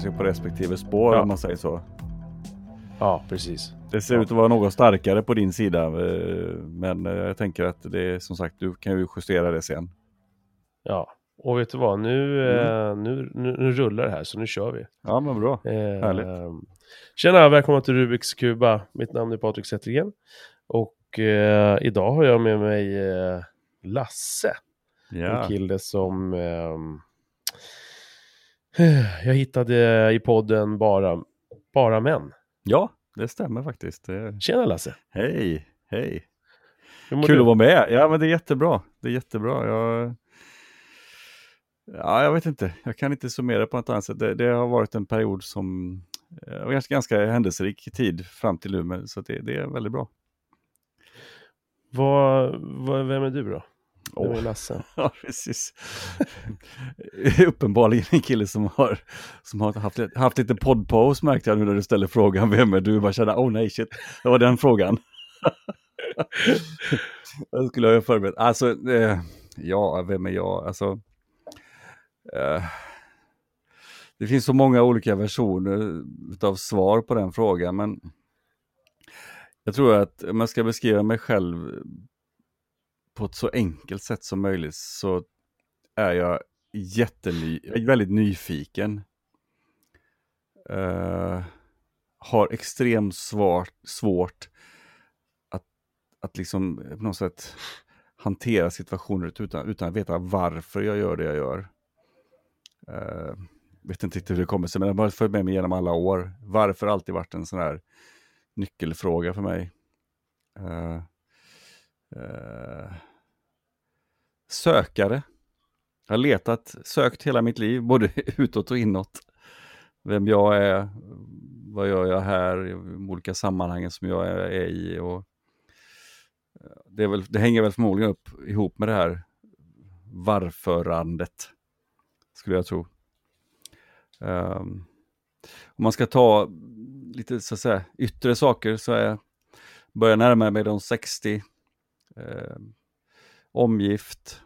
sig på respektive spår Ja. om man säger så. Ja, precis. Det ser Ja. ut att vara något starkare på din sida. eh, Men eh, jag tänker att det är som sagt, du kan ju justera det sen. Ja, och vet du vad? Nu, Mm. eh, nu, nu, nu rullar det här, så nu kör vi. Ja men bra. Eh, Härligt. Tjena, välkomna till Rubiks Kuba. Mitt namn är Patrik Zettergren. Och eh, idag har jag med mig eh, Lasse. En Ja. kille som jag hittade i podden Bara, bara män. ja, det stämmer faktiskt. Tjena Lasse! Hej, hej. Kul du? att vara med. Ja men det är jättebra. Det är jättebra. Jag... Ja, jag vet inte. Jag kan inte summera på något annat sätt. Det, det har varit en period som eh, var ganska, ganska händelserik tid fram till nu. Så det, det är väldigt bra. Vad, vad, vem är du då? Åh. Lasse? Ja, precis. Uppenbarligen en kille som har, som har haft, haft lite poddpaus märkte jag nu när du ställer frågan vem är du? Bara känna, oh nej shit, det var den frågan. Jag skulle ha förberett. Alltså, eh, ja, vem är jag? Alltså, eh, det finns så många olika versioner av svar på den frågan, men jag tror att om jag ska beskriva mig själv på ett så enkelt sätt som möjligt så är jag jätteny, väldigt nyfiken. Uh, har extremt svårt, svårt att, att liksom eh, på något sätt hantera situationer utan, utan att veta varför jag gör det jag gör. Uh, vet inte riktigt hur det kommer sig, men det har bara följt med mig genom alla år. Varför har alltid varit en sån här nyckelfråga för mig. Uh, uh, sökare. Jag har letat, sökt hela mitt liv, både utåt och inåt. Vem jag är, vad gör jag här, i de olika sammanhangen som jag är, är i. Och eh, det, är väl, det hänger väl förmodligen upp ihop med det här varförandet, skulle jag tro. Um, om man ska ta lite så att säga yttre saker så är börjar närma mig de 60. Um, ehm, omgift.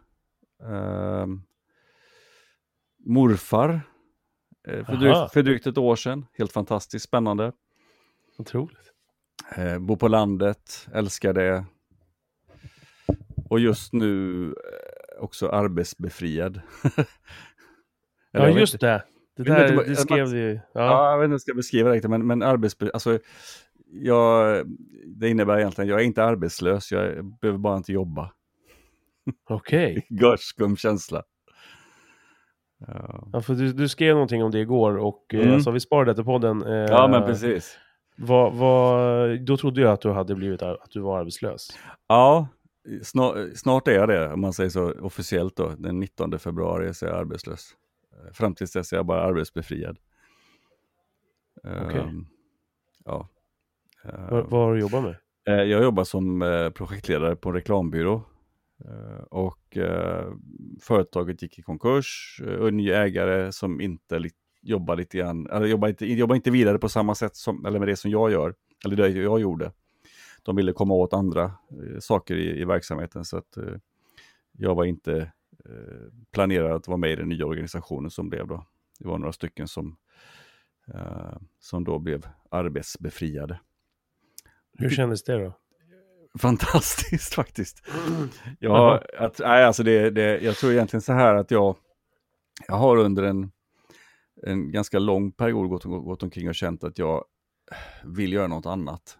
Eh, morfar. Eh, för, drygt, för drygt ett år sedan. Helt fantastiskt spännande. Otroligt. Eh, bor på landet, älskar det. Och just nu eh, också arbetsbefriad. Ja, just inte. det. Det inte där, vad- det skrev du ju. Ja. Ja. jag vet inte hur jag ska beskriva det men, men arbetsbe... Alltså, jag, det innebär egentligen, jag är inte arbetslös, jag behöver bara inte jobba. Okej. Görskum känsla. Ja. Ja, för du, du skrev någonting om det igår och eh, Mm. så vi sparar det till podden. Eh, ja, men precis. Vad, vad, då trodde jag att du hade blivit att du var arbetslös. Ja, snart, snart är jag det, om man säger så officiellt då. Den 19 februari så är jag arbetslös. Eh, Fram tills dess är jag bara arbetsbefriad. Okej. Ehm, ja. Ehm, Vad, vad har du jobbat med? Eh, Jag jobbar som eh, projektledare på en reklambyrå. Eh, och eh, företaget gick i konkurs eh, och en ny ägare som inte li- jobbar lite grann, eller jobbar inte, jobbar inte vidare på samma sätt som, eller med det som jag gör, eller det jag gjorde. De ville komma åt andra saker i, i verksamheten så att jag var inte planerad att vara med i den nya organisationen som blev då. Det var några stycken som, som då blev arbetsbefriade. Hur kändes det då? Fantastiskt faktiskt. Jaha. Ja, att, nej, alltså det, det, jag tror egentligen så här att jag, jag har under en, en ganska lång period gått, gått omkring och känt att jag vill göra något annat.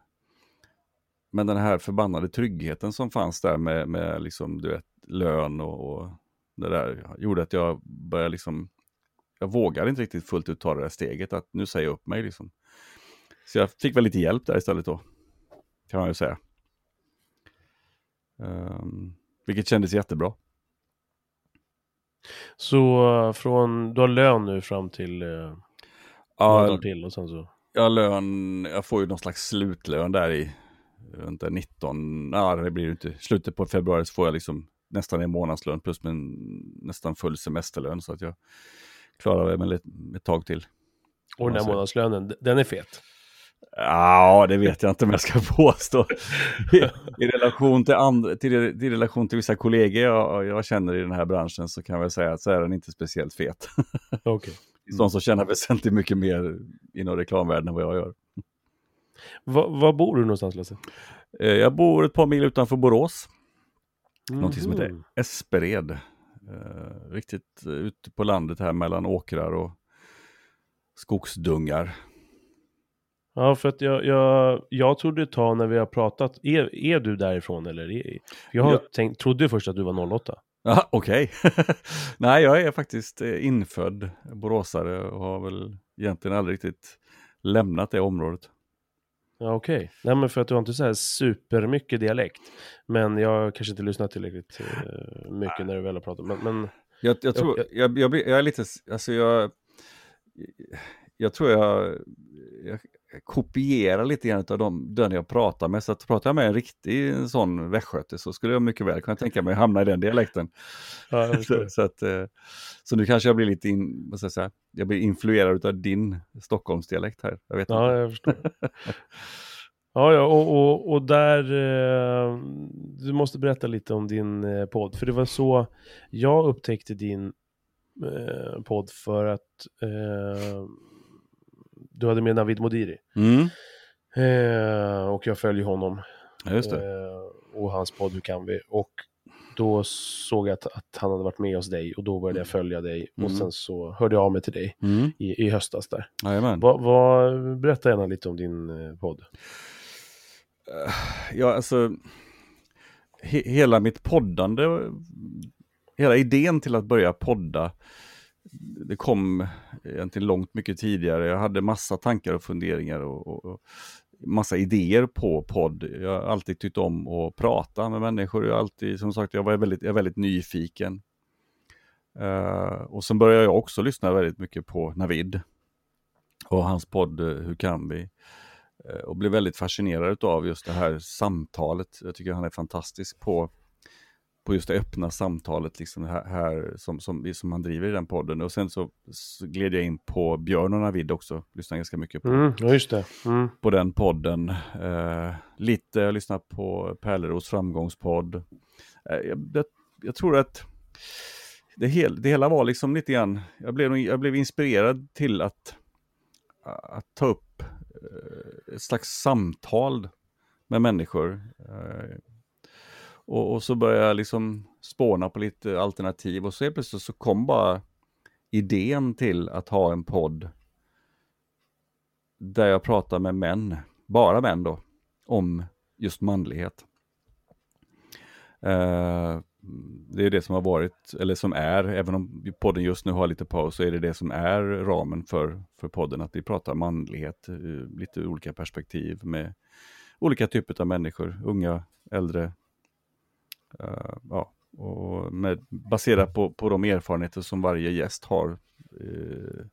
Men den här förbannade tryggheten som fanns där med, med liksom, du vet, lön och, och det där gjorde att jag började liksom, jag vågade inte riktigt fullt ut ta det där steget att nu säger jag upp mig liksom. Så jag fick väl lite hjälp där istället då, kan man ju säga. Um, vilket kändes jättebra. Så eh, från, du har lön nu fram till eh, Ja, till och sen så. jag lön, jag får ju någon slags slutlön där i runt där 19, ja det blir det inte. Slutet på februari så får jag liksom nästan en månadslön plus en, nästan full semesterlön så att jag klarar mig ett, ett tag till. Och den här månadslönen, den är fet. Ja, det vet jag inte om jag ska påstå. I, i relation till, andra, till, i relation till vissa kollegor jag, jag känner i den här branschen så kan jag väl säga att så är den inte speciellt fet. Okej. finns de som tjänar väsentligt mycket mer inom reklamvärlden än vad jag gör. Var, var bor du någonstans Lasse? Eh, Jag bor ett par mil utanför Borås, någonting som heter. Espered. Eh, riktigt eh, ute på landet här mellan åkrar och skogsdungar. Ja, för att jag, jag, jag trodde ett tag när vi har pratat, är, är du därifrån eller? Är, jag har Ja. tänkt, trodde först att du var 08. Ja, okej. Nej, jag är faktiskt eh, infödd boråsare och har väl egentligen aldrig riktigt lämnat det området. Ja, okej. Nej, men för att du har inte så här supermycket dialekt. Men jag kanske inte lyssnat tillräckligt eh, mycket när du väl har pratat. Men, men Jag, jag tror, jag- jag, jag, jag är lite, alltså jag, jag tror jag, jag kopierar lite grann av de, den jag pratar med. Så att pratar jag med en riktig sån västgöte så skulle jag mycket väl kunna tänka mig att hamna i den dialekten. ja. Så, så, att, eh, så nu kanske jag blir lite, in, vad ska jag säga, jag blir influerad av din Stockholmsdialekt här. Jag vet Ja, inte. jag förstår. Ja, ja och, och, och där, eh, du måste berätta lite om din eh, podd. För det var så jag upptäckte din eh, podd för att du hade med Navid Modiri. Mm, Eh, och jag följer honom just det. eh, och hans podd Hur kan vi? Och då såg jag att, att han hade varit med hos dig och då började jag följa dig och Mm. sen så hörde jag av mig till dig Mm, i, i höstas där. Va, va, berätta gärna lite om din eh, podd. Ja, alltså, he hela mitt poddande, hela idén till att börja podda, det kom egentligen långt mycket tidigare. Jag hade massa tankar och funderingar och, och, och massa idéer på podd. Jag har alltid tyckt om att prata med människor. Jag alltid, som sagt, jag var väldigt, jag är väldigt nyfiken. Uh, och sen började jag också lyssna väldigt mycket på Navid och hans podd eh, Hur kan vi? Uh, och blev väldigt fascinerad av just det här samtalet. Jag tycker han är fantastisk på, på just det öppna samtalet liksom här, här som, som, som han driver i den podden. Och sen så, så gled jag in på Björn och Navid också, lyssnade ganska mycket på, Mm. Mm. på den podden. Eh, lite, jag lyssnade på Pärleros framgångspodd. Eh, jag, jag, jag tror att det, hel, det hela var liksom lite grann, jag blev, jag blev inspirerad till att, att ta upp eh, ett slags samtal med människor. Eh, och, och så började jag liksom spåna på lite alternativ och så helt plötsligt så kom bara idén till att ha en podd där jag pratar med män, bara män då, om just manlighet. Uh, det är det som har varit, eller som är, även om podden just nu har lite paus, så är det det som är ramen för, för podden, att vi pratar manlighet, lite ur olika perspektiv med olika typer av människor, unga, äldre, Uh, ja, och med, baserat på, på de erfarenheter som varje gäst har uh,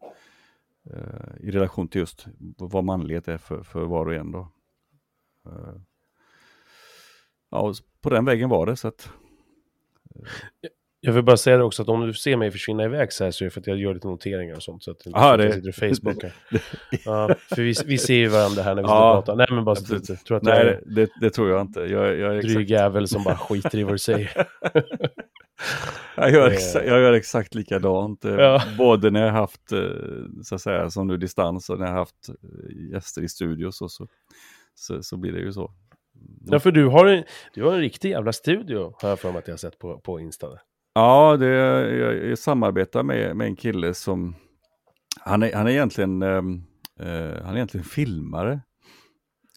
uh, i relation till just vad manlighet är för, för var och en. Då. Ja, och på den vägen var det. Så att, jag vill bara säga det också att om du ser mig försvinna iväg så här så är det för att jag gör lite noteringar och sånt. Så att det Aha, att jag det- sitter och facebookar. ja, för vi, vi ser ju varandra här när vi Ja, står och pratar. Nej men bara så att tror att nej, är det, det tror jag inte. Jag, jag, är exakt, dryg jävel som bara skiter i vad du säger. jag, gör Eh. exa, jag gör exakt likadant. eh, Ja. Både när jag haft, eh, så att säga, som nu distans och när jag haft eh, gäster i studios och så, så, så blir det ju så. Ja, för du har, en, du har en riktig jävla studio, har jag för mig att jag har sett på, på Insta. Ja, det, jag, jag samarbetar med, med en kille som, han är, han är egentligen, ehm, eh, han är egentligen filmare.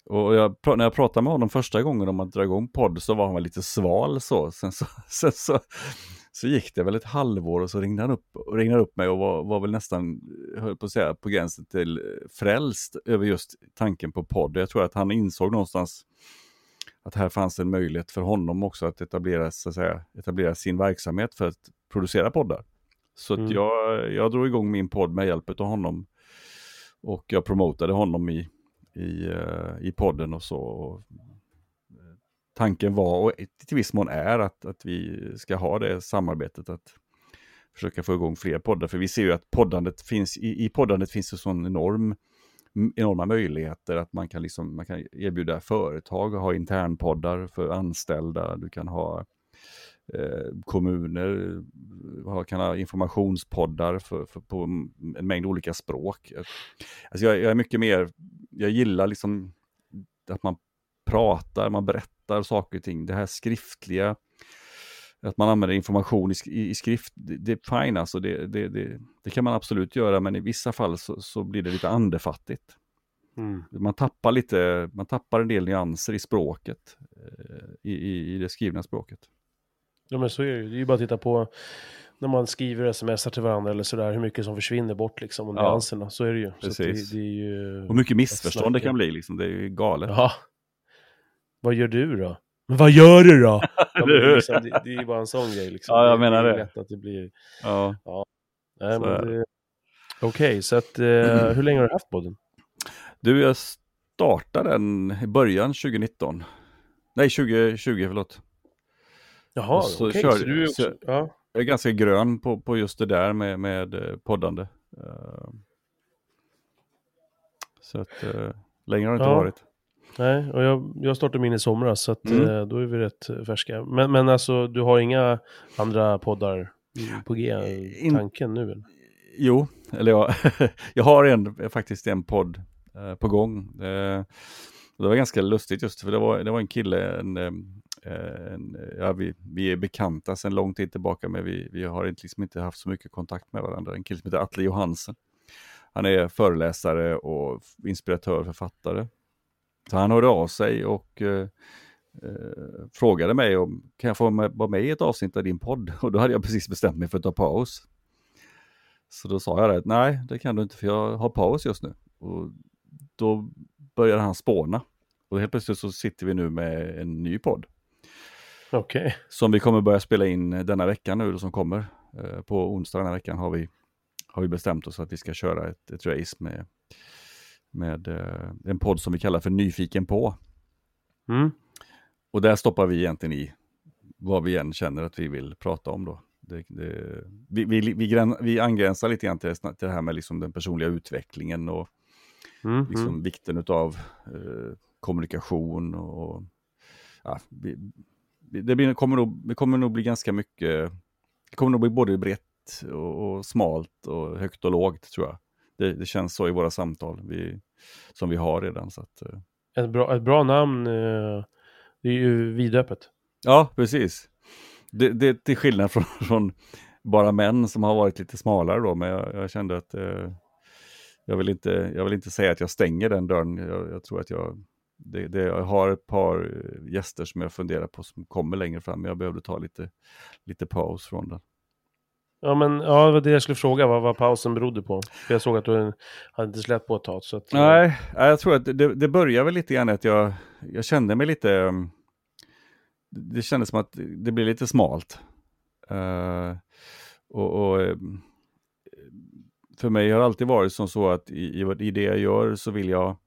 Och jag, när jag pratade med honom första gången om att dra igång podd så var han lite sval så. Sen så, sen så, så gick det väl ett halvår och så ringde han upp, och ringde upp mig och var, var väl nästan, höll på att säga, på gränsen till eh, frälst över just tanken på podd. Jag tror att han insåg någonstans att här fanns en möjlighet för honom också att etablera, så att säga, etablera sin verksamhet för att producera poddar. Så Mm. jag, jag drog igång min podd med hjälp av honom. Och jag promotade honom i, i, eh, i podden och så. Och, eh, tanken var, och till viss mån är, att, att vi ska ha det samarbetet. att försöka få igång fler poddar. För vi ser ju att poddandet finns, i, i poddandet finns det sån enorm enorma möjligheter att man kan, liksom, man kan erbjuda företag och ha internpoddar för anställda. Du kan ha eh, kommuner eh, kan ha informationspoddar för, för, på en mängd olika språk. Alltså jag, jag är mycket mer, jag gillar liksom att man pratar, man berättar saker och ting. Det här skriftliga, att man använder information i, i, skrift, det, det, är fine alltså, det, det, det, det, kan man absolut göra, men i vissa fall så, så blir det lite andefattigt. Mm. Man, tappar lite, man tappar en del nyanser i språket, eh, i, i, i det skrivna språket. Ja men så är det ju, det är ju bara att titta på när man skriver sms till varandra eller sådär, hur mycket som försvinner bort liksom, och ja. nyanserna, så är det ju. Precis. Det, det, ju och mycket missförstånd det kan bli, liksom. det är ju galet. Ja. Vad gör du då? Men vad gör du då? ja, det, liksom, det, det, är bara en sån grej. Liksom. Ja, jag menar det. Det är lätt att det blir... Ja. ja. Nej, men det... Okej, okay, så att, eh, hur länge har du haft podden? Du, jag startade den i början 2019. Nej, 2020, förlåt. Jaha, okej. Okay, så du är också... Ja. Jag är ganska grön på, på just det där med, med eh, poddande. Uh, så att, uh, längre har det inte ja. varit. Nej, och jag, jag startade min i somras så att, mm. eh, då är vi rätt färska. Men, men alltså, du har inga andra poddar på G, tanken nu? Eller? Jo, eller jag, jag har en, faktiskt en podd eh, på gång. Eh, det var ganska lustigt just för det var, det var en kille, en, eh, en, ja, vi, vi är bekanta sedan lång tid tillbaka men vi, vi har inte, liksom inte haft så mycket kontakt med varandra. En kille som heter Atle Johansen. Han är föreläsare och inspiratör, författare. Så han hörde av sig och eh, eh, frågade mig om kan jag få vara med i ett avsnitt av din podd? Och då hade jag precis bestämt mig för att ta paus. Så då sa jag det, nej det kan du inte för jag har paus just nu. Och då började han spåna. Och helt plötsligt så sitter vi nu med en ny podd. Okay. Som vi kommer börja spela in denna veckan nu som kommer. Eh, på onsdag den här veckan har vi, har vi bestämt oss att vi ska köra ett, ett race med med eh, en podd som vi kallar för Nyfiken på. Mm. Och där stoppar vi egentligen i vad vi än känner att vi vill prata om då. Det, det, vi, vi, vi, gräns, vi angränsar lite grann till, till det här med liksom den personliga utvecklingen och mm, liksom mm. vikten av eh, kommunikation. och ja, det blir, kommer, nog, det kommer nog bli ganska mycket, det kommer nog bli både brett och, och smalt och högt och lågt tror jag. Det, det, känns så i våra samtal vi, som vi har redan. Så att, uh... ett, bra, ett bra namn, uh, det är ju vidöppet. Ja, precis. Det, det, till skillnad från, från, bara män som har varit lite smalare då, men jag, jag kände att uh, jag, vill inte, jag vill inte säga att jag stänger den dörren. Jag, jag tror att jag, det, det, jag har ett par gäster som jag funderar på som kommer längre fram, men jag behövde ta lite, lite paus från den. Ja, men ja, det var det jag skulle fråga, vad, vad pausen berodde på. För jag såg att du hade inte släppt på ett tag. Så att, eh, Nej, jag tror att det, det började väl lite grann att jag, jag kände mig lite... Mm, det kändes som att det blev lite smalt. Uh, och, och, eh, för mig har det alltid varit som så att i, i, det jag gör så vill jag,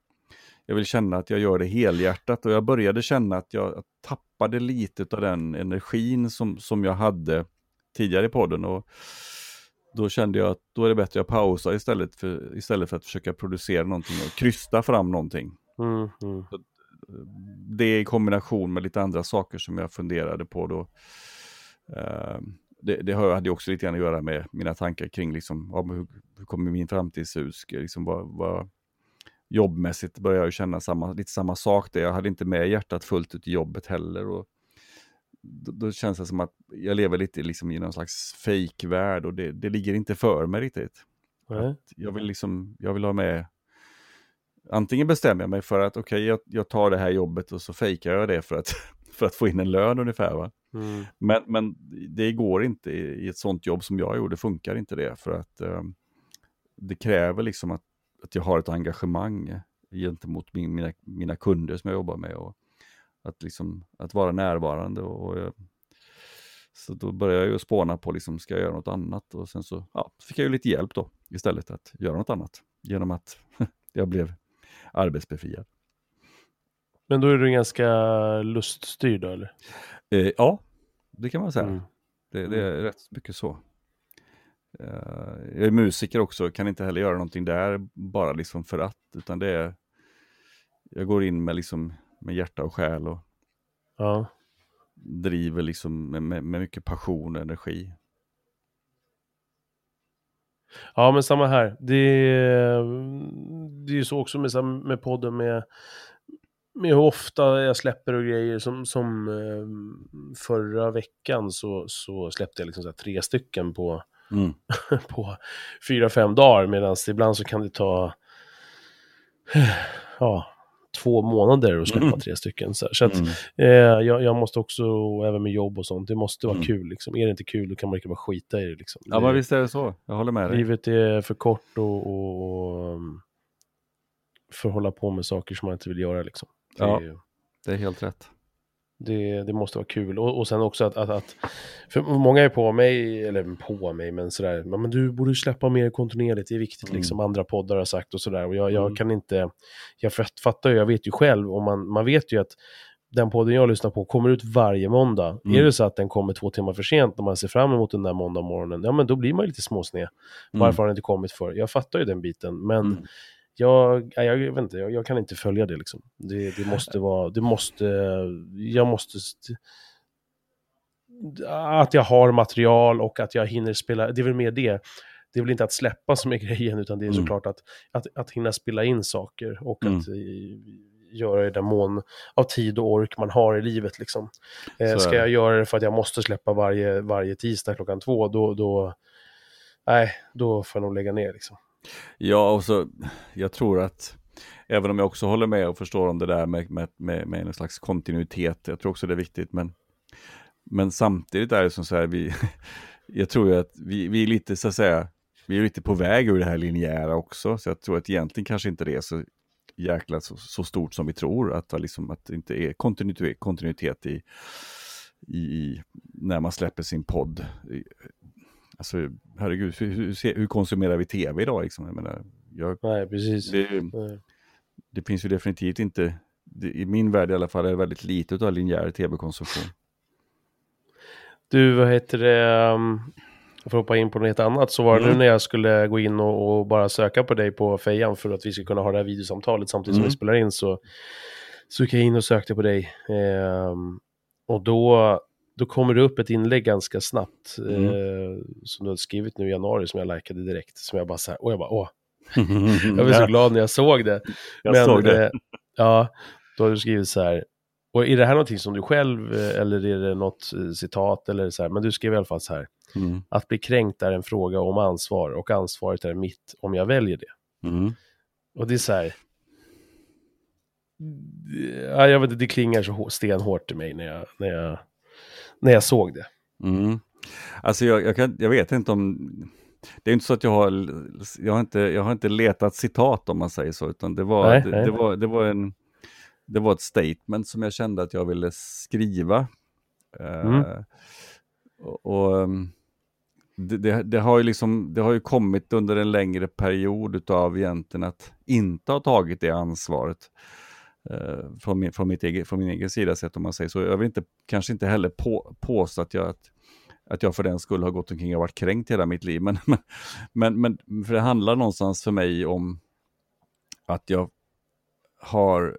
jag vill känna att jag gör det helhjärtat och jag började känna att jag tappade lite av den energin som, som jag hade tidigare i podden. Och då kände jag att då är det bättre att jag pausar istället för, istället för att försöka producera någonting och krysta fram någonting. Mm, mm. Det i kombination med lite andra saker som jag funderade på då. Uh, det, det hade också lite grann att göra med mina tankar kring liksom, ja, hur, hur kommer min framtid se ut? Liksom, vad, vad, jobbmässigt börjar jag känna samma, lite samma sak där. Jag hade inte med hjärtat fullt ut i jobbet heller. Och då, då, känns det som att jag lever lite liksom i någon slags fake-värld och det, det ligger inte för mig riktigt. Jag, vill liksom, jag vill ha med, antingen bestämmer jag mig för att okej, okay, jag, jag, tar det här jobbet och så fejkar jag det för att, för att få in en lön ungefär. Va? Mm. Men, men det går inte i, i, ett sånt jobb som jag gjorde, funkar inte det för att um, det kräver liksom att, att jag har ett engagemang gentemot min, mina, mina kunder som jag jobbar med. Och, att, liksom, att vara närvarande. Och, och, eh, så då började jag ju spåna på, liksom, ska jag göra något annat? Och sen så ja, fick jag ju lite hjälp då istället att göra något annat. Genom att jag blev arbetsbefriad. Men då är du ganska luststyrd då eller? Eh, ja, det kan man säga. Mm. Det, det, är rätt mycket så. Uh, jag är musiker också, kan inte heller göra någonting där bara liksom för att, utan det är, jag går in med liksom med hjärta och själ. Och, ja. driver liksom med, med, med mycket passion och energi. Ja, men samma här. Det, det är ju så också med, med podden med, med hur ofta jag släpper och grejer. Som, som eh, förra veckan så, så släppte jag liksom så tre stycken på, mm. på fyra, fem dagar. Medan ibland så kan det ta ja, två månader att släppa mm. tre stycken. Så, så att, mm. eh, jag, jag, måste också, även med jobb och sånt, det måste vara mm. kul. Liksom. Är det inte kul, då kan man lika bara skita i det. Liksom. Ja, det, men visst är det så. Jag håller med dig. Livet är för kort och, och, och för att hålla på med saker som man inte vill göra. Liksom. Det, ja, det är helt rätt. Det, det måste vara kul. Och, och sen också att, att, att, för många är på mig, eller på mig, men sådär, men du borde släppa mer kontinuerligt, det är viktigt, mm. liksom andra poddar har sagt och sådär. Och jag, jag mm. kan inte, jag fattar ju, jag vet ju själv, och man, man vet ju att den podden jag lyssnar på kommer ut varje måndag. Mm. Är det så att den kommer två timmar för sent när man ser fram emot den där måndag morgonen, ja men då blir man ju lite småsned. Mm. Varför har den inte kommit för? Jag fattar ju den biten, men mm jag, jag, jag vet inte, jag, jag, kan inte följa det liksom. Det, det måste vara, det måste, jag måste, att jag har material och att jag hinner spela, det är väl mer det. Det är väl inte att släppa som är grejen, utan det är mm. såklart att, att, att hinna spela in saker och mm. att göra det i den mån av tid och ork man har i livet. Liksom. Eh, ska jag göra det för att jag måste släppa varje, varje tisdag klockan två, då, då, nej, då får jag nog lägga ner. Liksom. Ja, och så jag tror att även om jag också håller med och förstår om det där med, med, med, med en slags kontinuitet, jag tror också det är viktigt, men, men samtidigt är det som så här, vi, jag tror ju att vi, vi är lite så att säga, vi är lite på väg ur det här linjära också, så jag tror att egentligen kanske inte det är så jäkla så, så stort som vi tror, att, liksom, att det inte är kontinuitet, kontinuitet i, i, när man släpper sin podd. Alltså, herregud, hur, hur, konsumerar vi tv idag? Liksom? Jag menar, jag, Nej, precis. Det, Nej. det finns ju definitivt inte, det, i min värld i alla fall, är det väldigt lite av linjär tv-konsumtion. Du, vad heter det, um, för att hoppa in på något annat, så var det mm. nu när jag skulle gå in och, och, bara söka på dig på fejan för att vi ska kunna ha det här videosamtalet samtidigt mm. som vi spelar in, så, så gick jag in och sökte på dig. Um, och då då kommer det upp ett inlägg ganska snabbt mm. eh, som du har skrivit nu i januari som jag likade direkt. Som jag bara så här, och jag bara åh. jag blev så glad när jag såg det. Jag Men, såg det. Eh, ja, då har du skrivit så här. Och är det här någonting som du själv, eh, eller är det något eh, citat, eller så här, men du skrev i alla fall så här. Mm. Att bli kränkt är en fråga om ansvar och ansvaret är mitt om jag väljer det. Mm. Och det är så här, ja, jag vet, det klingar så stenhårt i mig när jag, när jag när jag såg det. Mm. Alltså jag, jag, kan, jag vet inte om... Det är inte så att jag har, jag har, inte, jag har inte letat citat om man säger så, utan det var, nej, det, nej. det, var, det, var en, det var ett statement som jag kände att jag ville skriva. Mm. Uh, och, och um, det, det, det, har ju liksom, det har ju kommit under en längre period av egentligen att inte ha tagit det ansvaret eh, Eh, från, min, från, mitt eget, från min egen sida sett om man säger så. Jag vill inte, kanske inte heller på, påstå att jag, att, att jag för den skull har gått omkring och varit kränkt hela mitt liv. Men, men, men, men för det handlar någonstans för mig om att jag har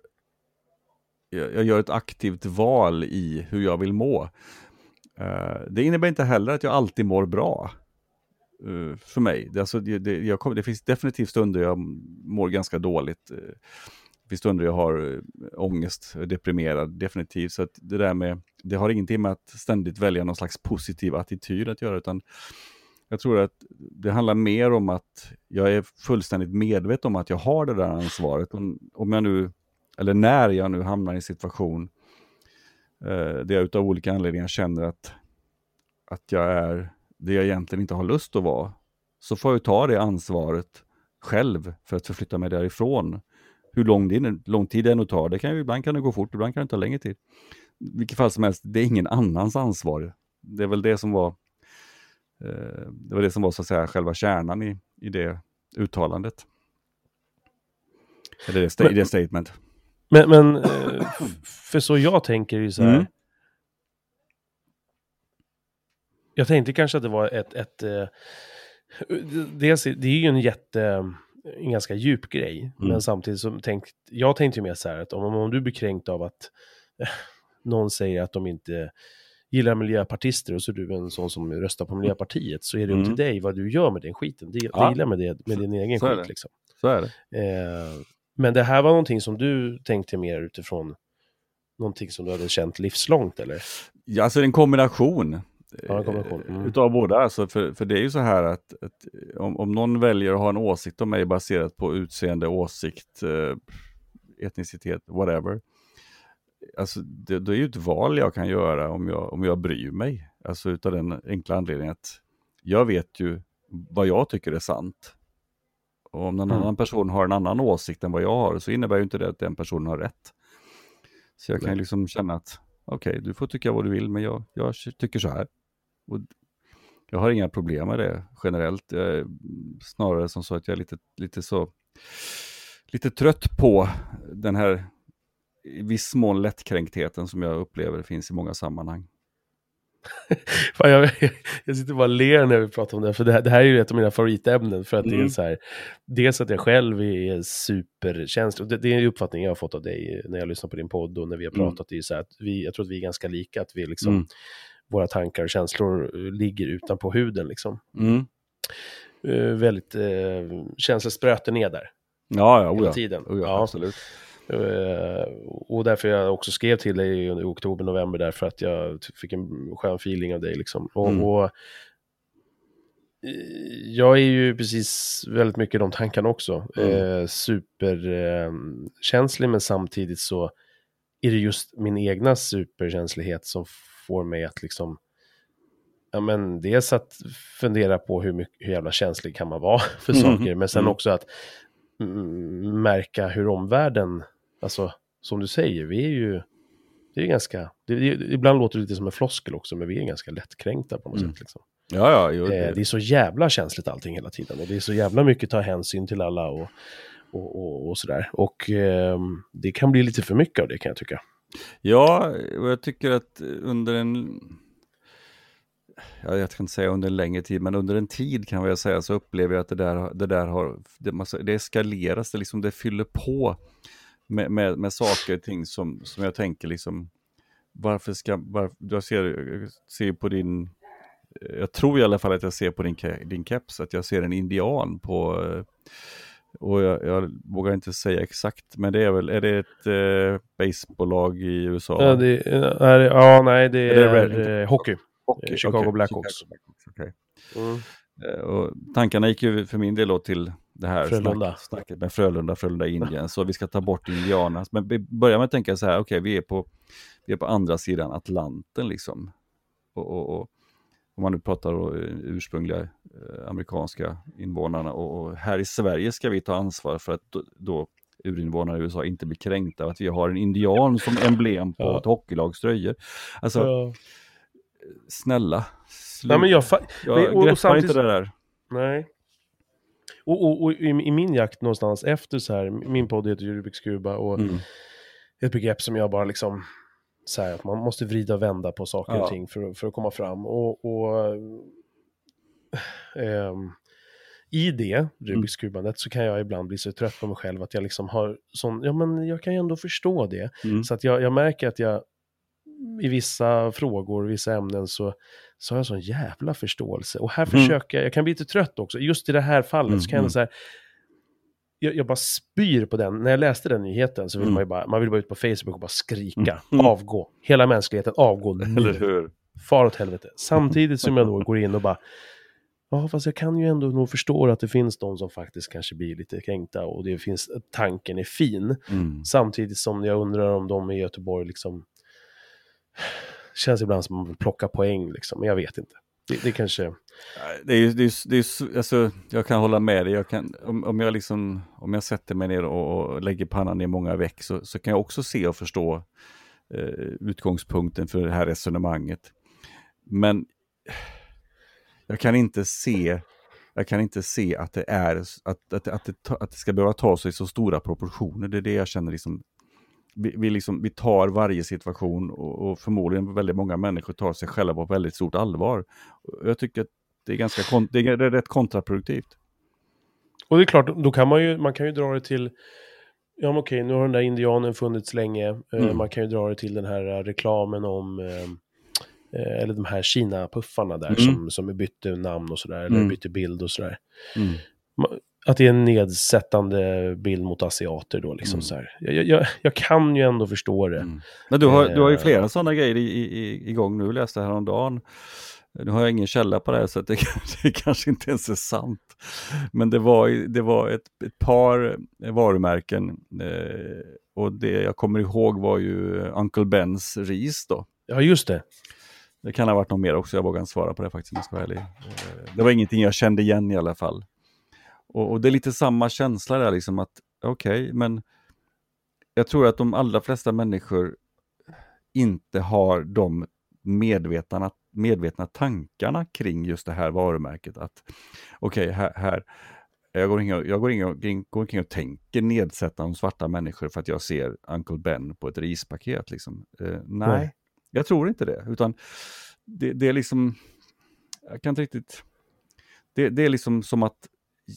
jag gör ett aktivt val i hur jag vill må. Uh, det innebär inte heller att jag alltid mår bra. Uh, för mig. Det, alltså, det, det, jag, det, finns definitivt stunder jag mår ganska dåligt. Finns stunder jag har eh, ångest, eh, deprimerad, definitivt. Så att det där med, det har ingenting med att ständigt välja någon slags positiv attityd att göra, utan jag tror att det handlar mer om att jag är fullständigt medveten om att jag har det där ansvaret. Om, om jag nu, eller när jag nu hamnar i en situation eh, där jag utav olika anledningar känner att, att jag är det jag egentligen inte har lust att vara, så får jag ta det ansvaret själv för att förflytta mig därifrån hur lång, det lång tid det än tar. Det kan ju, ibland kan det gå fort, ibland kan det ta längre tid. I vilket fall som helst, det är ingen annans ansvar. Det är väl det som var, eh, det var det som var så att säga själva kärnan i, i det uttalandet. Eller det, men, det statement. Men, men eh, för så jag tänker ju så här. Mm. Jag tänkte kanske att det var ett, ett, eh, dels, det är ju en jätte en ganska djup grej. Mm. Men samtidigt så tänkte jag tänkte mer så här att om, om du blir kränkt av att någon säger att de inte gillar miljöpartister och så är du en sån som röstar på Miljöpartiet så är det upp till Mm. dig vad du gör med den skiten. Det, Ja. Dela med, det, med din egen så skit liksom. Så är det. Eh, men det här var någonting som du tänkte mer utifrån någonting som du hade känt livslångt eller? Ja, alltså en kombination. Ja. Mm. Utav båda. Alltså för, för det är ju så här att, att om, om någon väljer att ha en åsikt om mig baserat på utseende, åsikt, eh, etnicitet, whatever. Alltså det, det är ju ett val jag kan göra om jag, om jag bryr mig. Alltså utav den enkla anledningen att jag vet ju vad jag tycker är sant. Och om någon Mm. annan person har en annan åsikt än vad jag har så innebär ju inte det att den personen har rätt. Så jag kan Nej. ju liksom känna att okej, du får tycka vad du vill, men jag, jag tycker så här. Och jag har inga problem med det generellt. Jag snarare som så att jag är lite, lite så lite trött på den här i viss mån lättkränktheten som jag upplever finns i många sammanhang. Fan, jag, jag sitter bara och ler när vi pratar om det, för det här, det här är ju ett av mina favoritämnen, för att det är Mm. så här, dels att jag själv är superkänslig, och det, det är en uppfattning jag har fått av dig när jag lyssnar på din podd och när vi har Mm. pratat, det är så här att vi, jag tror att vi är ganska lika, att vi liksom, Mm. Våra tankar och känslor eh, ligger utanpå huden liksom. Mm. Eh, väldigt, eh, känslor spröter ner där Ja, ja, hela oja. tiden. oja Ja. absolut. Eh, och därför jag också skrev till dig i oktober, november, därför att jag fick en skön feeling av dig. Liksom. Och, Mm. och, eh, jag är ju precis väldigt mycket i de tankarna också. Mm. Eh, superkänslig, men samtidigt så är det just min egna superkänslighet som får mig att liksom Ja, men dels att fundera på hur, mycket, hur jävla känslig kan man vara för Mm. saker, men sen Mm. också att mm, märka hur omvärlden, alltså som du säger, vi är ju, det är ganska, det, det, ibland låter det lite som en floskel också, men vi är ganska lättkränkta på något Mm. sätt. Liksom. Ja, ja, jo, Eh, det är så jävla känsligt allting hela tiden och det är så jävla mycket ta hänsyn till alla och, och, och, och sådär. Och ehm, det kan bli lite för mycket av det kan jag tycka. Ja, och jag tycker att under en... Ja, jag kan inte säga under en längre tid, men under en tid kan jag säga så upplever jag att det där, det där har... Det, massa- det eskaleras, det, liksom, det fyller på med, med, med saker och ting som, som jag tänker liksom... Varför ska... Varför, jag ser, jag ser på din... Jag tror i alla fall att jag ser på din, din keps att jag ser en indian på... Och jag, jag vågar inte säga exakt, men det är väl, är det ett eh, baseballlag i USA? Ja, det, är, ja nej, det Är det är, Red- eh, hockey. Hockey, Eh, Chicago okej, Blackhawks. Chicago Blackhawks, okej. Mm. Eh, Och tankarna gick ju för min del då till det här Frölunda. snack, snacket med Frölunda, Frölunda Indien. Så vi ska ta bort Indiana. Men vi börjar med att tänka så här, okej vi, är på, vi är på andra sidan Atlanten liksom. Och, och, och om man nu pratar då, eh, ursprungliga eh, amerikanska invånarna. Och, och här i Sverige ska vi ta ansvar för att då, då urinvånare i USA inte blir kränkta att vi har en indian som emblem på Ja. ett hockeylags tröjor. Alltså, Ja. snälla. Slut. Nej, men jag, jag men- och- och greppar samtidigt- inte det där. Nej. Och, och, och i, i min jakt någonstans efter så här, min podd heter ju Rubiks kuba och Mm. ett begrepp som jag bara liksom, så här, att man måste vrida och vända på saker Ja. och ting för, för att komma fram. Och, och ehm, i det, Rubiks kubandet, så kan jag ibland bli så trött på mig själv att jag liksom har sån, ja men jag kan ju ändå förstå det. Mm. Så att jag, jag märker att jag i vissa frågor, vissa ämnen så, så har jag sån jävla förståelse. Och här Mm. försöker jag, jag kan bli lite trött också, just i det här fallet Mm, så kan jag mm. Jag, jag bara spyr på den. När jag läste den nyheten så vill Mm. man ju bara, man vill bara ut på Facebook och bara skrika, Mm. avgå. Hela mänskligheten, avgå nu. Eller hur? Far åt helvete. Samtidigt som jag då går in och bara, ja fast jag kan ju ändå nog förstå att det finns de som faktiskt kanske blir lite kränkta och det finns, tanken är fin. Mm. Samtidigt som jag undrar om de i Göteborg liksom känns ibland som att man vill plocka poäng liksom, men jag vet inte. Det, det kanske, Det är det är, det är, alltså, jag kan hålla med dig. Jag kan, om, om, jag liksom, om jag sätter mig ner och, och lägger pannan i många veck så, så kan jag också se och förstå eh, utgångspunkten för det här resonemanget. Men jag kan inte se jag kan inte se att det är att, att, att, det, att det ska behöva ta sig så stora proportioner. Det är det jag känner liksom. Vi, vi, liksom, vi tar varje situation och, och förmodligen väldigt många människor tar sig själva på väldigt stort allvar. Jag tycker att det är ganska kon- det är rätt kontraproduktivt. och det är klart, då kan man ju, man kan ju dra det till ja men okej, nu har den där indianen funnits länge. Eh, Mm. Man kan ju dra det till den här eh, reklamen om, eh, eller de här Kina-puffarna där Mm. som, som bytte namn och sådär, eller Mm. bytte bild och sådär. Mm. Att det är en nedsättande bild mot asiater då, liksom Mm. så här. Jag, jag, jag kan ju ändå förstå det. Mm. Men du har, du har ju Eh. flera sådana grejer i, i, igång nu, läste jag häromdagen. Nu har jag ingen källa på det här så det, det kanske inte ens är sant. Men det var, det var ett, ett par varumärken eh, och det jag kommer ihåg var ju Uncle Bens ris då. Ja, just det. Det kan ha varit något mer också, jag vågar inte svara på det faktiskt om jag ska vara ärlig. Eh, Det var ingenting jag kände igen i alla fall. Och, och det är lite samma känsla där liksom att, okej, men jag tror att de allra flesta människor inte har de medvetna, medvetna tankarna kring just det här varumärket. Att okej, här, här, jag går omkring och- jag går omkring och- går omkring och tänker nedsätta om svarta människor för att jag ser Uncle Ben på ett rispaket. Liksom. Eh, nej, Nej. jag tror inte det. Utan det, det är liksom, jag kan inte riktigt, det, det är liksom som att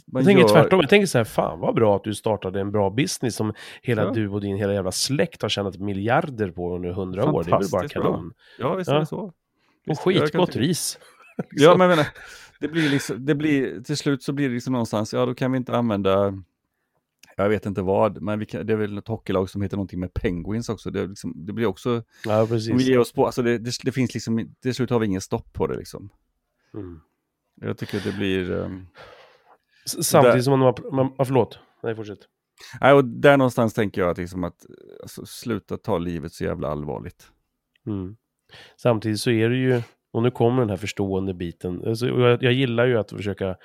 Jag tänker gör- tvärtom, jag tänker så här, fan vad bra att du startade en bra business som hela Ja. du och din hela jävla släkt har tjänat miljarder på under hundra år. Det är väl bara bra. kanon. Ja, visst Ja. är det så. Och Visst, kan skitgott ris. Ja, men jag menar, det blir liksom, det blir, till slut så blir det liksom någonstans, ja då kan vi inte använda, jag vet inte vad, men vi kan, det är väl ett hockeylag som heter någonting med Penguins också. Det, liksom, det blir också, Ja, om vi precis. ger oss på, alltså det, det, det finns liksom, till slut har vi ingen stopp på det liksom. Mm. Jag tycker det blir, um, Samtidigt där- som man, man ja, förlåt. Nej, fortsätt. nej och där någonstans tänker jag att liksom att, alltså, sluta ta livet så jävla allvarligt. Mm. Samtidigt så är det ju, och nu kommer den här förstående biten. Alltså, jag, jag gillar ju att försöka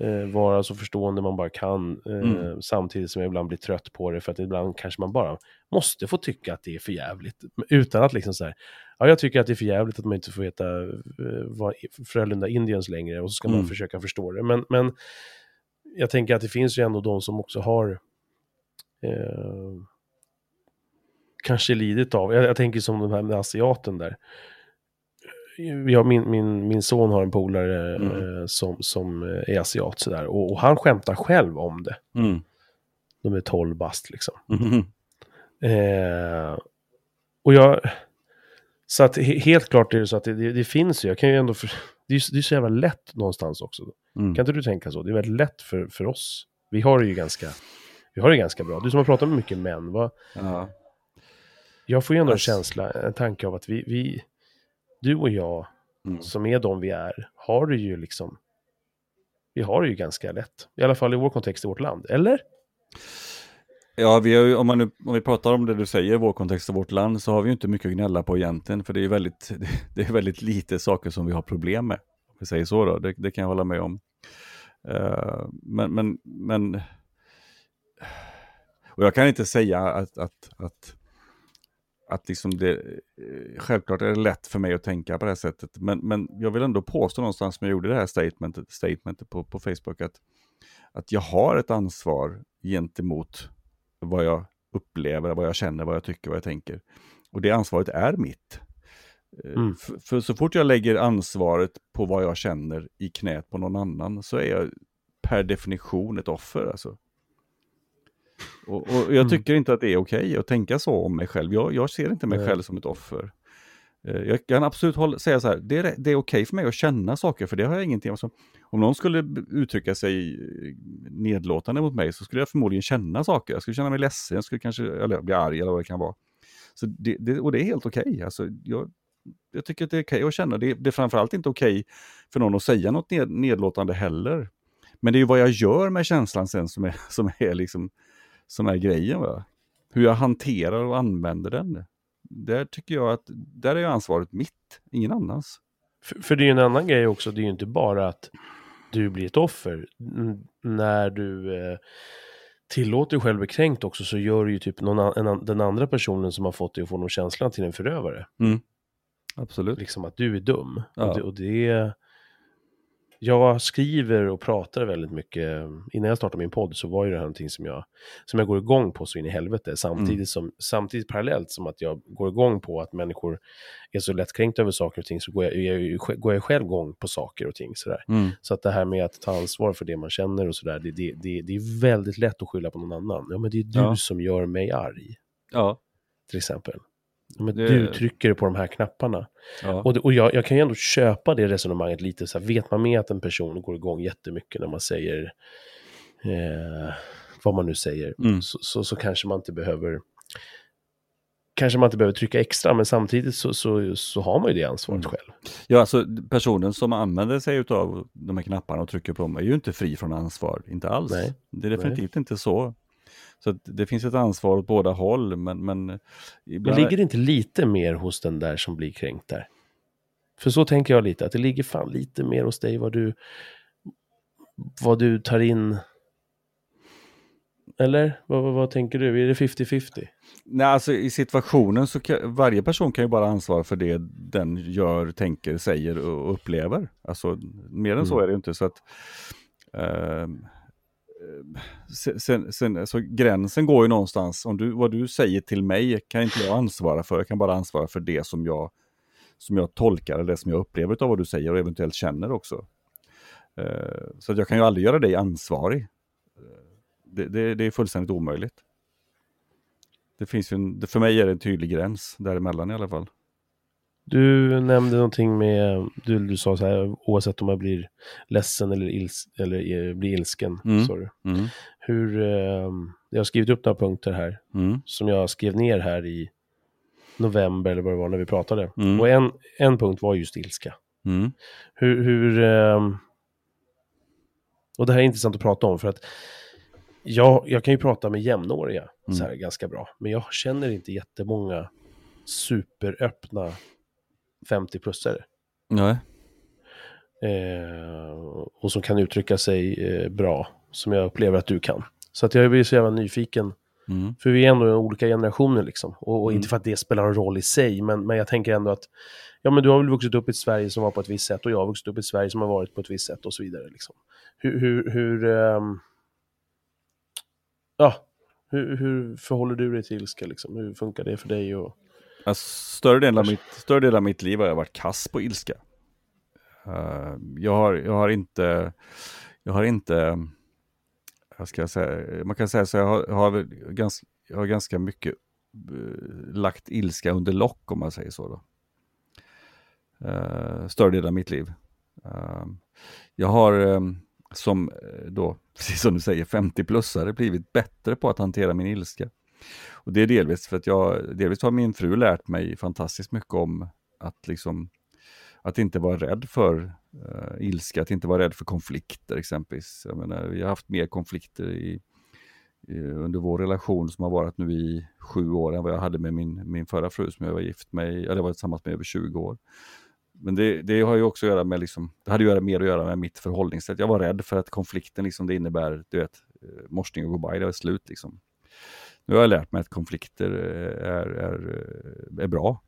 eh, vara så förstående man bara kan. Eh, Mm. Samtidigt som jag ibland blir trött på det. För att ibland kanske man bara måste få tycka att det är för jävligt. Utan att liksom så här, ja jag tycker att det är för jävligt att man inte får veta eh, vad Frölunda Indians längre. Och så ska man Mm. försöka förstå det. Men, men jag tänker att det finns ju ändå de som också har eh, kanske lidit av, jag, jag tänker som den här med asiaten där. Ja, min, min, min son har en polare Mm. eh, som, som är asiat sådär. Och, och han skämtar själv om det. Mm. De är 12 bast liksom. Mhm. Eh, och jag... Så att he, helt klart är det så att det, det, det finns ju, jag kan ju ändå... För, det, är, det är så jävla lätt någonstans också. Mm. Kan inte du tänka så? Det är väldigt lätt för, för oss. Vi har det ju ganska... Vi har det ganska bra. Du som har pratat med mycket män, vad, Ja. Jag får ju ändå en känsla, en tanke av att vi, vi du och jag, Mm. som är de vi är, har det ju liksom, vi har det ju ganska lätt. I alla fall i vår kontext i vårt land. Eller? Ja, vi har ju, om, man nu, om vi pratar om det du säger, vår kontext och vårt land, så har vi ju inte mycket att gnälla på egentligen, för det är väldigt, det är väldigt lite saker som vi har problem med. Vi säger så då, det, det kan jag hålla med om. Uh, men, men, men, och jag kan inte säga att, att, att, att liksom det, eh, självklart är det lätt för mig att tänka på det här sättet, men, men jag vill ändå påstå någonstans, som jag gjorde det här statementet, statementet på, på Facebook, att, att jag har ett ansvar gentemot vad jag upplever, vad jag känner, vad jag tycker, vad jag tänker. Och det ansvaret är mitt. Eh, Mm. För, för så fort jag lägger ansvaret på vad jag känner i knät på någon annan så är jag per definition ett offer. Alltså. Och, och jag Mm. tycker inte att det är okej att tänka så om mig själv. Jag, jag ser inte mig Nej. själv som ett offer. Eh, Jag kan absolut hålla, säga så här, det är, det är okej för mig att känna saker, för det har jag ingenting. Alltså, om någon skulle uttrycka sig eh, nedlåtande mot mig så skulle jag förmodligen känna saker. Jag skulle känna mig ledsen, jag skulle kanske eller bli arg eller vad det kan vara. Så det, det, och det är helt okej. Alltså, jag, jag tycker att det är okej att känna. Det, det är framförallt inte okej för någon att säga något ned, nedlåtande heller. Men det är ju vad jag gör med känslan sen som är, som är, liksom, som är grejen. Va? Hur jag hanterar och använder den. Där tycker jag att, där är ju ansvaret mitt, ingen annans. För, för det är ju en annan grej också, det är ju inte bara att du blir ett offer. N- när du eh, tillåter dig själv bli kränkt också så gör du ju typ någon, an- den andra personen som har fått dig att få någon känslan till en förövare. Mm. Absolut. Liksom att du är dum. Ja. Och, det, och det... jag skriver och pratar väldigt mycket. Innan jag startade min podd så var ju det här någonting som jag, som jag går igång på så in i helvete. Samtidigt, Mm. som, samtidigt parallellt som att jag går igång på att människor är så lättkränkta över saker och ting så går jag, jag, går jag själv igång på saker och ting. Sådär. Mm. Så att det här med att ta ansvar för det man känner och sådär, det, det, det, det är väldigt lätt att skylla på någon annan. Ja, men det är du Ja. som gör mig arg, Ja. till exempel. Men Det- Du trycker på de här knapparna. ja. Och, det, och jag, jag kan ju ändå köpa det resonemanget lite. Så här, vet man med att en person går igång jättemycket när man säger eh, vad man nu säger, Mm. så, så, så kanske man inte behöver kanske man inte behöver trycka extra, men samtidigt så, så, så har man ju det ansvaret Mm. själv. Ja, alltså personen som använder sig av de här knapparna och trycker på dem är ju inte fri från ansvar, inte alls. Nej. Det är definitivt inte så. Så det finns ett ansvar åt båda håll, men, men ibland... ligger det inte lite mer hos den där som blir kränkt där? För så tänker jag lite, att det ligger fan lite mer hos dig vad du, vad du tar in. Eller? Vad, vad, vad tänker du? Är det 50-50? Nej, alltså i situationen så kan varje person kan ju bara ansvara för det den gör, tänker, säger och upplever. Alltså mer än så Mm. är det ju inte. Så att, ehm, sen, sen, alltså, gränsen går ju någonstans. Om du, vad du säger till mig kan inte jag ansvara för. Jag kan bara ansvara för det som jag, som jag tolkar, eller det som jag upplever av vad du säger och eventuellt känner också. Eh, så att jag kan ju aldrig göra dig ansvarig. Eh, det, det, det är fullständigt omöjligt. Det finns ju en, för mig är det en tydlig gräns däremellan i alla fall. Du nämnde någonting med, du, du sa så här, oavsett om jag blir ledsen eller, ils, eller eh, blir ilsken. Mm. Du. Mm. Hur, eh, jag har skrivit upp några punkter här, Mm. som jag skrev ner här i november eller vad det var när vi pratade. Mm. Och en, en punkt var just ilska. Mm. Hur, hur ehm, och det här är intressant att prata om för att jag, jag kan ju prata med jämnåriga så här ganska bra, men jag känner inte jättemånga superöppna 50-plussare. Nej. Eh, och som kan uttrycka sig eh, bra, som jag upplever att du kan. Så att jag blir så jävla nyfiken, Mm. för vi är ändå olika generationer liksom. Och, och Mm. inte för att det spelar en roll i sig, men, men jag tänker ändå att ja, men du har väl vuxit upp i ett Sverige som var på ett visst sätt och jag har vuxit upp i ett Sverige som har varit på ett visst sätt och så vidare. Liksom. Hur, hur, hur, ehm, ja, hur, hur förhåller du dig till ilska? Liksom? Hur funkar det för dig? Och... Alltså, större, delen av mitt, större delen av mitt liv har jag varit kass på ilska. Eh, jag, har, jag har inte, jag har inte, vad ska jag säga, man kan säga så jag har, jag har, ganska, jag har ganska mycket eh, lagt ilska under lock om man säger så. Då. Uh, större delen av mitt liv. Jag har eh, som då, precis som du säger, 50-plussare blivit bättre på att hantera min ilska. Och det är delvis för att jag, delvis har min fru lärt mig fantastiskt mycket om att liksom, att inte vara rädd för uh, ilska, att inte vara rädd för konflikter exempelvis. Jag menar, vi har haft mer konflikter i, i, under vår relation som har varit nu i sju år än vad jag hade med min, min förra fru som jag var gift med, eller var tillsammans med i över 20 år. Men det, det har ju också att göra med, liksom, det hade ju mer att göra med mitt förhållningssätt. Jag var rädd för att konflikten liksom, det innebär, du vet, eh, morsning och goodbye, det var slut liksom. Nu har jag lärt mig att konflikter eh, är, är, eh, är bra.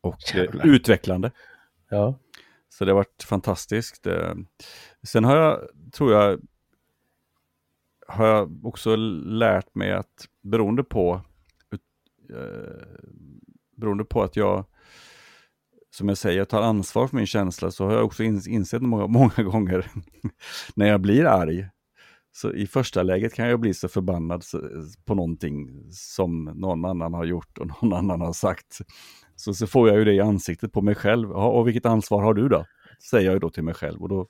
Och eh, Jävlar. utvecklande. Ja. Så det har varit fantastiskt. Sen har jag, tror jag, har jag också lärt mig att beroende på, beroende på att jag, som jag säger, tar ansvar för min känsla så har jag också ins- insett många, många gånger när jag blir arg. Så i första läget kan jag bli så förbannad på någonting som någon annan har gjort och någon annan har sagt. Så, så får jag ju det i ansiktet på mig själv. Ja, och vilket ansvar har du då? Säger jag ju då till mig själv. Och då,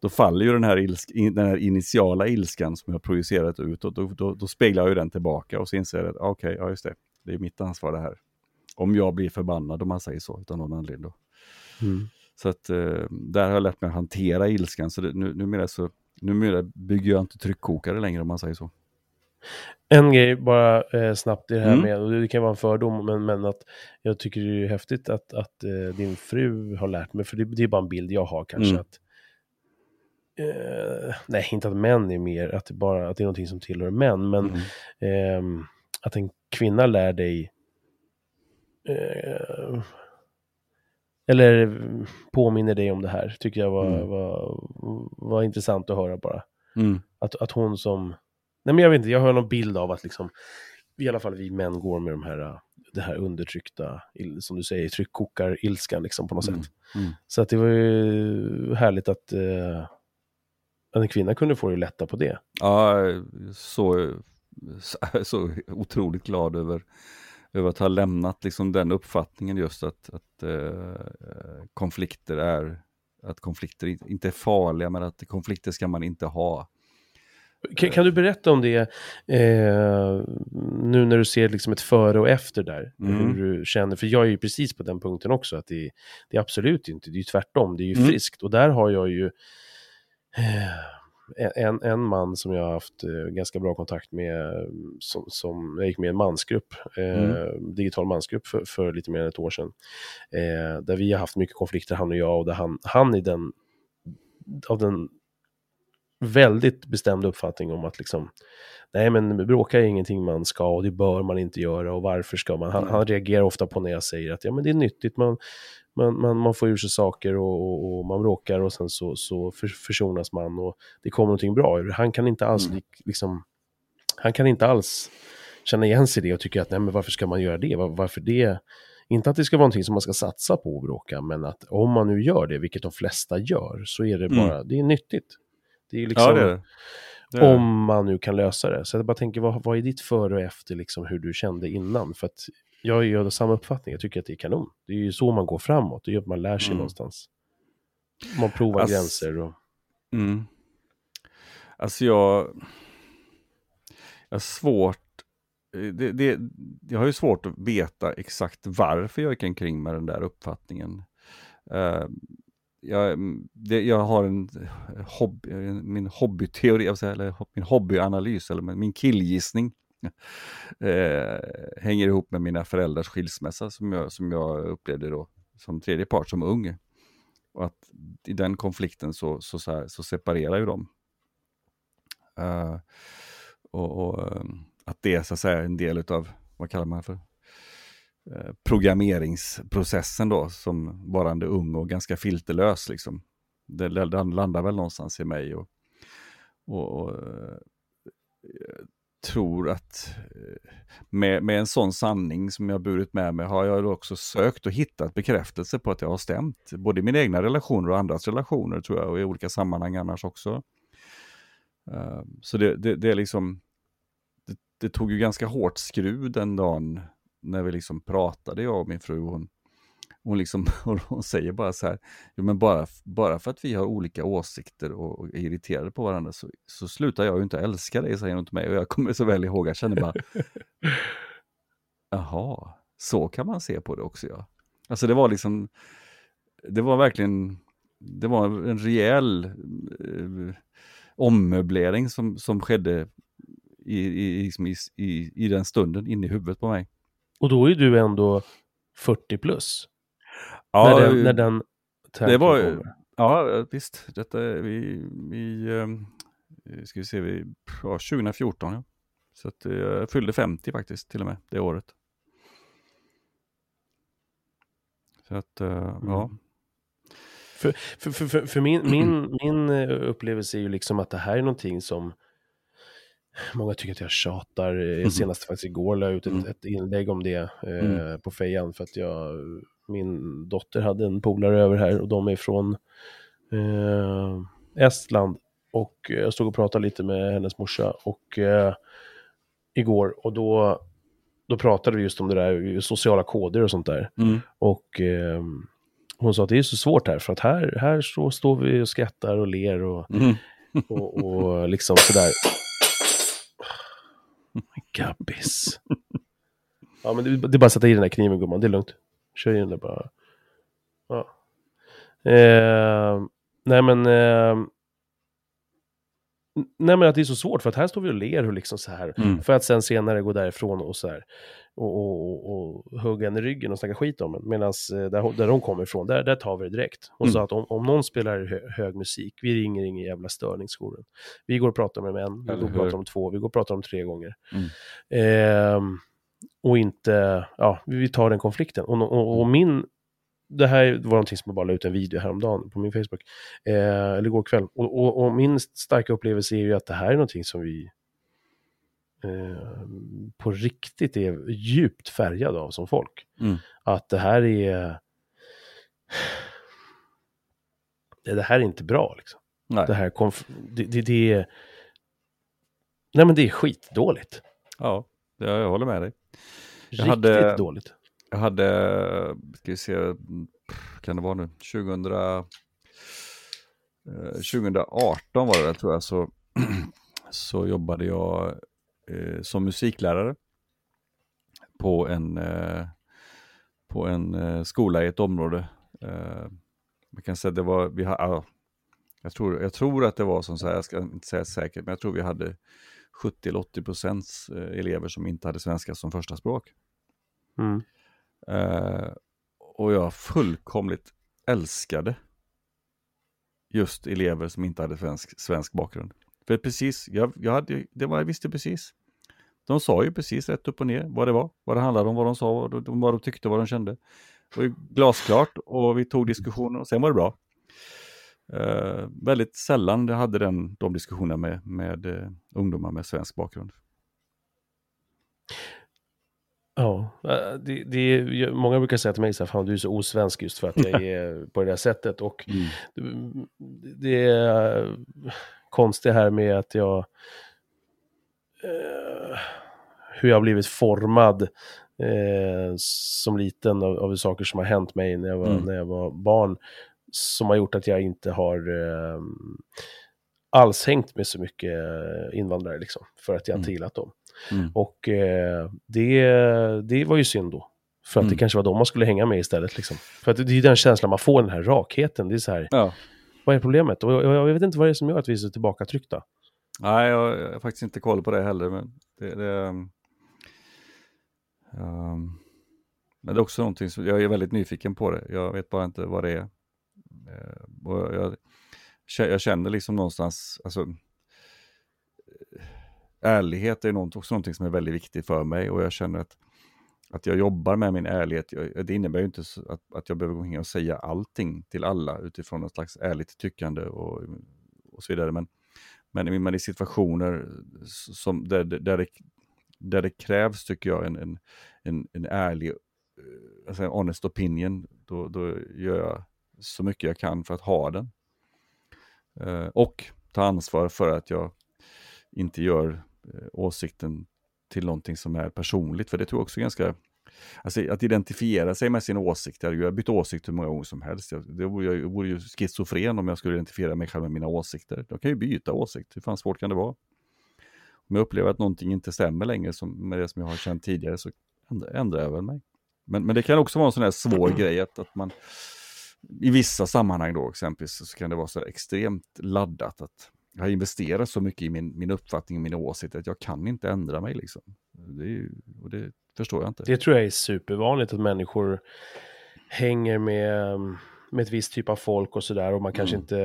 då faller ju den här, ilsk, den här initiala ilskan som jag projicerat ut och då, då, då speglar jag ju den tillbaka och så inser jag att ah, okej, ja just det, det är mitt ansvar det här. Om jag blir förbannad om man säger så, utan någon anledning då. Mm. Så att eh, där har jag lärt mig att hantera ilskan, så det, nu, numera, så, numera bygger jag inte tryckkokare längre om man säger så. En grej bara eh, snabbt i det här Mm. med, och det kan vara en fördom, men, men att jag tycker det är häftigt att, att eh, din fru har lärt mig, för det, det är bara en bild jag har kanske, Mm. att eh, nej, inte att män är mer, att det, bara, att det är någonting som tillhör män, men Mm. ehm, att en kvinna lär dig eh, eller påminner dig om det här, tycker jag var, Mm. var, var intressant att höra bara. Mm. Att, att hon som, nej men jag vet inte, jag har någon bild av att liksom, i alla fall vi män går med de här, det här undertryckta, som du säger, tryckkokar-ilskan liksom på något Mm. sätt. Mm. Så att det var ju härligt att, eh, att en kvinna kunde få det lätta på det. Ja, så, så otroligt glad över, över att ha lämnat liksom den uppfattningen just att, att eh, konflikter är att konflikter in- inte är farliga men att konflikter ska man inte ha. Kan, kan du berätta om det eh, nu när du ser liksom ett före och efter där? Mm. Hur du känner, för jag är ju precis på den punkten också, att det, det är absolut inte, det är ju tvärtom, det är ju Mm. friskt. Och där har jag ju eh, en, en man som jag har haft eh, ganska bra kontakt med, eh, som, som jag gick med i en mansgrupp, eh, digital mansgrupp för, för lite mer än ett år sedan. Eh, där vi har haft mycket konflikter, han och jag, och där han, han är den, av den väldigt bestämd uppfattning om att liksom, nej men bråka är ingenting man ska och det bör man inte göra och varför ska man? Han, Mm. han reagerar ofta på när jag säger att ja men det är nyttigt, man, man, man, man får ur sig saker och, och, och man bråkar och sen så, så för, försonas man och det kommer någonting bra ur. Han kan inte alls Mm. lik- liksom, han kan inte alls känna igen sig i det och tycka att nej men varför ska man göra det? Var, varför det? Inte att det ska vara någonting som man ska satsa på att bråka, men att om man nu gör det, vilket de flesta gör, så är det Mm. bara, det är nyttigt. Det är liksom, Ja, det är det. det. är det. om man nu kan lösa det. Så jag bara tänker, vad, vad är ditt före och efter, liksom, hur du kände innan? För att jag är av samma uppfattning, jag tycker att det är kanon. Det är ju så man går framåt, det är ju att man lär sig Mm. någonstans. Man provar Ass- gränser och... Mm. Alltså jag... Jag har svårt... Det, det, jag har ju svårt att veta exakt varför jag gick omkring med den där uppfattningen. Eh, jag, det, jag har en hobby, min hobbyteori, eller min hobbyanalys, eller min killgissning. Eh, hänger ihop med mina föräldrars skilsmässa som jag, som jag upplevde då som tredje part, som ung. Och att i den konflikten så, så, så, här, så separerar ju de. Uh, och, och ehm, att det är så att säga en del av, vad kallar man det för? Uh, programmeringsprocessen då, som varande ung och ganska filterlös liksom. Det, den landar väl någonstans i mig och, och, och eh, tror att eh, med, med en sån sanning som jag burit med mig har jag också sökt och hittat bekräftelse på att jag har stämt. Både i mina egna relationer och andras relationer tror jag och i olika sammanhang annars också. Ehm, så det, det, det är liksom, det, det tog ju ganska hårt skruv den dagen när vi liksom pratade, jag och min fru. Hon, hon, liksom, hon säger bara så här, jo men bara, bara för att vi har olika åsikter och, och är irriterade på varandra så, så slutar jag ju inte älska dig, säger hon till mig. Och jag kommer så väl ihåg, jag kände bara, jaha, så kan man se på det också ja. Alltså det var liksom, det var verkligen, det var en rejäl eh, ommöblering som, som skedde i, i, liksom i, i, i den stunden inne i huvudet på mig. Och då är du ändå 40 plus. Ja, när den, när den det var kommer. ja visst, detta är vi, vi ehm, ska vi se, vi, ja, 2014 ja. Så att eh, jag fyllde 50 faktiskt till och med det året. Så att, eh, ja. För, för, för, för, för min, min, min eh, upplevelse är ju liksom att det här är någonting som Många tycker att jag tjatar. Eh, Mhm. Senast faktiskt igår la jag ut ett, Mm. ett inlägg om det eh, Mm. på fejan för att jag, min dotter hade en polare över här och de är från eh, Estland. Och jag stod och pratade lite med hennes morsa och eh, igår och då, då pratade vi just om det där, sociala koder och sånt där. Mm. Och eh, hon sa att det är så svårt här, för att här, här så står vi och skrattar och ler och, Mm. och, och liksom sådär. Gabbis. Ja, men det, det är bara att sätta i den där kniven gumman, det är lugnt. Kör i den där bara. Ja. Eh, nej men... Eh, nej men att det är så svårt, för att här står vi och ler och liksom så här. Mm. För att sen senare gå därifrån och så här. Och, och, och, och hugga en i ryggen och snacka skit om en. Medan där, där de kommer ifrån, där, där tar vi det direkt. Hon Mm. sa att om, om någon spelar hö, hög musik, vi ringer ingen jävla störningsskolan. Vi går och pratar med en, vi går och pratar om två, vi går och pratar om tre gånger. Mm. Ehm, och inte, ja, vi tar den konflikten. Och, och, och min det här var någonting som jag bara la ut en video häromdagen på min Facebook, eh, eller igår kväll. Och, och, och, min starka upplevelse är ju att det här är någonting som vi eh, på riktigt är djupt färgade av som folk. Mm. Att det här är... Det här är inte bra liksom. Nej. Det här konf- det, det, det är... Nej men det är skitdåligt. Ja, jag, jag håller med dig. Riktigt hade- dåligt. Jag hade, ska vi se, kan det vara nu, 2000, eh, 2018 var det väl tror jag, så, så jobbade jag eh, som musiklärare på en, eh, på en eh, skola i ett område. Eh, man kan säga det var, vi har, ah, jag, tror, jag tror att det var som så här, jag ska inte säga säkert, men jag tror vi hade 70 eller 80 procents eh, elever som inte hade svenska som första språk. Mm. Eh, och jag fullkomligt älskade just elever som inte hade svensk, svensk bakgrund. För precis, jag, jag, hade, det var, jag visste precis. De sa ju precis rätt upp och ner vad det var, vad det handlade om, vad de sa, vad de, vad de tyckte, vad de kände. Det var ju glasklart och vi tog diskussioner och sen var det bra. Eh, väldigt sällan jag hade den, de diskussionerna med, med eh, ungdomar med svensk bakgrund. Ja, eh, det, det är, många brukar säga till mig så här, fan du är så osvensk just för att jag är på det där sättet. Och Mm. det är konstigt här med att jag... Eh, hur jag har blivit formad eh, som liten av, av saker som har hänt mig när jag var, Mm. när jag var barn. Som har gjort att jag inte har eh, alls hängt med så mycket eh, invandrare liksom. För att jag inte Mm. gillat dem. Mm. Och eh, det, det var ju synd då. För att det Mm. kanske var de man skulle hänga med istället. Liksom. För att det är ju den känslan man får, den här rakheten. Det är så här, Ja. vad är problemet? Och jag, jag vet inte vad det är som gör att vi är så tillbakatryckta. Nej, jag, jag har faktiskt inte koll på det heller. Men det, det, ehm, men det är också någonting som jag är väldigt nyfiken på det. Jag vet bara inte vad det är. Eh, och jag, jag känner liksom någonstans, alltså, ärlighet är något, också någonting som är väldigt viktigt för mig och jag känner att, att jag jobbar med min ärlighet. Jag, det innebär ju inte att, att jag behöver gå in och säga allting till alla utifrån något slags ärligt tyckande och, och så vidare. Men, men, men i situationer som, där, där, det, där det krävs, tycker jag, en, en, en, en ärlig, eh, alltså en honest opinion, då, då gör jag så mycket jag kan för att ha den. Eh, och ta ansvar för att jag inte gör åsikten till någonting som är personligt, för det tror jag också ganska Alltså att identifiera sig med sin åsikt, jag har bytt åsikt hur många gånger som helst. Jag- Det vore, jag vore ju schizofren om jag skulle identifiera mig själv med mina åsikter. Jag kan ju byta åsikt, hur fan svårt kan det vara? Om jag upplever att någonting inte stämmer längre som, med det som jag har känt tidigare så ändrar, jag väl mig. Men, men det kan också vara en sån här svår grej att, att man i vissa sammanhang då exempelvis så kan det vara så extremt laddat att jag har investerat så mycket i min, min uppfattning och mina åsikter att jag kan inte ändra mig liksom. Det ju, och det förstår jag inte. Det tror jag är supervanligt att människor hänger med, med ett visst typ av folk och sådär. Och man kanske Mm. inte,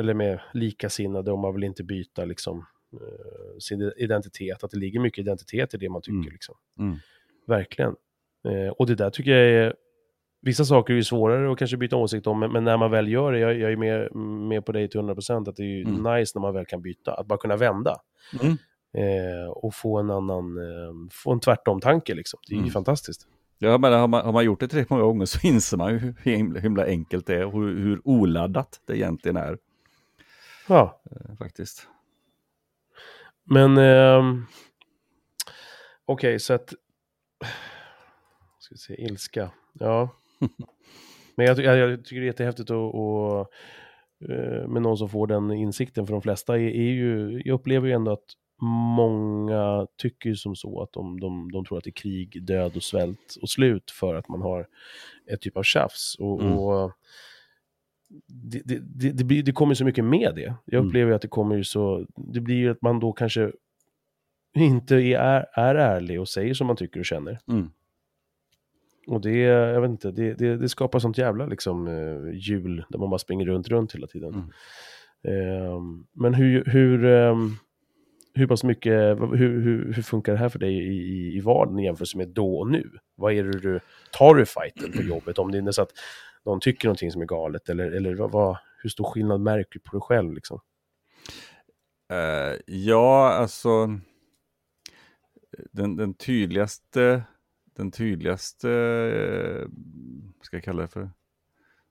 eller med likasinnade och man vill inte byta liksom eh, sin identitet. Att det ligger mycket identitet i det man tycker Mm. liksom. Mm. Verkligen. Eh, och det där tycker jag är, vissa saker är ju svårare att kanske byta åsikt om, men, men när man väl gör det, jag, jag är med, med på dig till 100% att det är ju Mm. nice när man väl kan byta, att bara kunna vända. Mm. Eh, och få en annan, eh, få en tvärtom-tanke liksom. Det är ju Mm. fantastiskt. Ja, men har man, har man gjort det tillräckligt många gånger så inser man ju hur himla, himla enkelt det är och hur, hur oladdat det egentligen är Ja, eh, faktiskt. men ehm, okej, så att, ska vi se, ilska, ja. Men jag, jag, jag tycker det är jättehäftigt att, att, eh, med någon som får den insikten, för de flesta är, är ju, jag upplever ju ändå att många tycker ju som så att de, de, de tror att det är krig, död och svält och slut för att man har ett typ av tjafs. Och, Mm. och det, det, det, blir, det kommer så mycket med det. Jag Mm. upplever ju att det kommer ju så, det blir ju att man då kanske inte är, är ärlig och säger som man tycker och känner. Mm. Och det, jag vet inte, det, det, det skapar sånt jävla liksom eh, hjul där man bara springer runt, runt hela tiden. Mm. Ehm, men hur, hur, ehm, hur pass mycket, hur, hur, hur funkar det här för dig i, i, i vardagen i jämförelse med då och nu? Vad är det du, tar du fighten på jobbet om det är så att någon tycker någonting som är galet eller, eller vad, vad, hur stor skillnad märker du på dig själv liksom? Uh, ja, alltså den, den tydligaste, den tydligaste, uh, ska jag kalla det för,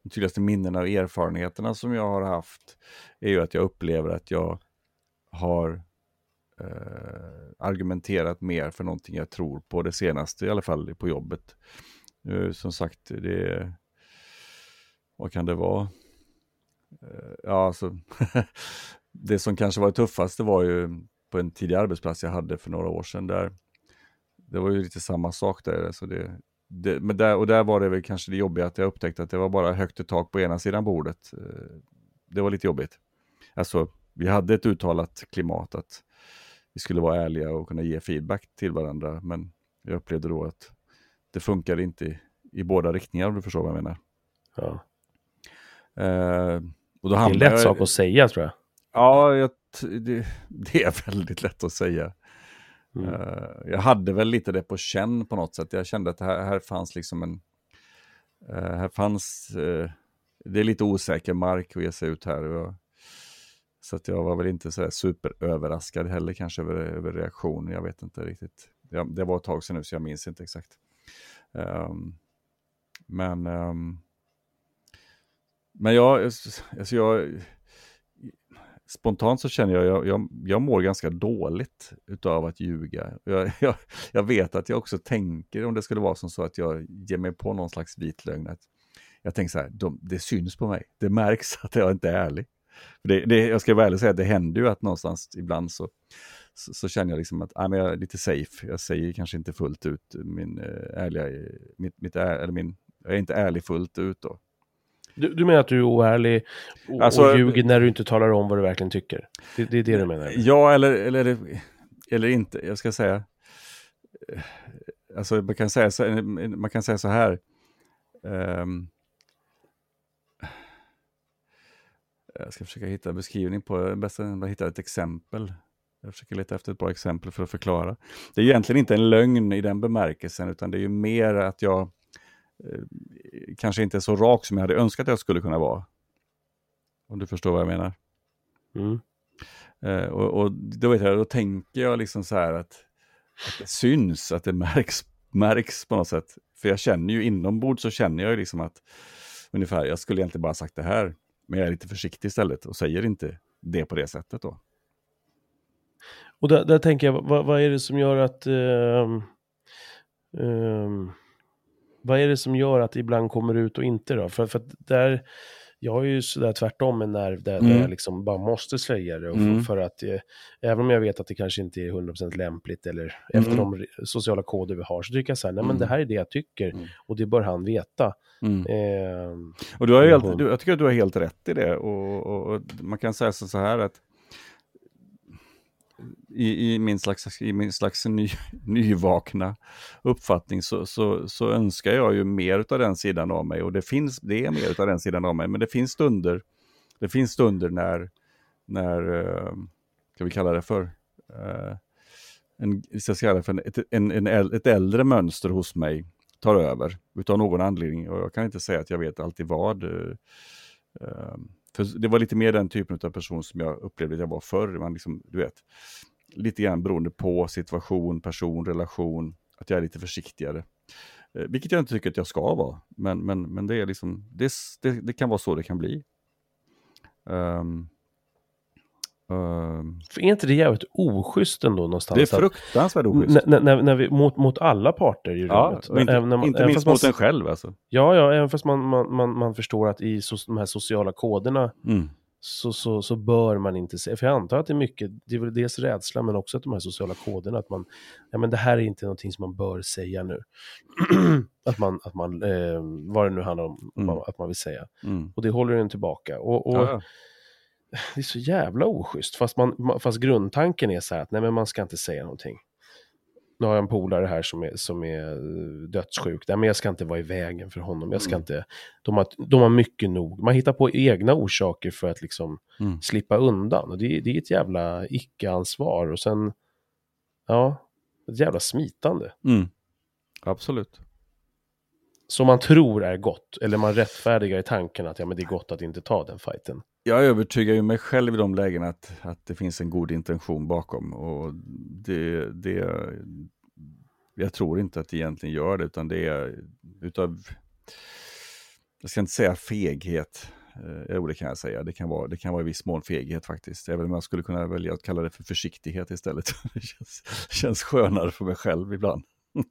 de tydligaste minnena och erfarenheterna som jag har haft är ju att jag upplever att jag har eh, argumenterat mer för någonting jag tror på det senaste, i alla fall på jobbet. Eh, som sagt, det vad kan det vara? Eh, ja, alltså, det som kanske var det tuffaste var ju på en tidig arbetsplats jag hade för några år sedan. Där, det var ju lite samma sak där. Alltså det, det, men där, och där var det väl kanske det jobbiga att jag upptäckte att det var bara högt i tak på ena sidan bordet. Eh, det var lite jobbigt. Alltså, vi hade ett uttalat klimat att vi skulle vara ärliga och kunna ge feedback till varandra. Men jag upplevde då att det funkade inte i, i båda riktningar om du förstår vad jag menar. Ja. Eh, och då det är en lätt jag, sak att säga tror jag. Ja, jag, det, det, är väldigt lätt att säga. Mm. Uh, jag hade väl lite det på känn på något sätt. Jag kände att här, här fanns liksom en... Uh, här fanns... Uh, det är lite osäker mark att ge sig ut här. Så att jag var väl inte så superöverraskad heller kanske över, över reaktionen. Jag vet inte riktigt. Ja, det var ett tag sedan nu så jag minns inte exakt. Um, men... Um, men jag, alltså jag, spontant så känner jag, jag, jag, jag mår ganska dåligt utav att ljuga. Jag, jag, jag, vet att jag också tänker, om det skulle vara som så att jag ger mig på någon slags vit lögn, att jag tänker så här, de, det syns på mig, det märks att jag inte är ärlig. Det, det, jag ska vara ärlig och säga att det händer ju att någonstans ibland så, så, så känner jag liksom att ah, men jag är lite safe, jag säger kanske inte fullt ut min äh, ärliga, mitt, mitt är, eller min, jag är inte ärlig fullt ut då. Du, du menar att du är oärlig och, alltså, och ljuger när du inte talar om vad du verkligen tycker? Det, det är det du menar? Ja, eller, eller, eller inte. Jag ska säga... Alltså man kan säga så, man kan säga så här. Um, jag ska försöka hitta en beskrivning på bäst att hitta ett exempel. Jag försöker leta efter ett bra exempel för att förklara. Det är egentligen inte en lögn i den bemärkelsen, utan det är ju mer att jag kanske inte är så rak som jag hade önskat att jag skulle kunna vara. Om du förstår vad jag menar. Mm. Eh, och, och, då, vet jag, då tänker jag liksom så här att, att det syns, att det märks, märks på något sätt. För jag känner ju inombords så känner jag ju liksom att ungefär, jag skulle egentligen bara sagt det här, men jag är lite försiktig istället och säger inte det på det sättet då. Och där, där tänker jag, vad, vad, är det som gör att uh, uh, vad är det som gör att det ibland kommer ut och inte då? För, för där, jag har ju sådär tvärtom en nerv där, mm. där jag liksom bara måste säga det. Och för, mm. för att, eh, även om jag vet att det kanske inte är 100% lämpligt eller mm. efter de sociala koder vi har, så tycker jag så här, nej men det mm. här är det jag tycker mm. och det bör han veta. Eh, och du har helt, du, jag tycker att du har helt rätt i det. Och, och, och man kan säga så här att i, i, min slags, i min slags ny, nyvakna uppfattning så, så, så, önskar jag ju mer av den sidan av mig och det finns, det är mer av den sidan av mig, men det finns stunder, det finns stunder när, när, eh, ska vi kalla det för, eh, en, ska kalla det för ett, en, en, ett äldre mönster hos mig tar över utav någon anledning och jag kan inte säga att jag vet alltid vad. Eh, för det var lite mer den typen av person som jag upplevde att jag var förr. Man liksom, du vet, lite grann beroende på situation, person, relation, att jag är lite försiktigare. Eh, vilket jag inte tycker att jag ska vara, men, men, men det, är liksom, det, det, det kan vara så det kan bli. Um, för är inte det jävligt oschysst ändå någonstans? Det är fruktansvärt oschysst. När, när, när vi, mot, mot alla parter i ja, rummet. Inte, även man, inte minst mot en själv alltså. Ja, ja, även fast man, man, man, man förstår att i so, de här sociala koderna mm så, så, så bör man inte säga, för jag antar att det är mycket, det är väl dels rädsla men också att de här sociala koderna, att man, ja men det här är inte någonting som man bör säga nu. att man, att man eh, vad det nu handlar om, mm. att man vill säga. Mm. Och det håller en tillbaka. Och, och ja. Det är så jävla oschysst, fast, man, fast grundtanken är så här att nej men man ska inte säga någonting. nu har jag en polare här som är, som är dödssjuk. Nej, men jag ska inte vara i vägen för honom. Jag ska Mm. inte, de, har, de har mycket nog. Man hittar på egna orsaker för att liksom Mm. slippa undan. Och det, det är ett jävla icke-ansvar. Och sen, ja, ett jävla smitande. Mm. Absolut. Som man tror är gott. Eller man rättfärdigar i tanken att ja, men det är gott att inte ta den fighten. Jag övertygar ju mig själv i de lägena att, att det finns en god intention bakom. Och det, det, jag tror inte att det egentligen gör det, utan det är utav, jag ska inte säga feghet, eh, jo det kan jag säga, det kan, vara, det kan vara i viss mån feghet faktiskt. Även om jag skulle kunna välja att kalla det för försiktighet istället. Det känns, känns skönare för mig själv ibland.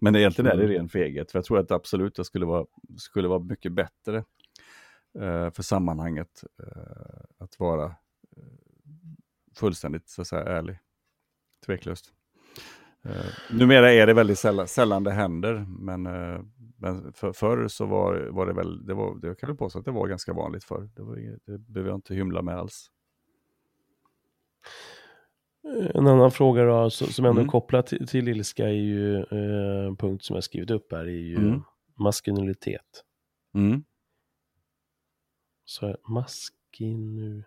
Men egentligen är det Mm. ren feghet, för jag tror att absolut det skulle vara, skulle vara mycket bättre eh, för sammanhanget eh, att vara eh, fullständigt så att säga, ärlig. Tveklöst. Uh, numera är det väldigt sällan, sällan det händer, men, eh, men för, förr så var, var det väl, det var, jag kan väl påstå att det var ganska vanligt förr. Det, var, det behöver jag inte hymla med alls. Eh, En annan fråga då, så- som ändå Mm. kopplat till, till ilska är ju eh, en punkt som jag skrivit upp här, är ju Mm. maskulinitet. Mm. Så maskinu...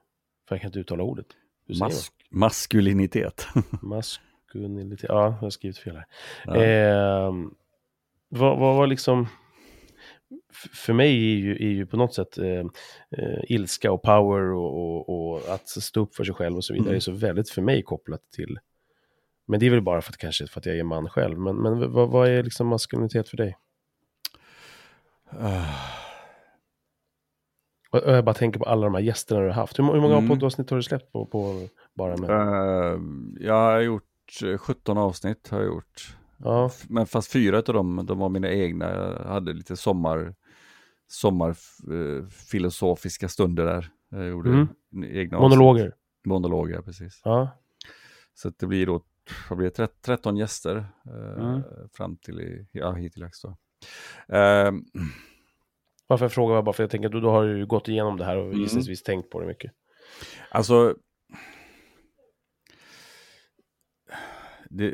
För jag kan inte uttala ordet. Mas maskulinitet. Maskulinitet. Ja, jag har skrivit fel här. Ja. Ehm, vad, vad var liksom... För mig är ju, är ju på något sätt eh, eh, ilska och power och, och, och att stå upp för sig själv och så vidare Mm. är så väldigt för mig kopplat till... Men det är väl bara för att kanske för att jag är man själv. Men, men vad, vad är liksom maskulinitet för dig? Ah, Och Jag bara tänker på alla de här gästerna du har haft. Hur, må- hur många Mm. poddavsnitt har du släppt på, på bara med? eh, jag har gjort eh, 17 avsnitt. Har jag gjort. Ja, Men fast fyra av dem, de var mina egna. Jag hade lite sommar, sommarfilosofiska stunder där. Jag gjorde Mm. egna monologer. Avsnitt. Monologer, precis. Ja, Så det blir då vad blir det, 13 13 gäster eh, Mm. fram till i, ja, hittills då. Eh, varför jag frågar var bara för jag tänker att du, då har du ju gått igenom det här och Mm. gissningsvis tänkt på det mycket. alltså, det,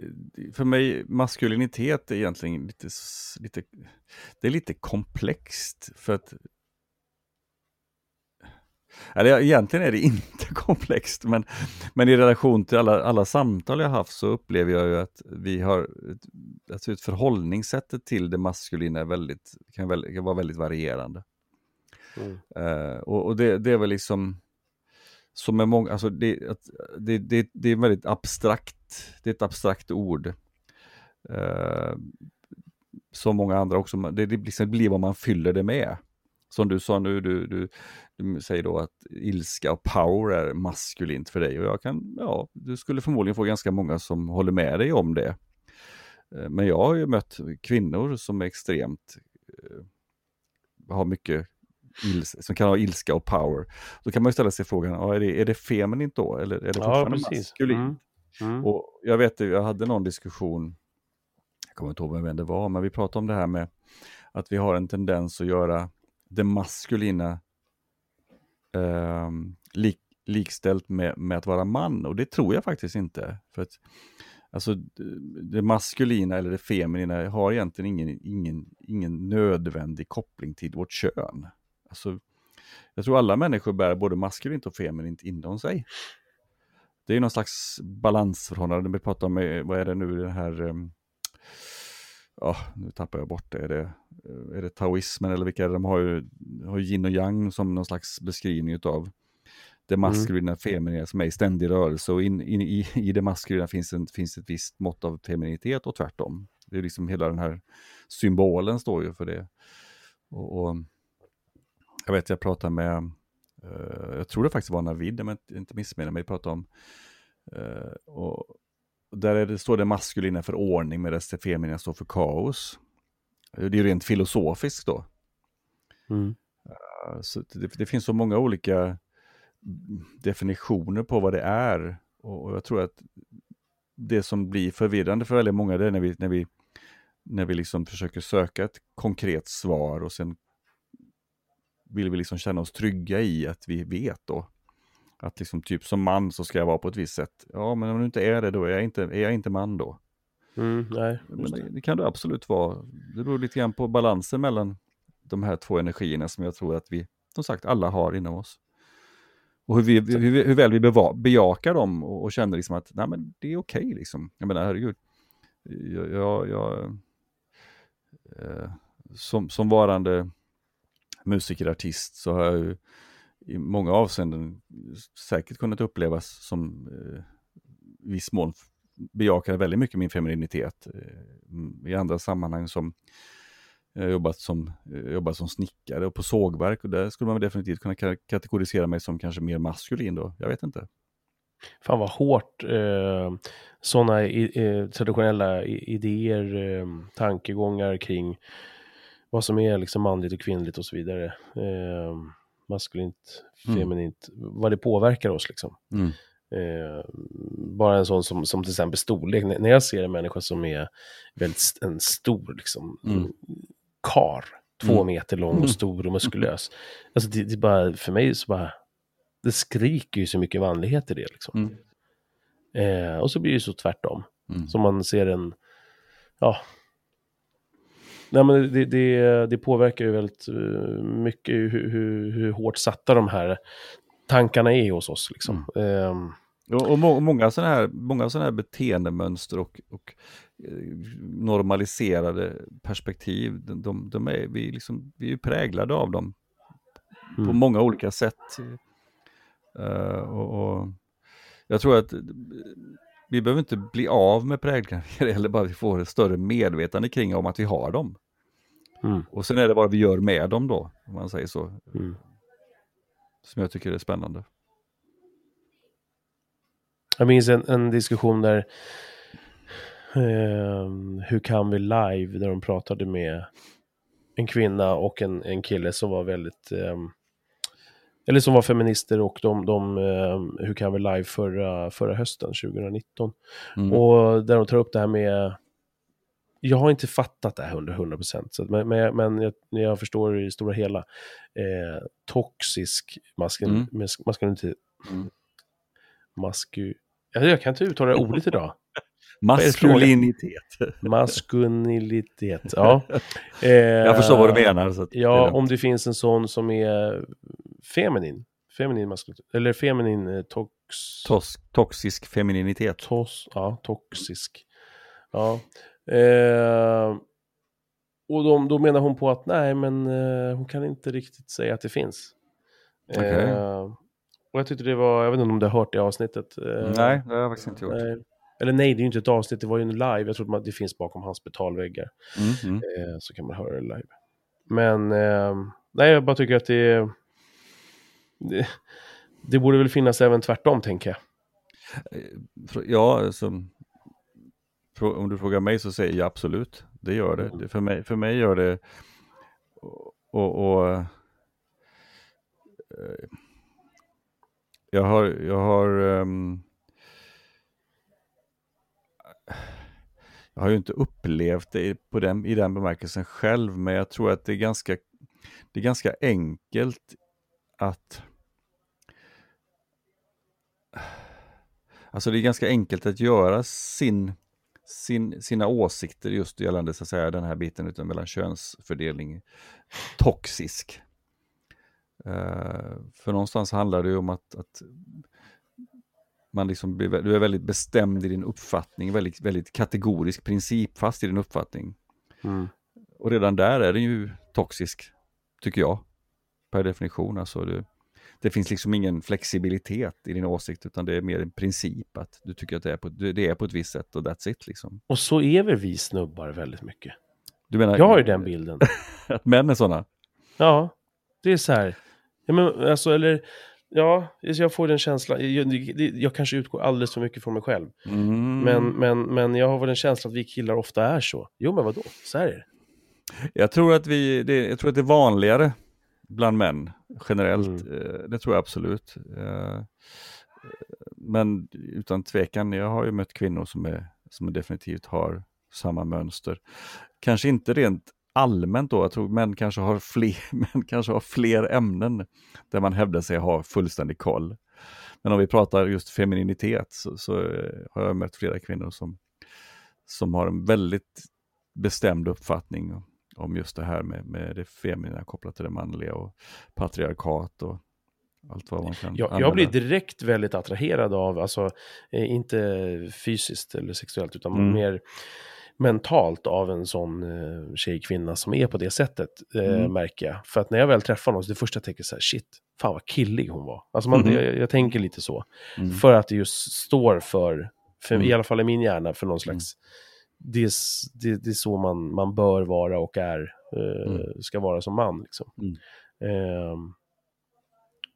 för mig, maskulinitet är egentligen lite, lite, det är lite komplext. För att Eller egentligen är det inte komplext, men, men i relation till alla, alla samtal jag haft så upplever jag ju att vi har alltså ett förhållningssättet till det maskulina är väldigt, kan, väl, kan vara väldigt varierande. Mm. Eh, och och det, det är väl liksom, som med många, alltså det, att, det, det, det är väldigt abstrakt, det är ett abstrakt ord. Eh, som många andra också, det, det liksom blir vad man fyller det med. Som du sa nu, du, du, du säger då att ilska och power är maskulint för dig och jag kan, ja, du skulle förmodligen få ganska många som håller med dig om det. Eh, Men jag har ju mött kvinnor som är extremt, eh, har mycket som kan ha ilska och power. Då kan man ju ställa sig frågan, ja, är, det, är det feminint då? Eller är det Ja, fortfarande precis. maskulint? Mm. Mm. Och jag vet, jag hade någon diskussion, jag kommer inte ihåg vem det var, men vi pratade om det här med att vi har en tendens att göra det maskulina eh, lik, likställt med, med att vara man. Och det tror jag faktiskt inte. För att alltså, det- maskulina eller det feminina har egentligen ingen, ingen, ingen nödvändig koppling till vårt kön. Alltså, jag tror alla människor bär både maskulint och feminint inom sig. Det är någon slags balansförhållande. Vi pratar om, eh, vad är det nu, den här... ehm, Ja, nu tappar jag bort det. Är det, är det taoismen eller vilka är det? De har ju, har ju yin och yang som någon slags beskrivning av det maskulina och feminina som är i ständig rörelse. Och in, in, i, i det maskulina finns, en, finns ett visst mått av feminitet och tvärtom. Det är liksom hela den här symbolen står ju för det. Och, och jag vet, jag pratade med, eh, jag tror det faktiskt var Navid, om jag inte- missminner mig, pratade om, och och där är det, står det maskulina för ordning medan det feminina står för kaos. Det är ju rent filosofiskt då. Mm. Uh, Så det, det finns så många olika definitioner på vad det är. Och, och jag tror att det som blir förvirrande för väldigt många det är när vi, när vi, när vi liksom försöker söka ett konkret svar och sen vill vi liksom känna oss trygga i att vi vet då. Att liksom typ som man så ska jag vara på ett visst sätt. Ja, men om du inte är det då, är jag inte, är jag inte man då? Mm, nej, det, det. kan det absolut vara. Det beror lite grann på balansen mellan de här två energierna som jag tror att vi, som sagt, alla har inom oss. Och hur, vi, hur, hur väl vi beva, bejakar dem och, och känner liksom att nej, men det är okej. liksom. Jag menar, herregud. Jag, jag, jag, eh, som, som varande musikerartist så har jag ju i många avseenden säkert kunnat upplevas som eh, i viss mån bejakar väldigt mycket min femininitet. Eh, I andra sammanhang som jag har jobbat som, eh, jobbat som snickare och på sågverk och där skulle man definitivt kunna kategorisera mig som kanske mer maskulin då. Jag vet inte. Fan vad hårt eh, sådana eh, traditionella idéer, eh, tankegångar kring vad som är liksom manligt och kvinnligt och så vidare. Eh, maskulint, Mm. feminint, vad det påverkar oss liksom. Mm. Eh, bara en sån som, som till exempel storlek. N- När jag ser en människa som är väldigt st- en stor liksom, Mm. kar, två Mm. meter lång och stor och muskulös. Alltså det, det är bara, för mig så bara, det skriker ju så mycket manlighet i det liksom. Mm. Eh, och så blir det så tvärtom. Mm. Som man ser en, ja. Nej men det, det, det påverkar ju väldigt eh, mycket hur, hur, hur hårt satta de här tankarna är hos oss liksom. Ehm, Och, och må, många sådana här, många såna här beteendemönster och, och eh, normaliserade perspektiv, de, de, de är, vi, liksom, vi är ju präglade av dem på Mm. många olika sätt. Eh, och, och jag tror att vi behöver inte bli av med präglingar, eller bara vi får ett större medvetande kring om att vi har dem. Mm. Och sen är det vad vi gör med dem då, om man säger så, Mm. som jag tycker är spännande. Jag minns en, en diskussion där ehm, Hur kan vi live? Där de pratade med en kvinna och en, en kille som var väldigt ehm, eller som var feminister och de, de Hur kan vi live förra, förra hösten 2019. Mm. Och där de tar upp det här med jag har inte fattat det här under 100 procent, men, men, men jag, jag förstår i det stora hela. Eh, toxisk maskulin, Mm. mas- maskulinitet. Mm. Masku... Jag, jag kan inte uttala det ordet idag. Maskulinitet. Maskulinitet, ja. Eh, Jag förstår vad du menar. Det är Ja, om det finns en sån som är feminin. Feminin maskulinitet. Eller feminin eh, tox... Tos, toxisk femininitet. Tos, ja, toxisk. Ja. Eh, och de, då menar hon på att nej, men eh, hon kan inte riktigt säga att det finns. Eh, och jag tyckte det var, jag vet inte om du har hört det avsnittet. Eh, Nej, det har jag faktiskt inte gjort. nej. Eller nej, det är ju inte ett avsnitt, det var ju en live. Jag tror att det finns bakom hans betalväggar. Mm, mm. Så kan man höra det live. Men nej, jag bara tycker att det, det det borde väl finnas även tvärtom, tänker jag. Frå- Ja, alltså, om du frågar mig så säger jag absolut. Det gör det. Mm. det för, mig, för mig gör det... Och, och, eh, jag har... Jag har ehm, jag har ju inte upplevt det i- på den, i den bemärkelsen själv, men jag tror att det är ganska, det är ganska enkelt att Alltså det är ganska enkelt att göra sin, sin, sina åsikter just gällande så att säga, den här biten utav mellan könsfördelning toxisk. Eh, för någonstans handlar det ju om att, att man liksom blir, du är väldigt bestämd i din uppfattning, väldigt, väldigt kategorisk, principfast i din uppfattning. Mm. Och redan där är den ju toxisk, tycker jag. Per definition. Alltså det, det finns liksom ingen flexibilitet i din åsikt, utan det är mer en princip att du tycker att det är på, det är på ett visst sätt och that's it. Liksom. Och så är väl vi snubbar väldigt mycket. Du menar Jag har ju den bilden. att män är sådana? Ja, det är så här. Ja, men alltså, eller, ja, jag får den känslan. Jag, jag, kanske utgår alldeles för mycket från mig själv. Mm. Men, men, men jag har väl en känsla att vi killar ofta är så. Jo, men vadå? Så här är det. Jag tror att vi, det, jag tror att det är vanligare bland män generellt. Mm. Eh, Det tror jag absolut. Eh, Men utan tvekan, jag har ju mött kvinnor som, är, som definitivt har samma mönster. Kanske inte rent allmänt då, jag tror män kanske har fler, män kanske har fler ämnen där man hävdar sig ha fullständig koll. Men om vi pratar just femininitet så, så eh, har jag mött flera kvinnor som, som har en väldigt bestämd uppfattning om just det här med, med det feminina kopplat till det manliga och patriarkat och allt vad man kan jag, jag blir direkt väldigt attraherad av, alltså eh, inte fysiskt eller sexuellt, utan mm. mer mentalt av en sån eh, tjejkvinna som är på det sättet, eh, mm. märker jag. För att när jag väl träffar någon, så det första jag tänker så här, shit, fan vad killig hon var. Alltså man, mm. jag, jag, tänker lite så. Mm. För att det just står för, för mm. i alla fall i min hjärna, för någon mm. slags, det, är, det, det är så man, man bör vara och är, eh, mm. ska vara som man. Liksom. Eh,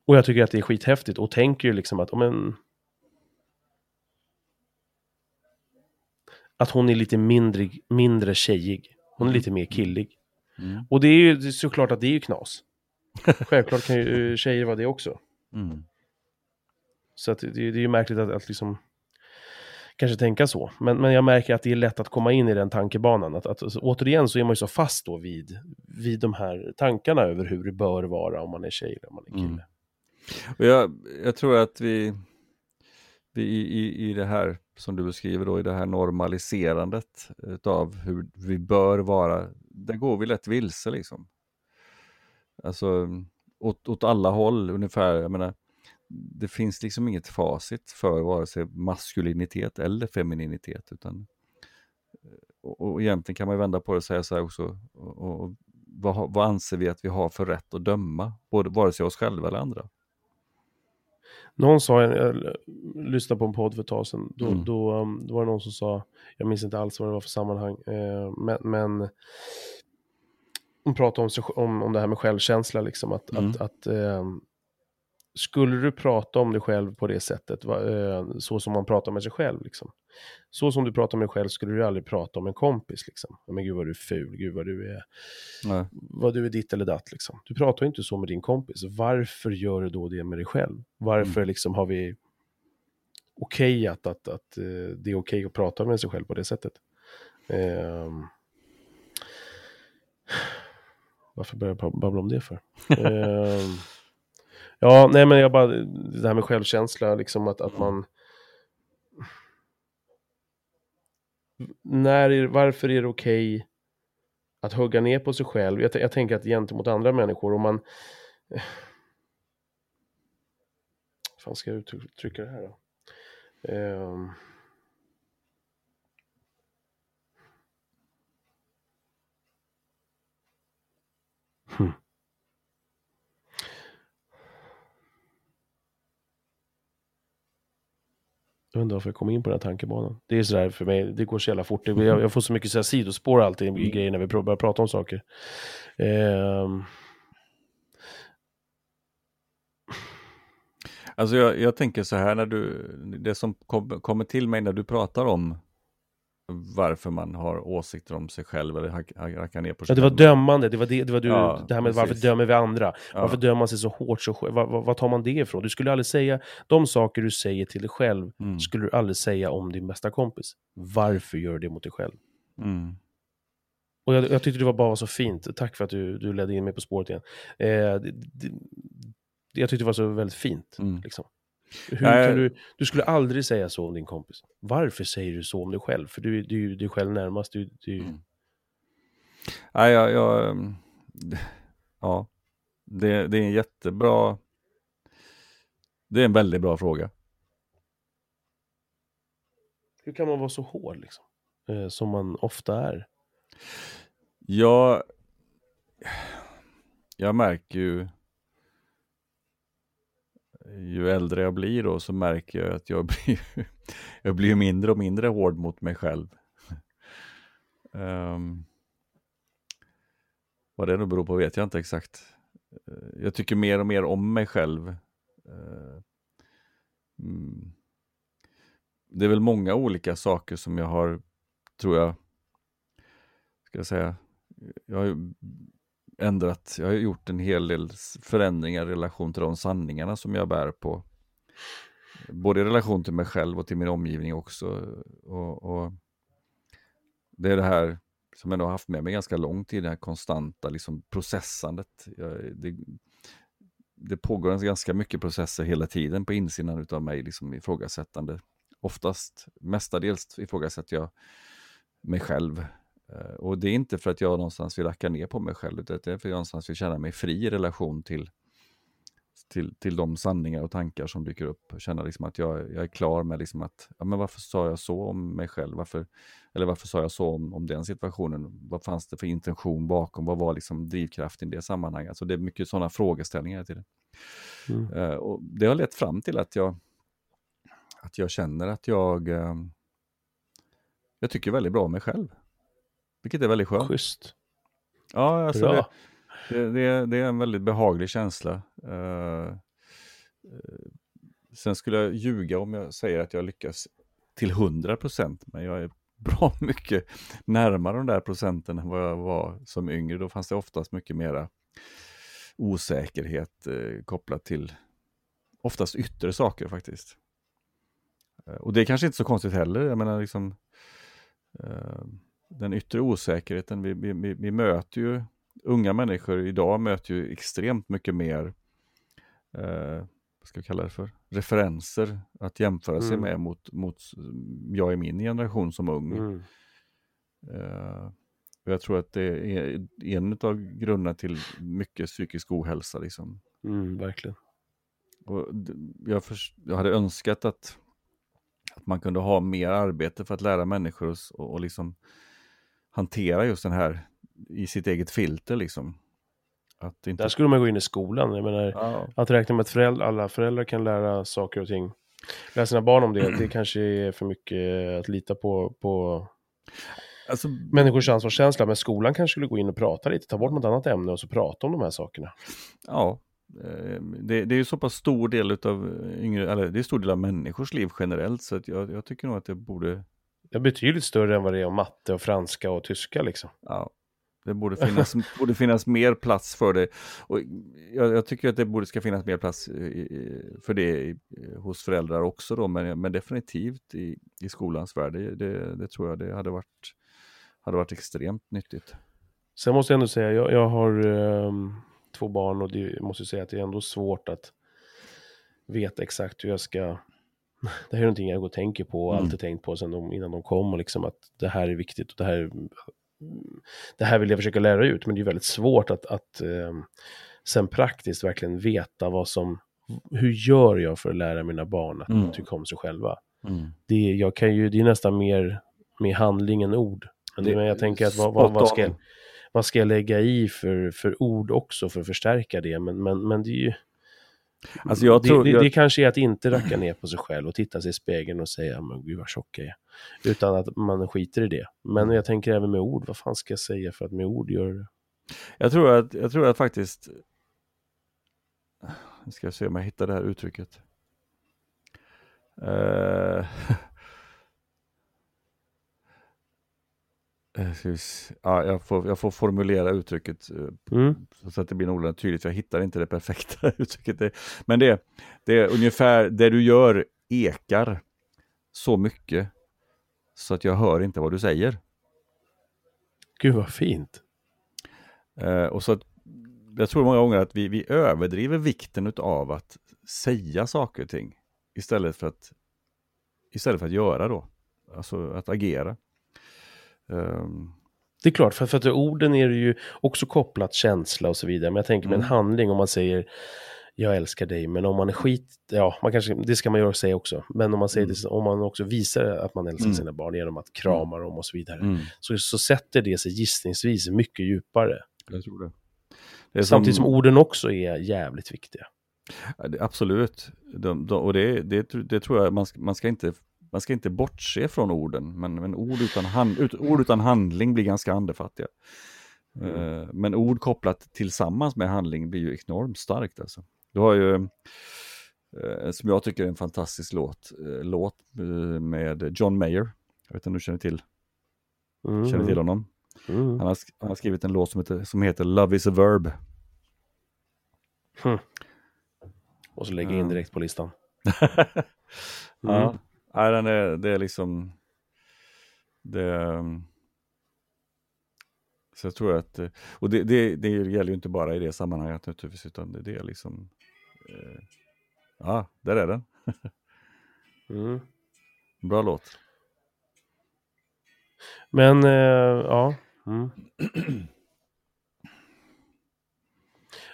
och jag tycker att det är skithäftigt och tänker ju liksom att, om en, att hon är lite mindre, mindre tjejig. Hon är mm. lite mer killig. Mm. Och det är ju såklart att det är ju knas. Självklart kan ju eh, tjejer vara det också. Mm. Så att det, det, är ju märkligt att, att liksom kanske tänka så. Men, men jag märker att det är lätt att komma in i den tankebanan. Att, att, alltså, återigen så är man ju så fast då vid, vid de här tankarna över hur det bör vara om man är tjej eller om man är kille. Mm. Och jag, jag tror att vi, vi i, i, i det här som du beskriver då, i det här normaliserandet av hur vi bör vara, där går vi lätt vilse liksom. Alltså åt, åt alla håll ungefär, jag menar, det finns liksom inget facit för vare sig maskulinitet eller femininitet. Utan, och, och egentligen kan man vända på det och säga så här också, och, och, vad, vad anser vi att vi har för rätt att döma, både, vare sig oss själva eller andra? Någon sa, jag lyssnade på en podd för ett tag sedan, då, mm. då, um, då var det någon som sa, jag minns inte alls vad det var för sammanhang, eh, men, men hon pratade om, om, om det här med självkänsla, liksom, att, mm. att, att eh, skulle du prata om dig själv på det sättet, eh, så som man pratar med sig själv, liksom. så som du pratar med dig själv skulle du aldrig prata om en kompis. Liksom. Men gud vad du är ful, gud vad du är, Nej. vad du är ditt eller datt. Liksom. Du pratar inte så med din kompis. Varför gör du då det med dig själv? Varför mm. liksom har vi okejat att, att, att uh, det är okej okay att prata med sig själv på det sättet? Uh, varför börjar jag babbla om det för? uh, Ja, nej men jag bara, det här med självkänsla, liksom att, att man... När, varför är det okej okay att hugga ner på sig själv? Jag, jag tänker att gentemot andra människor, om man... Hur fan ska jag uttrycka det här då? Um... Jag undrar varför jag kom in på den här tankebanan. Det är sådär för mig, det går så jävla fort. Jag, jag får så mycket så här sidospår alltid i mm. grejer när vi börjar prata om saker. Um... Alltså jag, jag, tänker så här, när du, det som kom, kommer till mig när du pratar om varför man har åsikter om sig själv eller rackar ner på sig ja, Det var dömande, det var det, det, var du, ja, det här med precis. varför dömer vi andra? Ja. Varför dömer man sig så hårt? Så, vad, vad, tar man det ifrån? Du skulle aldrig säga, de saker du säger till dig själv, mm. skulle du aldrig säga om din bästa kompis. Varför gör du det mot dig själv? Mm. Och jag, jag tyckte det var bara så fint, tack för att du, du ledde in mig på spåret igen. Eh, det, det, jag tyckte det var så väldigt fint. Mm. Liksom. Hur kan du, du skulle aldrig säga så om din kompis. Varför säger du så om dig själv? För du, du, du är dig själv närmast. Du, du... Mm. Nej, jag, jag, ehm, ja, det, det är en jättebra, det är en väldigt bra fråga. Hur kan man vara så hård liksom? Eh, som man ofta är. Ja, jag märker ju ju äldre jag blir då så märker jag att jag blir, jag blir mindre och mindre hård mot mig själv. um, vad det nu beror på vet jag inte exakt. Eh, jag tycker mer och mer om mig själv. Eh, mm. Det är väl många olika saker som jag har, tror jag, ska jag säga, jag har ändrat, jag har gjort en hel del förändringar i relation till de sanningarna som jag bär på. Både i relation till mig själv och till min omgivning också. Och, och det är det här som jag har haft med mig ganska lång tid, det här konstanta liksom, processandet. Jag, det, det pågår ganska mycket processer hela tiden på insidan av mig, liksom ifrågasättande. Oftast, mestadels ifrågasätter jag mig själv. Eh, och det är inte för att jag någonstans vill racka ner på mig själv, utan det är för att jag någonstans vill känna mig fri i relation till, till, till de sanningar och tankar som dyker upp. Känna liksom att jag, jag är klar med liksom att, ja, men varför sa jag så om mig själv? Varför, eller varför sa jag så om, om den situationen? Vad fanns det för intention bakom? Vad var liksom drivkraften i det sammanhanget? Alltså det är mycket sådana frågeställningar till det. Mm. Uh, och det har lett fram till att jag, att jag känner att jag, uh, jag tycker väldigt bra om mig själv. Vilket är väldigt skönt. Schysst. Ja, alltså det, det, det, det, är en väldigt behaglig känsla. Uh, sen skulle jag ljuga om jag säger att jag lyckas till 100 procent, men jag är bra mycket närmare de där procenten än vad jag var som yngre. Då fanns det oftast mycket mera osäkerhet eh, kopplat till oftast yttre saker faktiskt. Eh, och det är kanske inte så konstigt heller. Jag menar liksom eh, den yttre osäkerheten, vi, vi, vi, möter ju, unga människor idag möter ju extremt mycket mer, eh, vad ska vi kalla det för, referenser att jämföra mm. sig med mot, mot jag i min generation som ung. Mm. Eh, jag tror att det är en av grunderna till mycket psykisk ohälsa. Liksom. Mm, verkligen. Och jag, för, jag hade önskat att, att man kunde ha mer arbete för att lära människor och, och liksom hantera just den här i sitt eget filter liksom. Att inte... Där skulle man gå in i skolan. Jag menar, ja. att räkna med att föräldrar, alla föräldrar kan lära saker och ting. Lära sina barn om det, det kanske är för mycket att lita på, på alltså... människors ansvarskänsla. Men skolan kanske skulle gå in och prata lite, ta bort något annat ämne och så prata om de här sakerna. Ja, eh, det, det är ju så pass stor del av yngre, eller det är stor del av människors liv generellt, så jag, jag tycker nog att det borde det är betydligt större än vad det är om matte och franska och tyska liksom. Ja, det borde finnas, borde finnas mer plats för det. Och jag, jag, tycker att det borde ska finnas mer plats för det hos föräldrar också då, men, men definitivt i, i skolans värld. Det, det, det, tror jag det hade varit, hade varit extremt nyttigt. Sen måste jag ändå säga, jag, jag har um, två barn och det måste säga att det är ändå svårt att veta exakt hur jag ska det här är någonting jag går och tänker på och mm. alltid tänkt på sen de, innan de kom och liksom att det här är viktigt och det här, det här vill jag försöka lära ut, men det är väldigt svårt att, att eh, sen praktiskt verkligen veta vad som, hur gör jag för att lära mina barn att mm. tycka om sig själva? Mm. Det, jag kan ju, det är nästan mer med handling än ord. Men, det, men jag tänker att vad, vad, vad, ska, vad ska jag lägga i för, för ord också för att förstärka det? Men, men, men det är ju Alltså jag tror, det, det, det kanske är att inte racka ner på sig själv och titta sig i spegeln och säga men gud vad tjock jag är. Utan att man skiter i det. Men jag tänker även med ord, vad fan ska jag säga för att med ord gör det? Jag tror att, jag tror att faktiskt, nu ska jag se om jag hittar det här uttrycket. Uh, ja, jag, får, jag får formulera uttrycket eh, mm. så att det blir någorlunda tydligt. Jag hittar inte det perfekta uttrycket. Men det, det är ungefär det du gör ekar så mycket så att jag hör inte vad du säger. Gud vad fint. Eh, och så att, jag tror många gånger att vi, vi överdriver vikten av att säga saker och ting istället för att, istället för att göra då. Alltså att agera. Um... Det är klart, för, för att orden är ju också kopplat känsla och så vidare. Men jag tänker med en mm. handling, om man säger jag älskar dig, men om man är skit, ja, man kanske, det ska man ju säga också. Men om man säger mm. det, om man också visar att man älskar mm. sina barn genom att krama dem och så vidare, mm. så, så sätter det sig gissningsvis mycket djupare. Jag tror det. det Samtidigt som... som orden också är jävligt viktiga. Absolut, de, de, och det, det, det, tror jag man ska, man ska inte man ska inte bortse från orden, men, men ord, utan hand, ut, ord utan handling blir ganska andefattiga. Mm. Uh, men ord kopplat tillsammans med handling blir ju enormt starkt alltså. Du har ju, uh, som jag tycker är en fantastisk låt, uh, låt med John Mayer. Jag vet inte om du känner till, mm. känner till honom? Mm. Han, har, han, har, skrivit en låt som heter, som heter Love is a verb. Hm. Och så lägger jag in direkt på listan. ja. Nej, den är, det är liksom... Det, så jag tror att, och det, det, det gäller ju inte bara i det sammanhanget naturligtvis, utan det, det är liksom, eh, ja, där är den. mm. Bra låt. Men, eh, ja. Mm.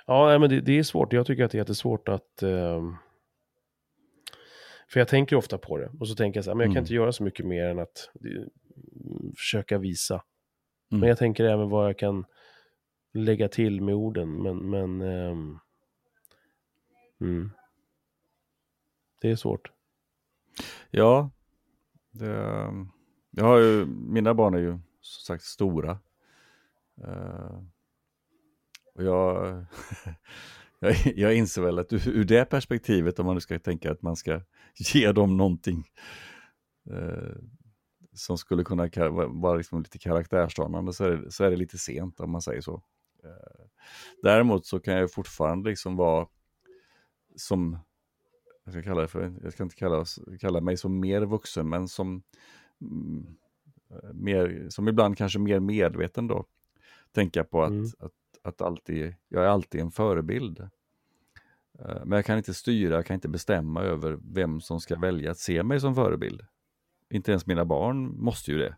Ja, nej, men det, det, är svårt. Jag tycker att det är jättesvårt att... Eh, för jag tänker ofta på det. Och så tänker jag så här, men jag kan Mm. inte göra så mycket mer än att eh, försöka visa. Mm. Men jag tänker även vad jag kan lägga till med orden. Men, men ehm, mm. det är svårt. Ja, det, jag har ju, mina barn är ju som sagt stora. Eh, och jag, jag, jag inser väl att ur, ur det perspektivet, om man nu ska tänka att man ska ge dem någonting eh, som skulle kunna vara liksom lite karaktärsdanande, så är, det, så är det lite sent om man säger så. Eh, däremot så kan jag fortfarande liksom vara som jag ska kalla det för, jag ska inte kalla, kalla mig som mer vuxen, men som, mm, eh, mer, som ibland kanske mer medveten då. Tänka på att, Mm. att, att alltid, jag är alltid en förebild. Eh, men jag kan inte styra, jag kan inte bestämma över vem som ska välja att se mig som förebild. Inte ens mina barn måste ju det.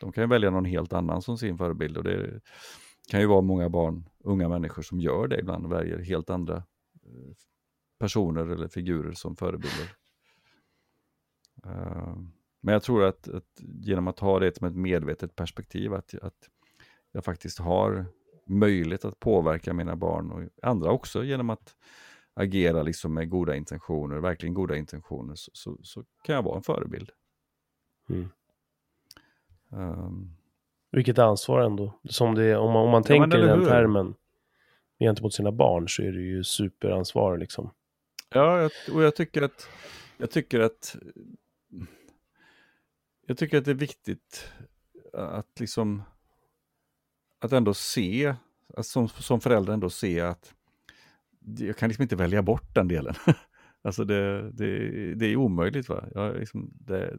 De kan ju välja någon helt annan som sin förebild och det kan ju vara många barn, unga människor som gör det ibland, väljer helt andra eh, personer eller figurer som förebilder. Eh, men jag tror att, att genom att ha det som ett medvetet perspektiv, att, att jag faktiskt har möjlighet att påverka mina barn och andra också genom att agera liksom med goda intentioner, verkligen goda intentioner, så, så, så kan jag vara en förebild. Mm. Um, Vilket ansvar ändå. Som det, om man, om man Ja, tänker i den hur? termen gentemot sina barn så är det ju superansvar liksom. Ja, jag, och jag tycker att jag tycker att jag tycker att det är viktigt att liksom att ändå se, att som, som förälder ändå se att jag kan liksom inte välja bort den delen. alltså det, det, det är omöjligt. Va? Jag, liksom, det,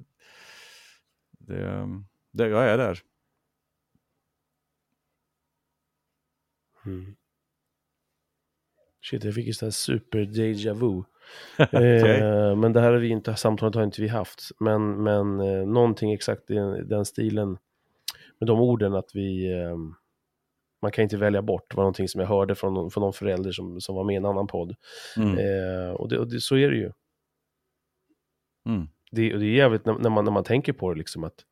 det, det, jag är där. Mm. Shit, jag fick ju sån här super deja vu. Eh, men det här har vi inte, samtalet har inte vi haft. Men, men eh, någonting exakt i den, den stilen. Med de orden att vi, eh, man kan inte välja bort, var någonting som jag hörde från, någon- från någon förälder som, som var med i en annan podd. Mm. Eh, och det, och det, så är det ju. Mm. Det, och det är jävligt när, när, man, när man tänker på det liksom att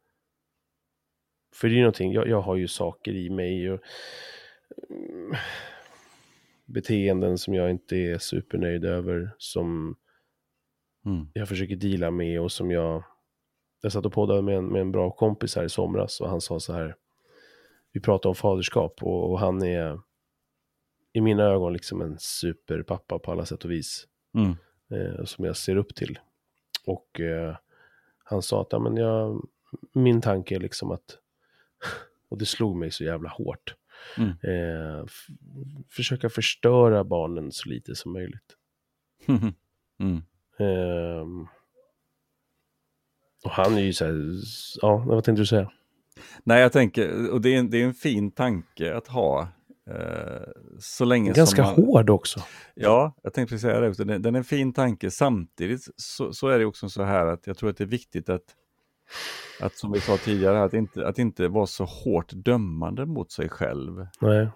för det är ju någonting, jag, jag har ju saker i mig och mm, beteenden som jag inte är supernöjd över som Mm. jag försöker deala med och som jag jag satt och poddade med en, med en bra kompis här i somras och han sa så här vi pratade om faderskap och, och han är i mina ögon liksom en superpappa på alla sätt och vis Mm. eh, som jag ser upp till. Och eh, han sa att ja, men jag, min tanke är liksom att, och det slog mig så jävla hårt, Mm. eh, försöka förstöra barnen så lite som möjligt. Mm. Ehm, och han är ju så här, ja, vad tänkte du säga? Nej, jag tänker, och det är en, det är en fin tanke att ha. Eh, så länge Ganska som man, hård också. Ja, jag tänkte precis säga det också. Den, den är en fin tanke. Samtidigt så, så är det också så här att jag tror att det är viktigt att, att som vi sa tidigare, att inte, att inte vara så hårt dömande mot sig själv. Nej.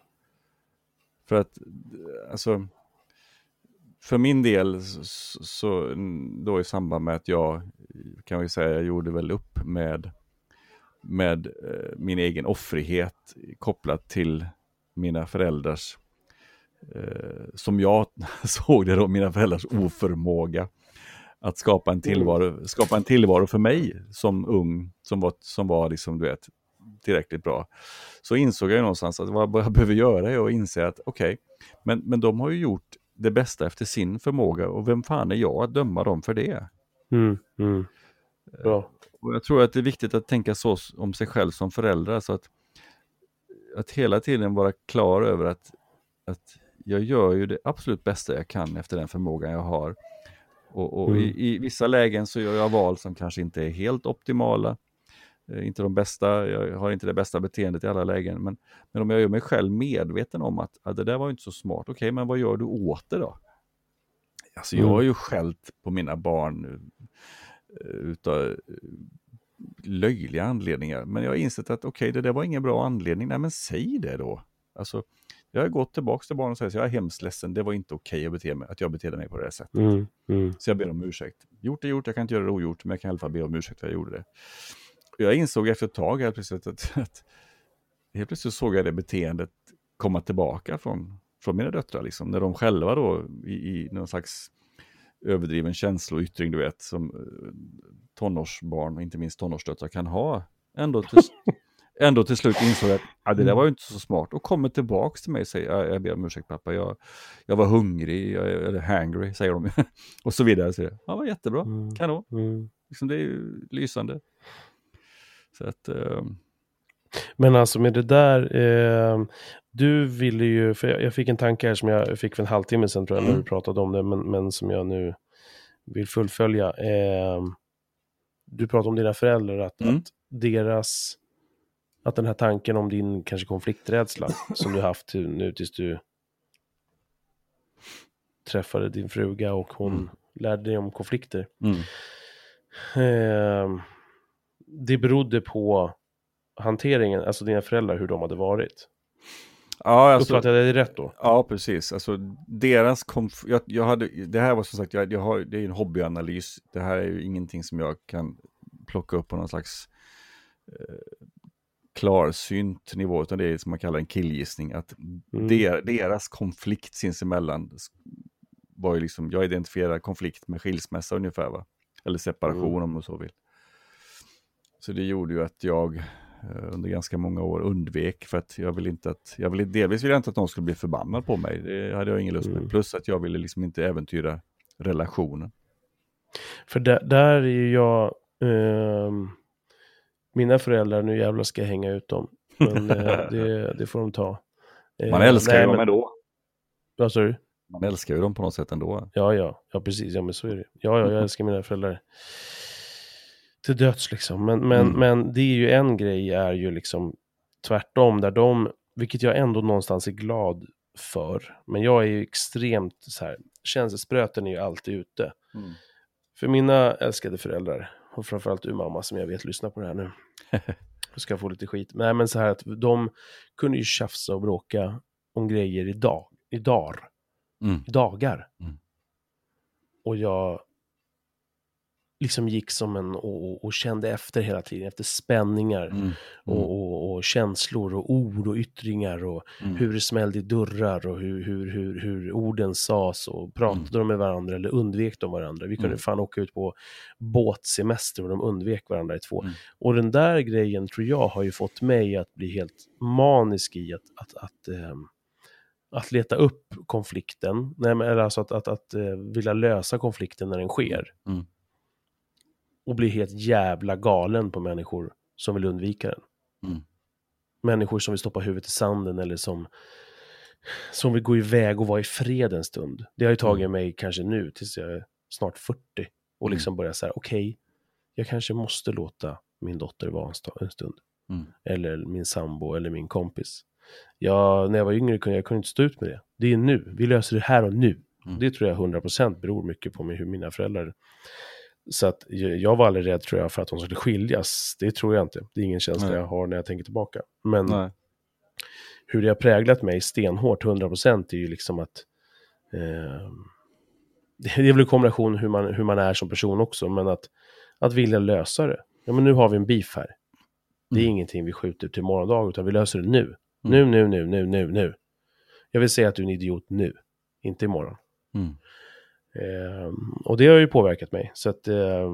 För att, alltså, för min del, så, så då i samband med att jag, kan vi säga, jag gjorde väl upp med, med eh, min egen offrighet kopplat till mina föräldrars, eh, som jag såg det då, mina föräldrars oförmåga att skapa en tillvaro, skapa en tillvaro för mig som ung, som var, som var liksom, du vet, tillräckligt bra. Så insåg jag någonstans att vad jag behöver göra är att inse att okej, men, men de har ju gjort det bästa efter sin förmåga och vem fan är jag att döma dem för det? Mm, mm. Bra. Och jag tror att det är viktigt att tänka så om sig själv som förälder, så att, att hela tiden vara klar över att, att jag gör ju det absolut bästa jag kan efter den förmågan jag har. Och, och Mm. i, i vissa lägen så gör jag val som kanske inte är helt optimala, eh, inte de bästa, jag har inte det bästa beteendet i alla lägen, men, men om jag gör mig själv medveten om att ah, det där var inte så smart, okej, men vad gör du åt det då? Alltså jag Mm. har ju skällt på mina barn eh, utav, löjliga anledningar. Men jag har insett att okej, okay, det där var ingen bra anledning. Nej, men säg det då. Alltså, jag har gått tillbaka till barnen och sagt att jag är hemskt ledsen, det var inte okej att, bete mig, att jag betedde mig på det här sättet. Mm, mm. Så jag ber om ursäkt. Gjort är gjort, jag kan inte göra det ogjort, men jag kan i alla fall be om ursäkt för att jag gjorde det. Jag insåg efter ett tag helt plötsligt att, att helt plötsligt såg jag det beteendet komma tillbaka från, från mina döttrar, liksom, när de själva då i, i någon slags överdriven känsloyttring, du vet, som eh, tonårsbarn, inte minst tonårsdöttrar, kan ha. Ändå till, ändå till slut insåg att det där var ju inte så smart och kommer tillbaka till mig och säger jag, jag ber om ursäkt pappa, jag, jag var hungrig, jag, eller hangry säger de. och så vidare. Så ja, var jättebra, mm. kanon. Mm. Liksom, det är ju lysande. Så att... Eh... Men alltså med det där, eh, du ville ju, för jag, jag, fick en tanke här som jag fick för en halvtimme sedan tror jag mm. när du pratade om det, men, men som jag nu vill fullfölja. Eh, du pratade om dina föräldrar, att, mm. att deras att den här tanken om din kanske konflikträdsla som du haft nu tills du träffade din fruga och hon mm. lärde dig om konflikter. Mm. Eh, det berodde på hanteringen, alltså dina föräldrar, hur de hade varit. Ja, alltså, Uppfattade jag det rätt då? Ja, precis. Alltså deras konf jag, jag hade, det här var som sagt, jag, jag har, det är en hobbyanalys. Det här är ju ingenting som jag kan plocka upp på någon slags eh, klarsynt nivå, utan det är som man kallar en killgissning. Att mm. der, deras konflikt sinsemellan var ju liksom, jag identifierar konflikt med skilsmässa ungefär, va? eller separation mm. om man så vill. Så det gjorde ju att jag under ganska många år undvek för att jag ville inte att, jag ville, delvis ville jag inte att någon skulle bli förbannad på mig, det hade jag ingen lust med. Mm. Plus att jag ville liksom inte äventyra relationen. För där, där är ju jag, eh, mina föräldrar, nu jävlar ska jag hänga ut dem. Men eh, det, det, får de ta. Eh, Man älskar nej, ju dem ändå. Vad sa du? Man älskar ju dem på något sätt ändå. Ja, ja, ja precis. Ja, men så är det. Ja, ja, jag älskar mina föräldrar. Till döds liksom. Men, men, mm. men det är ju en grej är ju liksom tvärtom där de, vilket jag ändå någonstans är glad för. Men jag är ju extremt så här, känselspröten är ju alltid ute. Mm. För mina älskade föräldrar, och framförallt du mamma som jag vet lyssnar på det här nu. Jag ska få lite skit. Nej men så här att de kunde ju tjafsa och bråka om grejer idag, idag, mm. dagar. Mm. Och jag liksom gick som en och, och, kände efter hela tiden, efter spänningar mm. Mm. Och, och, och, känslor och ord och yttringar och mm. hur det smällde i dörrar och hur, hur, hur, hur orden sas och pratade mm. de med varandra eller undvek de varandra. Vi kunde mm. fan åka ut på båtsemester och de undvek varandra i två. Mm. Och den där grejen tror jag har ju fått mig att bli helt manisk i att, att, att ähm, att leta upp konflikten, nej, eller alltså att, att, att, att uh, vilja lösa konflikten när den sker. Mm och blir helt jävla galen på människor som vill undvika den. Mm. Människor som vill stoppa huvudet i sanden eller som, som vill gå iväg och vara i fred en stund. Det har ju tagit mm. mig kanske nu tills jag är snart 40 och mm. liksom börja säga okej, okay, jag kanske måste låta min dotter vara en stund. Mm. Eller min sambo eller min kompis. Jag, när jag var yngre kunde jag kunde inte stå ut med det. Det är nu, vi löser det här och nu. Mm. Det tror jag 100% beror mycket på hur mina föräldrar så att jag var aldrig rädd tror jag för att de skulle skiljas. Det tror jag inte. Det är ingen känsla Nej. jag har när jag tänker tillbaka. Men Nej. hur det har präglat mig stenhårt, 100% är ju liksom att eh, det är väl en kombination hur man, hur man är som person också, men att, att vilja lösa det. Ja, men nu har vi en beef här. Det är mm. ingenting vi skjuter till morgondag, utan vi löser det nu. Mm. Nu, nu, nu, nu, nu, nu. Jag vill säga att du är en idiot nu, inte imorgon. Mm. Eh, och det har ju påverkat mig. Så att, eh,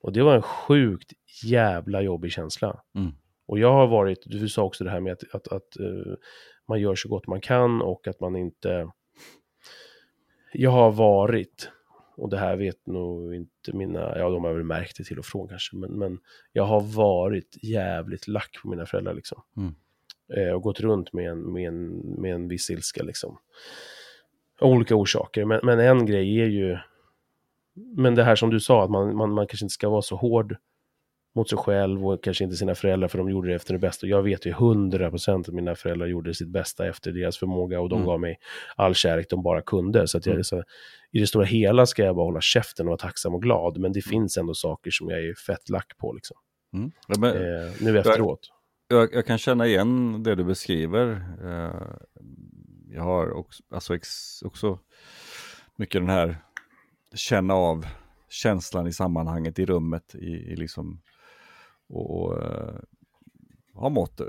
och det var en sjukt jävla jobbig känsla. Mm. Och jag har varit, du sa också det här med att, att, att uh, man gör så gott man kan och att man inte... Jag har varit, och det här vet nog inte mina, ja de har väl märkt det till och från kanske, men, men jag har varit jävligt lack på mina föräldrar liksom. Mm. Eh, och gått runt med en, med en, med en viss ilska liksom olika orsaker. Men, men en grej är ju, men det här som du sa, att man, man, man kanske inte ska vara så hård mot sig själv och kanske inte sina föräldrar för de gjorde det efter det bästa. Jag vet ju hundra procent att mina föräldrar gjorde sitt bästa efter deras förmåga och de mm. gav mig all kärlek de bara kunde. Så att jag, mm. så, i det stora hela ska jag bara hålla käften och vara tacksam och glad, men det mm. finns ändå saker som jag är fett lack på liksom. Mm. Ja, men, eh, nu efteråt. jag, jag kan känna igen det du beskriver. Eh, jag har också, alltså ex, också mycket den här känna av känslan i sammanhanget, i rummet, i, i liksom, och, och uh, har mått,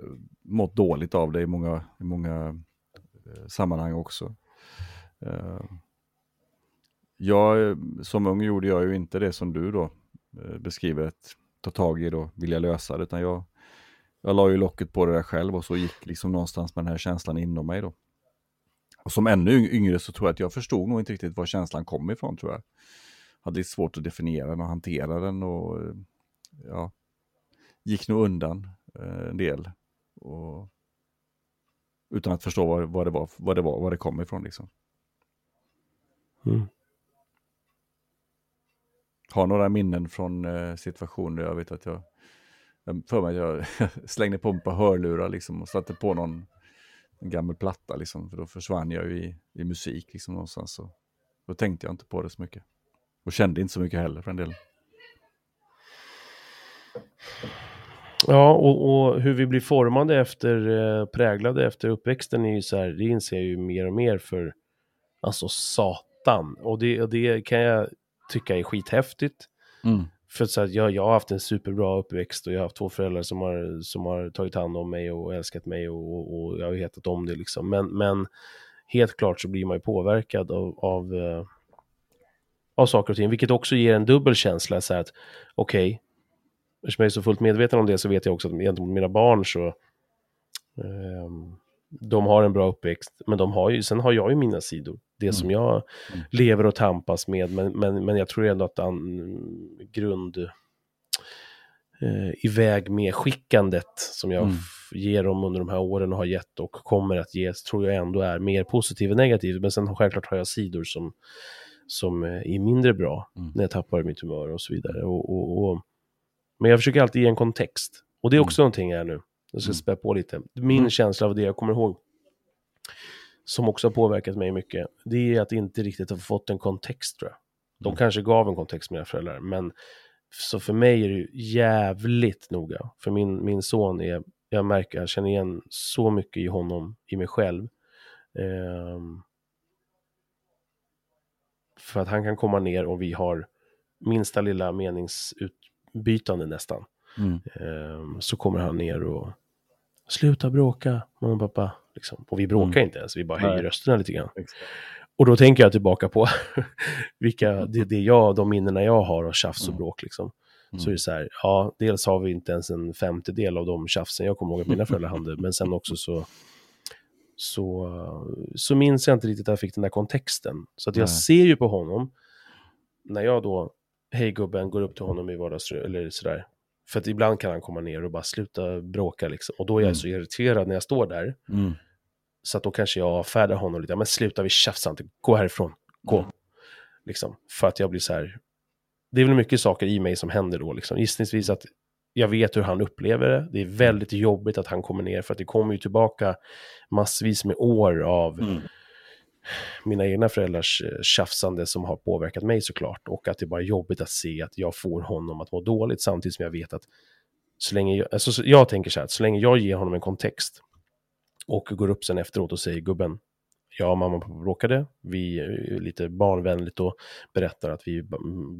mått dåligt av det i många, i många uh, sammanhang också. Uh, jag, som ung gjorde jag ju inte det som du då beskriver, att ta tag i det vilja lösa det, utan jag, jag la ju locket på det där själv och så gick liksom någonstans med den här känslan inom mig då. Och som ännu yngre så tror jag att jag förstod nog inte riktigt var känslan kom ifrån tror jag. Hade lite svårt att definiera den och hantera den och ja, gick nog undan eh, en del. Och, utan att förstå vad, vad, det var, vad det var, var det kom ifrån liksom. Mm. Har några minnen från eh, situationer, jag vet att jag, för mig att jag slängde på ett par hörlurar liksom och satte på någon en gammal platta liksom, för då försvann jag ju i, i musik liksom någonstans. Så, då tänkte jag inte på det så mycket. Och kände inte så mycket heller för en del. Ja, och, och, hur vi blir formade efter, eh, präglade efter uppväxten är ju så här, det inser jag ju mer och mer för, alltså satan. Och det, och det kan jag tycka är skithäftigt. Mm. För så här, jag, jag har haft en superbra uppväxt och jag har haft två föräldrar som har, som har tagit hand om mig och älskat mig och, och jag har hetat om det liksom. Men, men helt klart så blir man ju påverkad av, av, eh, av saker och ting, vilket också ger en dubbel känsla så att okej, okay, eftersom jag är så fullt medveten om det så vet jag också att gentemot mina barn så eh, de har en bra uppväxt, men de har ju, sen har jag ju mina sidor. Det mm. som jag mm. lever och tampas med, men, men, men jag tror ändå att an, grund eh, iväg med skickandet som jag mm. ger dem under de här åren och har gett och kommer att ge, tror jag ändå är mer positiv än negativ. Men sen självklart har jag sidor som, som är mindre bra mm. när jag tappar mitt humör och så vidare. Och, och, och, men jag försöker alltid ge en kontext. Och det är mm. också mm. någonting här nu. Jag ska mm. spä på lite. Min mm. känsla av det jag kommer ihåg, som också har påverkat mig mycket, det är att inte riktigt ha fått en kontext tror jag. De mm. kanske gav en kontext mina föräldrar, men så för mig är det jävligt noga. För min, min son är, jag märker, jag känner igen så mycket i honom, i mig själv. Um, för att han kan komma ner och vi har minsta lilla meningsutbytande nästan. Mm. Um, så kommer han ner och sluta bråka, mamma och pappa. Liksom. Och vi bråkar mm. inte ens, vi bara höjer rösterna lite grann. Exakt. Och då tänker jag tillbaka på vilka, det, det jag, de minnena jag har av tjafs och mm. bråk. Liksom. Mm. Så är det så här, ja, dels har vi inte ens en femtedel av de tjafsen jag kommer ihåg att mina föräldrar hade, men sen också så, så, så minns jag inte riktigt att jag fick den där kontexten. Så att jag Nej. ser ju på honom, när jag då, hej gubben, går upp till honom i vardagsrummet, eller sådär, för att ibland kan han komma ner och bara sluta bråka liksom. Och då är jag mm. så irriterad när jag står där. Mm. Så att då kanske jag avfärdar honom lite. Men sluta, vi tjafsar inte. Gå härifrån. Gå. Mm. Liksom. För att jag blir så här. Det är väl mycket saker i mig som händer då. Liksom. Gissningsvis att jag vet hur han upplever det. Det är väldigt jobbigt att han kommer ner. För att det kommer ju tillbaka massvis med år av mm mina egna föräldrars eh, tjafsande som har påverkat mig såklart. Och att det är bara jobbigt att se att jag får honom att må dåligt samtidigt som jag vet att så länge jag, alltså jag tänker så här, att så länge jag ger honom en kontext och går upp sen efteråt och säger gubben, jag och mamma och pappa bråkade, vi är lite barnvänligt och berättar att vi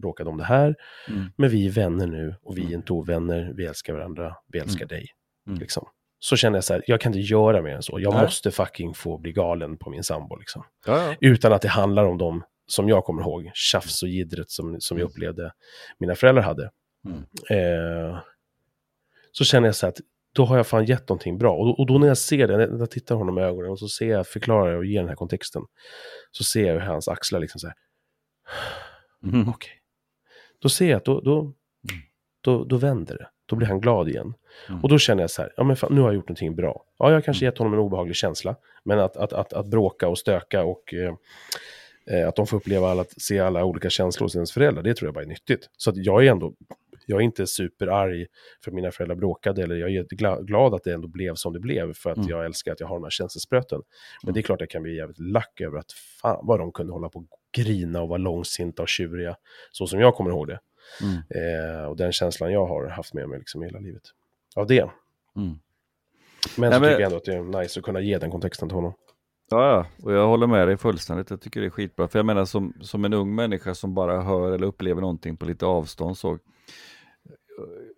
bråkade om det här, mm. men vi är vänner nu och vi är inte ovänner, vi älskar varandra, vi älskar mm. dig. Mm. Liksom så känner jag så här, jag kan inte göra mer än så. Jag Nej. måste fucking få bli galen på min sambo. Liksom. Ja, ja. Utan att det handlar om dem som jag kommer ihåg, tjafs och jiddret som, som jag mm. upplevde mina föräldrar hade. Mm. Eh, så känner jag så här att då har jag fan gett någonting bra. Och, och då när jag ser det, när jag tittar honom i ögonen och så ser jag, förklarar och ger den här kontexten, så ser jag hur hans axlar liksom så här, mm. okej. Okay. Då ser jag att då, då, mm. då, då vänder det. Då blir han glad igen. Mm. Och då känner jag så här, ja men fan, nu har jag gjort någonting bra. Ja, jag har kanske mm. gett honom en obehaglig känsla. Men att, att, att, att bråka och stöka och eh, eh att de får uppleva alla, se alla olika känslor hos ens föräldrar, det tror jag bara är nyttigt. Så att jag är ändå, jag är inte superarg för att mina föräldrar bråkade, eller jag är glad att det ändå blev som det blev, för att mm. jag älskar att jag har den här känselspröten. Men mm. det är klart jag kan bli jävligt lack över att fan vad de kunde hålla på och grina och vara långsinta och tjuriga, så som jag kommer ihåg det. Mm. Eh, och den känslan jag har haft med mig liksom hela livet. Av det. Mm. Men Nej, så men- tycker jag ändå att det är nice att kunna ge den kontexten till honom. Ja, ja, och jag håller med dig fullständigt. Jag tycker det är skitbra. För jag menar som, som en ung människa som bara hör eller upplever någonting på lite avstånd så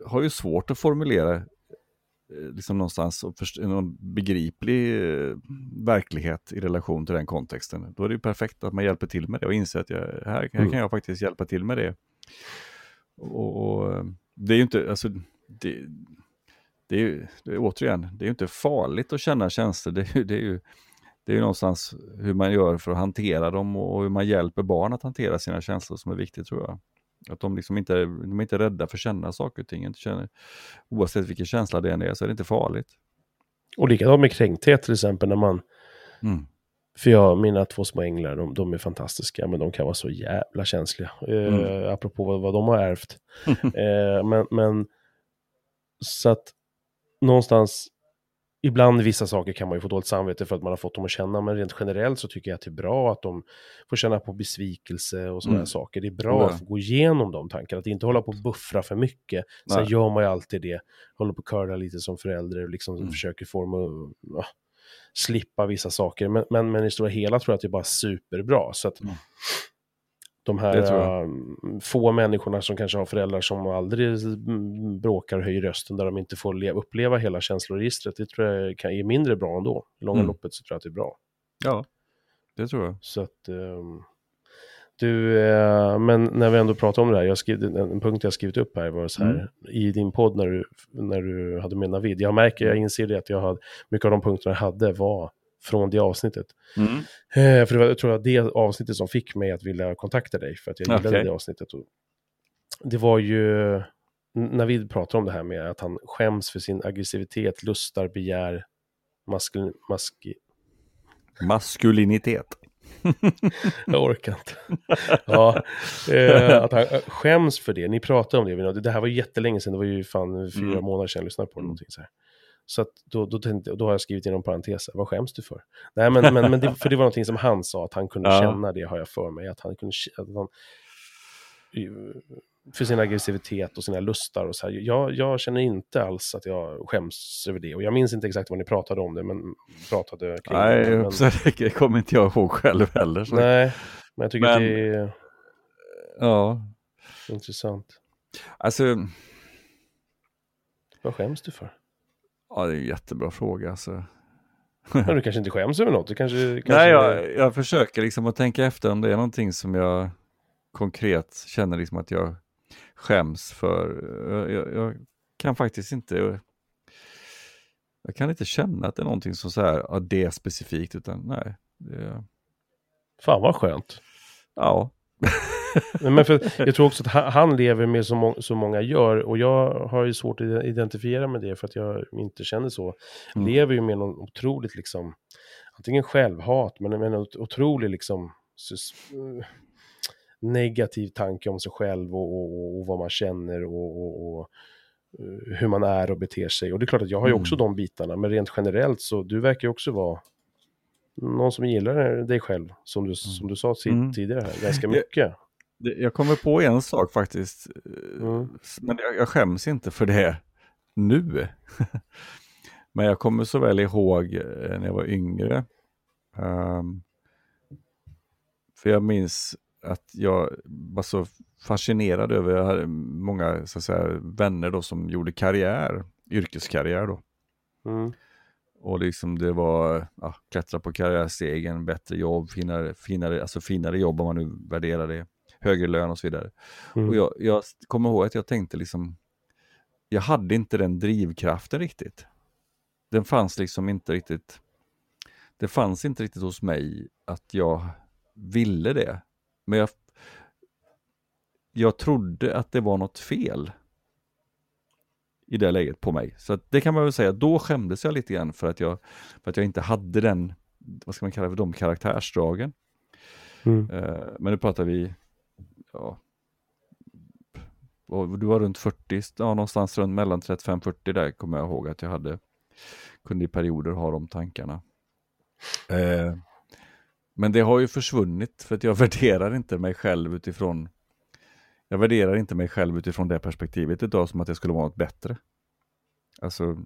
har ju svårt att formulera eh, liksom någonstans och någon begriplig eh, verklighet i relation till den kontexten. Då är det ju perfekt att man hjälper till med det och inser att jag, här, här Mm. kan jag faktiskt hjälpa till med det. Och, och eh, det är ju inte, alltså, det, det är ju, det är, återigen, det är ju inte farligt att känna känslor. Det är, det är ju det är ju någonstans hur man gör för att hantera dem och hur man hjälper barn att hantera sina känslor som är viktigt tror jag. Att de liksom inte, de är inte rädda för att känna saker och ting. Inte känner, oavsett vilken känsla det än är så är det inte farligt. Och likadant med kränkthet till exempel när man Mm. För jag, mina två små änglar, de, de är fantastiska, men de kan vara så jävla känsliga. Eh, Mm. Apropå vad, vad de har ärvt. eh, men, men, så att någonstans, ibland vissa saker kan man ju få dåligt samvete för att man har fått dem att känna, men rent generellt så tycker jag att det är bra att de får känna på besvikelse och sådana Mm. saker. Det är bra Ja. att gå igenom de tankarna, att inte hålla på och buffra för mycket. Sen Nej. gör man ju alltid det, håller på och curlar lite som förälder och liksom Mm. försöker få dem att ja, slippa vissa saker. Men, men, men i stora hela tror jag att det är bara superbra. Så att Mm. De här um, få människorna som kanske har föräldrar som aldrig bråkar och höjer rösten, där de inte får le- uppleva hela känsloregistret, det tror jag kan, är mindre bra ändå. I långa Mm. loppet så tror jag att det är bra. Ja, det tror jag. Så att, ehm, du, eh, men när vi ändå pratar om det här, jag skrev, en punkt jag skrivit upp här var så här, Mm. i din podd när du, när du hade med Navid, jag märker, jag inser det att jag hade, mycket av de punkterna jag hade var från det avsnittet. Mm. Eh, för det var, jag tror att det avsnittet som fick mig att vilja kontakta dig, för att jag gillade Okej. det avsnittet. Och det var ju, n- Navid pratar om det här med att han skäms för sin aggressivitet, lustar, begär, maskul, maski, Maskulinitet. Jag orkar inte. ja, eh, att han eh, skäms för det. Ni pratade om det. Det här var jättelänge sedan. Det var ju fan fyra Mm. månader sedan jag lyssnade på det. Mm. Någonting så här. Så då, då, tänkte, då har jag skrivit inom parenteser. Vad skäms du för? Nej, men, men, men det, för det var någonting som han sa. Att han kunde Ja. känna det, har jag för mig. Att han kunde att han, för sin aggressivitet och sina lustar och så här. Jag, jag känner inte alls att jag skäms över det. Och jag minns inte exakt vad ni pratade om det, men pratade kring Nej, det. Men, så det kommer inte jag ihåg själv heller. Så. nej, men jag tycker Men- att det är Ja, intressant. alltså, Vad skäms du för? Ja, det är en jättebra fråga. Alltså. Ja, du kanske inte skäms över något? Du kanske, kanske... Nej, jag, jag försöker liksom att tänka efter om det är någonting som jag konkret känner liksom att jag skäms för. Jag, jag, jag kan faktiskt inte, jag kan inte känna att det är någonting som så här, ja det är specifikt, utan nej. Det, Fan vad skönt. ja, Men för, jag tror också att han, lever med som, må, som många gör och jag har ju svårt att identifiera med det för att jag inte känner så. Mm. Lever ju med någon otroligt liksom, antingen självhat men en ot- otrolig liksom negativ tanke om sig själv och, och, och vad man känner och, och, eh, hur man är och beter sig. Och det är klart att jag har ju också Mm. de bitarna, men rent generellt så du verkar ju också vara någon som gillar dig själv, som du, som du sa Mm. tidigare här, ganska mycket. Jag kommer på en sak faktiskt, Mm. men jag, jag skäms inte för det nu. men jag kommer så väl ihåg eh, när jag var yngre. Ehm, för jag minns att jag var så fascinerad över, jag hade många så att säga, vänner då som gjorde karriär, yrkeskarriär då. Mm. Och liksom det var ja, klättra på karriärstegen, bättre jobb, finare, finare, alltså finare jobb om man nu värderar det, högre lön och så vidare. Mm. Och jag, jag kommer ihåg att jag tänkte liksom, jag hade inte den drivkraften riktigt. Den fanns liksom inte riktigt, det fanns inte riktigt hos mig att jag ville det. Men jag, jag trodde att det var något fel i det läget på mig. Så det kan man väl säga, då skämdes jag lite grann för att jag, för att jag inte hade den, vad ska man kalla det, de karaktärsdragen. Mm. Eh, men nu pratar vi, ja, och du var runt 40, ja, någonstans runt mellan 35-40 där kommer jag ihåg att jag hade, kunde i perioder ha de tankarna. Eh, men det har ju försvunnit för att jag värderar inte mig själv utifrån jag värderar inte mig själv utifrån det perspektivet idag som att jag skulle vara något bättre. Alltså,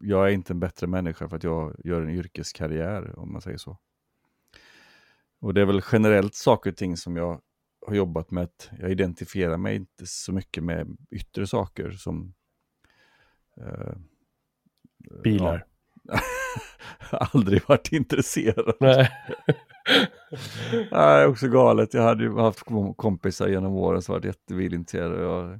jag är inte en bättre människa för att jag gör en yrkeskarriär, om man säger så. Och det är väl generellt saker och ting som jag har jobbat med att jag identifierar mig inte så mycket med yttre saker som... Eh, Bilar? Ja. Aldrig varit intresserad. Nej. det är också galet. Jag hade ju haft kompisar genom åren som varit jättebilintresserade. Och,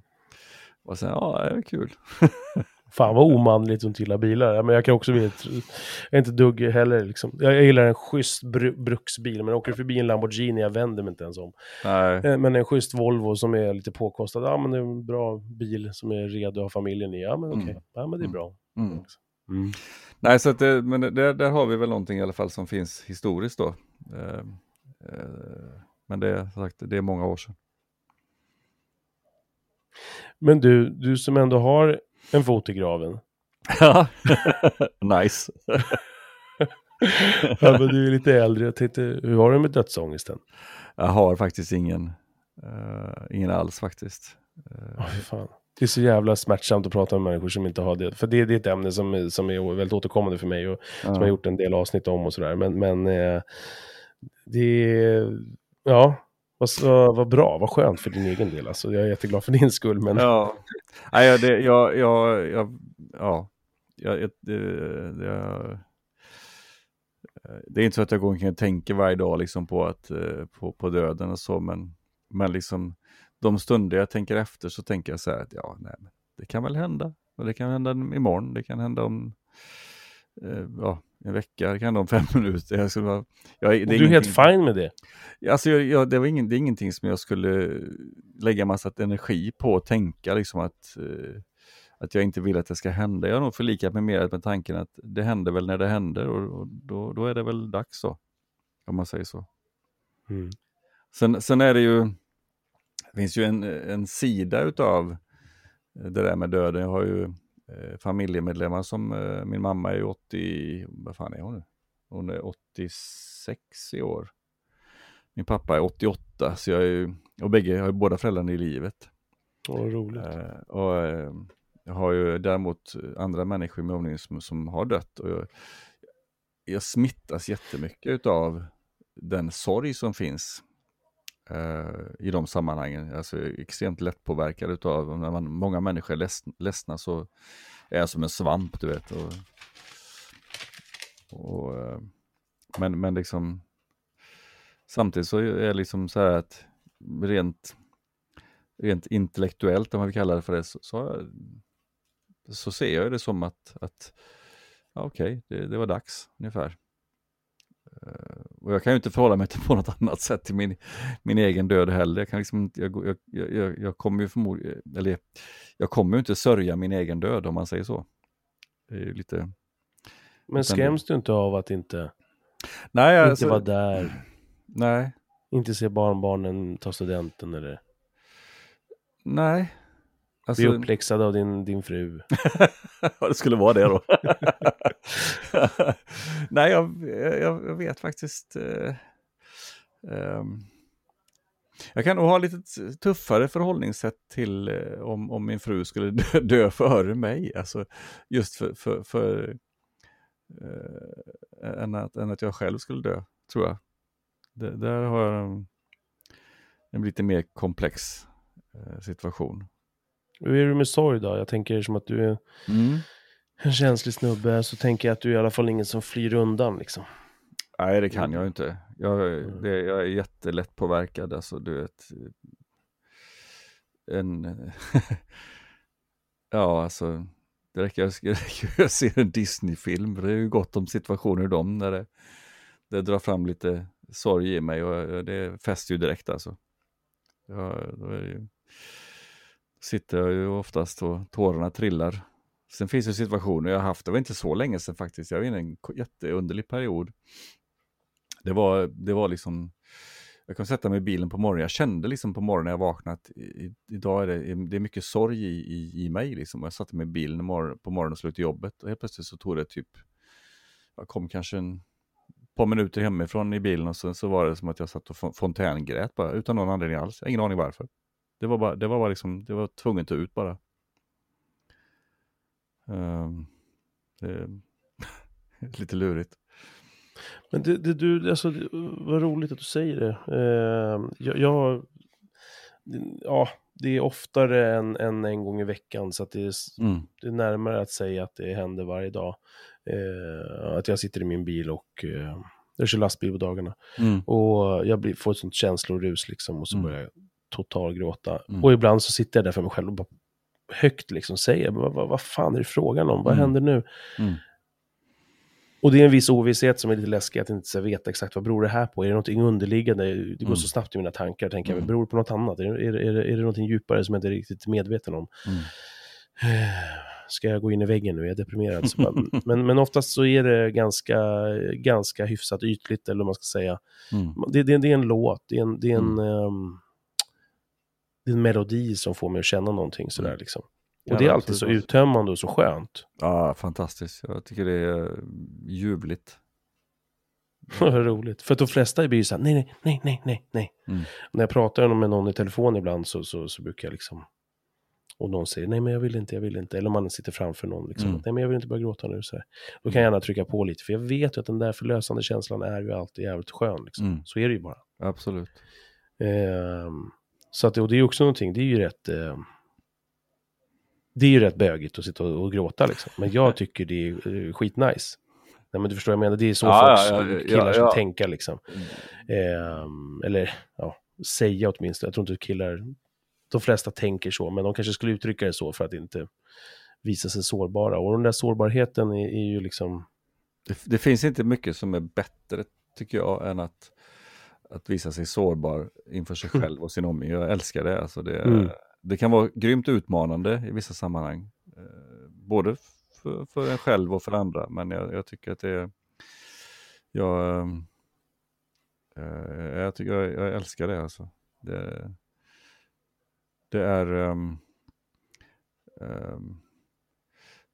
och sen, ja, det är kul. Fan vad omanligt att gillar bilar. Men jag kan också bli ett, jag är inte dugg heller liksom. Jag gillar en schysst br bruksbil, men åker förbi en Lamborghini, jag vänder mig inte ens om. Nej. Eh, men en schysst Volvo som är lite påkostad, ja men det är en bra bil som är redo att ha familjen i. Ja men okej, okay. mm. ja men det är bra. Mm. Mm. Nej, så att det, men det, där har vi väl någonting i alla fall som finns historiskt då. Eh, eh, men det, sagt, det är många år sedan. Men du, du som ändå har en fot i graven. Ja, nice. ja, men du är lite äldre, jag tänkte, hur har du med dödsångesten? Jag har faktiskt ingen, uh, ingen alls faktiskt. Uh, oh, fan. Det är så jävla smärtsamt att prata med människor som inte har det. För det, det är ett ämne som, som är väldigt återkommande för mig och ja. som jag har gjort en del avsnitt om och sådär. Men, men eh, det är, ja, vad, vad bra, vad skönt för din egen del. Alltså, jag är jätteglad för din skull. Men... Ja, Nej, det, jag, jag, jag, ja, jag, det, det, det är inte så att jag går omkring och tänker varje dag liksom på, att, eh, på, på döden och så, men, men liksom de stunder jag tänker efter så tänker jag så här att ja, nej, det kan väl hända. Och det kan hända imorgon, det kan hända om eh, ja, en vecka, kan om fem minuter. Jag skulle vara, jag, det är du är helt fine med det? Alltså, jag, jag, det, var ingen, det är ingenting som jag skulle lägga massa energi på att tänka, liksom att, eh, att jag inte vill att det ska hända. Jag har nog förlikat mig mer med tanken att det händer väl när det händer och, och då, då är det väl dags så. Om man säger så. Mm. Sen, sen är det ju, det finns ju en, en sida utav det där med döden. Jag har ju familjemedlemmar som, eh, min mamma är 80, vad fan är hon nu? Hon är 86 i år. Min pappa är 88, så jag är och bägge, jag har båda föräldrarna i livet. Vad roligt. Eh, och eh, jag har ju däremot andra människor med omgivningen som, som har dött. Och jag, jag smittas jättemycket av den sorg som finns eh, Eh, i de sammanhangen. Alltså jag är extremt lättpåverkad av, när man, många människor är leds, ledsna så är jag som en svamp, du vet. Och, och, eh, men, men liksom, samtidigt så är det liksom så här att rent, rent intellektuellt, om man vill kalla det för det, så, så, så ser jag det som att, att ja, okej, okay, det, det, var dags ungefär. Uh, och jag kan ju inte förhålla mig till på något annat sätt till min, min egen död heller. Jag, kan liksom, jag, jag, jag, jag kommer ju förmodligen, eller jag kommer ju inte sörja min egen död om man säger så. Det är ju lite... Men skräms du inte av att inte, nej, inte alltså, vara där? Nej. Inte se barnbarnen ta studenten eller? Nej. Alltså... Bli uppläxad av din, din fru. ja, det skulle vara det då. Nej, jag, jag, jag, vet faktiskt. Eh, eh, jag kan nog ha lite tuffare förhållningssätt till eh, om, om min fru skulle dö, dö före mig. Alltså just för, för, för eh, än, att, än att jag själv skulle dö, tror jag. Det, där har jag en, en lite mer komplex eh, situation. Hur är du med sorg då? Jag tänker som att du är mm. en känslig snubbe, så tänker jag att du är i alla fall ingen som flyr undan liksom. Nej, det kan jag inte. Jag, mm. det, jag är jättelätt påverkad, alltså du vet. En... ja, alltså. Det räcker, att jag ser en Disney-film, det är ju gott om situationer de när det, det drar fram lite sorg i mig och det fäster ju direkt alltså. Ja, då är det ju, sitter jag ju oftast och tårarna trillar. Sen finns det situationer jag har haft, det var inte så länge sedan faktiskt, jag var inne i en jätteunderlig period. Det var, det var liksom, jag kan sätta mig i bilen på morgonen, jag kände liksom på morgonen när jag vaknade att idag är det, det är mycket sorg i, i, i mig liksom. Jag satte mig i bilen på morgonen och skulle till jobbet och helt plötsligt så tog det typ, jag kom kanske en par minuter hemifrån i bilen och sen så var det som att jag satt och fontängrät bara utan någon anledning alls. Jag har ingen aning varför. Det var bara, det var bara liksom, det var tvunget ut bara. Um, det lite lurigt. Men det, det, du, alltså, det, vad roligt att du säger det. Uh, jag, jag, ja, det är oftare än, än en gång i veckan, så att det, är, mm. det är närmare att säga att det händer varje dag. Uh, att jag sitter i min bil och uh, jag kör lastbil på dagarna. Mm. Och jag blir, får ett sånt känslorus liksom och så mm. börjar jag totalgråta. Mm. Och ibland så sitter jag där för mig själv och bara högt liksom säger, vad, vad, vad fan är det frågan om? Vad mm. händer nu? Mm. Och det är en viss ovisshet som är lite läskig, att inte veta exakt vad beror det här på. Är det någonting underliggande? Det går mm. så snabbt i mina tankar, tänker mm. beror det på något annat? Är är, är, det, är det någonting djupare som jag inte är riktigt medveten om? Mm. Ska jag gå in i väggen nu? Jag är deprimerad. Bara, men, men oftast så är det ganska, ganska hyfsat ytligt, eller vad man ska säga. Mm. Det, det, det, är en låt, det är en, det är en, um, en melodi som får mig att känna någonting sådär mm. liksom. Och det är alltid så uttömmande och så skönt. Ja, fantastiskt. Jag tycker det är ljuvligt. roligt. För att de flesta blir ju såhär, nej, nej, nej, nej, nej, nej. Mm. När jag pratar med någon i telefon ibland så, så, så, brukar jag liksom, och någon säger, nej men jag vill inte, jag vill inte. Eller man sitter framför någon, liksom, mm. nej men jag vill inte börja gråta nu. Så här. Då kan jag gärna trycka på lite, för jag vet ju att den där förlösande känslan är ju alltid jävligt skön. Liksom. Mm. Så är det ju bara. Absolut. Eh, så att, och det är också någonting, det är ju rätt... Eh, det är ju rätt bögigt att sitta och, och gråta liksom. Men jag tycker det är uh, skitnice. Nej men du förstår vad jag menar, det är så ja, folk, ja, ja, killar ska tänka liksom. Eh, eller ja, säga åtminstone. Jag tror inte killar, de flesta tänker så, men de kanske skulle uttrycka det så för att inte visa sig sårbara. Och den där sårbarheten är, är ju liksom... Det, det, finns inte mycket som är bättre, tycker jag, än att, att visa sig sårbar inför sig själv och sin omgivning. Jag älskar det. Alltså det, mm det kan vara grymt utmanande i vissa sammanhang. Eh, både för, för en själv och för andra. Men jag, jag tycker att det är... Jag, eh, jag, tycker, jag, jag, älskar det alltså. Det, det är... Um, um,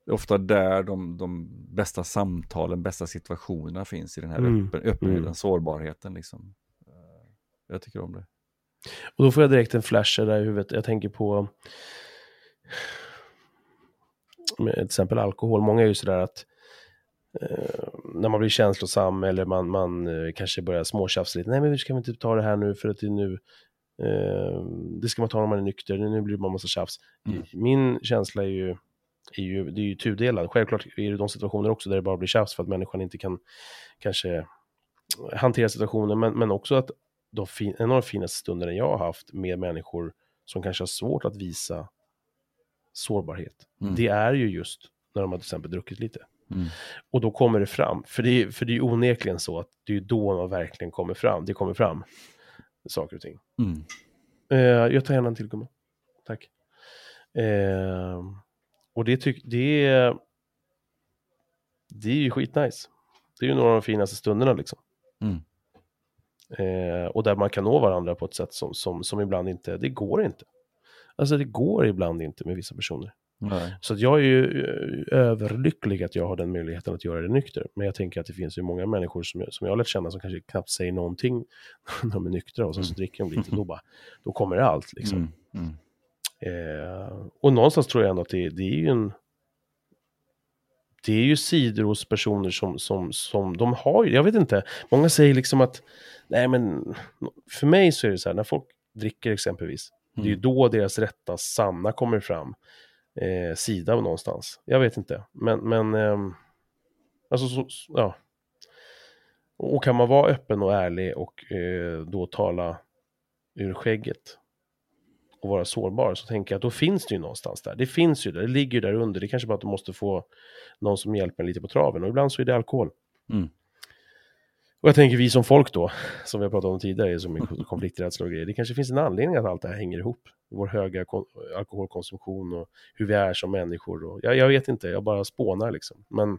ofta där de, de bästa samtalen, bästa situationerna finns i den här mm. öppen, öppenheten, mm. sårbarheten. Liksom. Jag tycker om det. Och då får jag direkt en flash där i huvudet. Jag tänker på till exempel alkohol. Många är ju sådär att eh, när man blir känslosam eller man, man eh, kanske börjar småtjafsa lite. Nej men ska vi inte ta det här nu för att det är nu eh, det ska man ta när man är nykter. Nu blir bara massa tjafs. Mm. Min känsla är ju, är ju, det är ju tudelad. Självklart är det de situationer också där det bara blir tjafs för att människan inte kan kanske hantera situationen. Men, men också att de fin en av de finaste stunderna jag har haft med människor som kanske har svårt att visa sårbarhet. Mm. Det är ju just när de har till exempel druckit lite. Mm. Och då kommer det fram, för det, är, för det är onekligen så att det är då man verkligen kommer fram. Det kommer fram saker och ting. Mm. Eh, jag tar gärna en till gumma. Tack. Eh, och det, tyck, det, är, det är ju skitnice. Det är ju några av de finaste stunderna liksom. Mm. Eh, och där man kan nå varandra på ett sätt som, som, som ibland inte, det går inte. Alltså det går ibland inte med vissa personer. Nej. Så jag är ju eh, överlycklig att jag har den möjligheten att göra det nykter. Men jag tänker att det finns ju många människor som, som jag har lärt känna som kanske knappt säger någonting när de är nyktra och sen så mm. dricker de lite. Då, bara, då kommer det allt liksom. Mm. Mm. Eh, och någonstans tror jag ändå att det, det är ju en det är ju sidor hos personer som, som, som de har jag vet inte, många säger liksom att, nej men, för mig så är det så här, när folk dricker exempelvis, mm. det är ju mm. då deras rätta, sanna kommer fram, eh, sida någonstans. Jag vet inte, men, men, eh, alltså så, ja. Och kan man vara öppen och ärlig och eh, då tala ur skägget, och vara sårbar så tänker jag att då finns det ju någonstans där. Det finns ju där, det ligger ju där under. Det kanske bara att du måste få någon som hjälper en lite på traven och ibland så är det alkohol. Mm. Och jag tänker vi som folk då, som vi har pratat om tidigare, som är konflikträdsla och grejer, det kanske finns en anledning att allt det här hänger ihop. Vår höga alkoholkonsumtion och hur vi är som människor. Och, jag, jag vet inte, jag bara spånar liksom. Men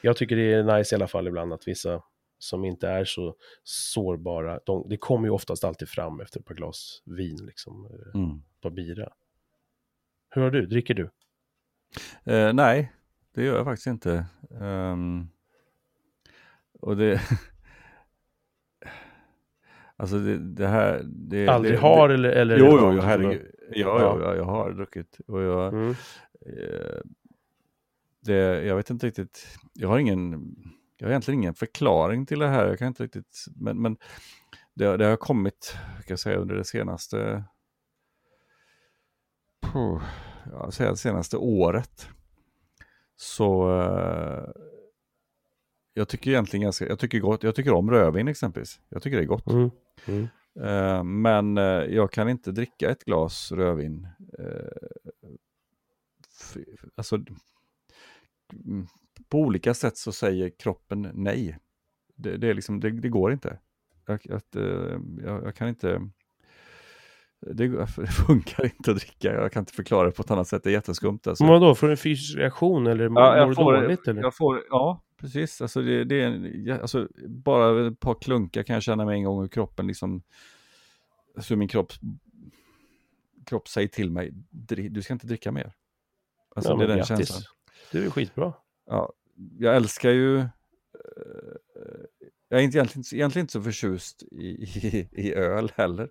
jag tycker det är nice i alla fall ibland att vissa som inte är så sårbara, de, det kommer ju oftast alltid fram efter ett par glas vin, liksom, eh, mm. ett par bira. Hur har du, dricker du? Eh, nej, det gör jag faktiskt inte. Um, och det... Alltså det, det här... Det, Aldrig det, har eller? eller Jo, jo, herregud. Ja, Ja. ja. Ja, jag har druckit. Och jag, Mm. eh, det, jag vet inte riktigt, jag har ingen, jag har egentligen ingen förklaring till det här. Jag kan inte riktigt, men, men det, det har kommit, kan jag säga, under det senaste, puh, ja, det senaste året. Så eh, jag tycker egentligen ganska, jag tycker, gott, jag tycker om rödvin exempelvis. Jag tycker det är gott. Mm. Mm. Eh, men eh, jag kan inte dricka ett glas rödvin. f- alltså, mm, på olika sätt så säger kroppen nej. Det, det, är liksom, det, det går inte. Jag, att, eh, jag, jag kan inte... Det, det funkar inte att dricka, jag kan inte förklara det på ett annat sätt, det är jätteskumt. Alltså. Men vadå, får du en fysisk reaktion eller mår Ja, du dåligt? Eller? jag får, ja, precis. Alltså det, det är, en- alltså bara ett par klunkar kan jag känna med en gång hur kroppen liksom, alltså min kropp, kropp säger till mig, "Dri- du ska inte dricka mer. Alltså ja, det är den grattis. känslan. Du är skitbra. Ja, jag älskar ju, eh, jag är inte egentligen, egentligen inte så förtjust i, i, i öl heller.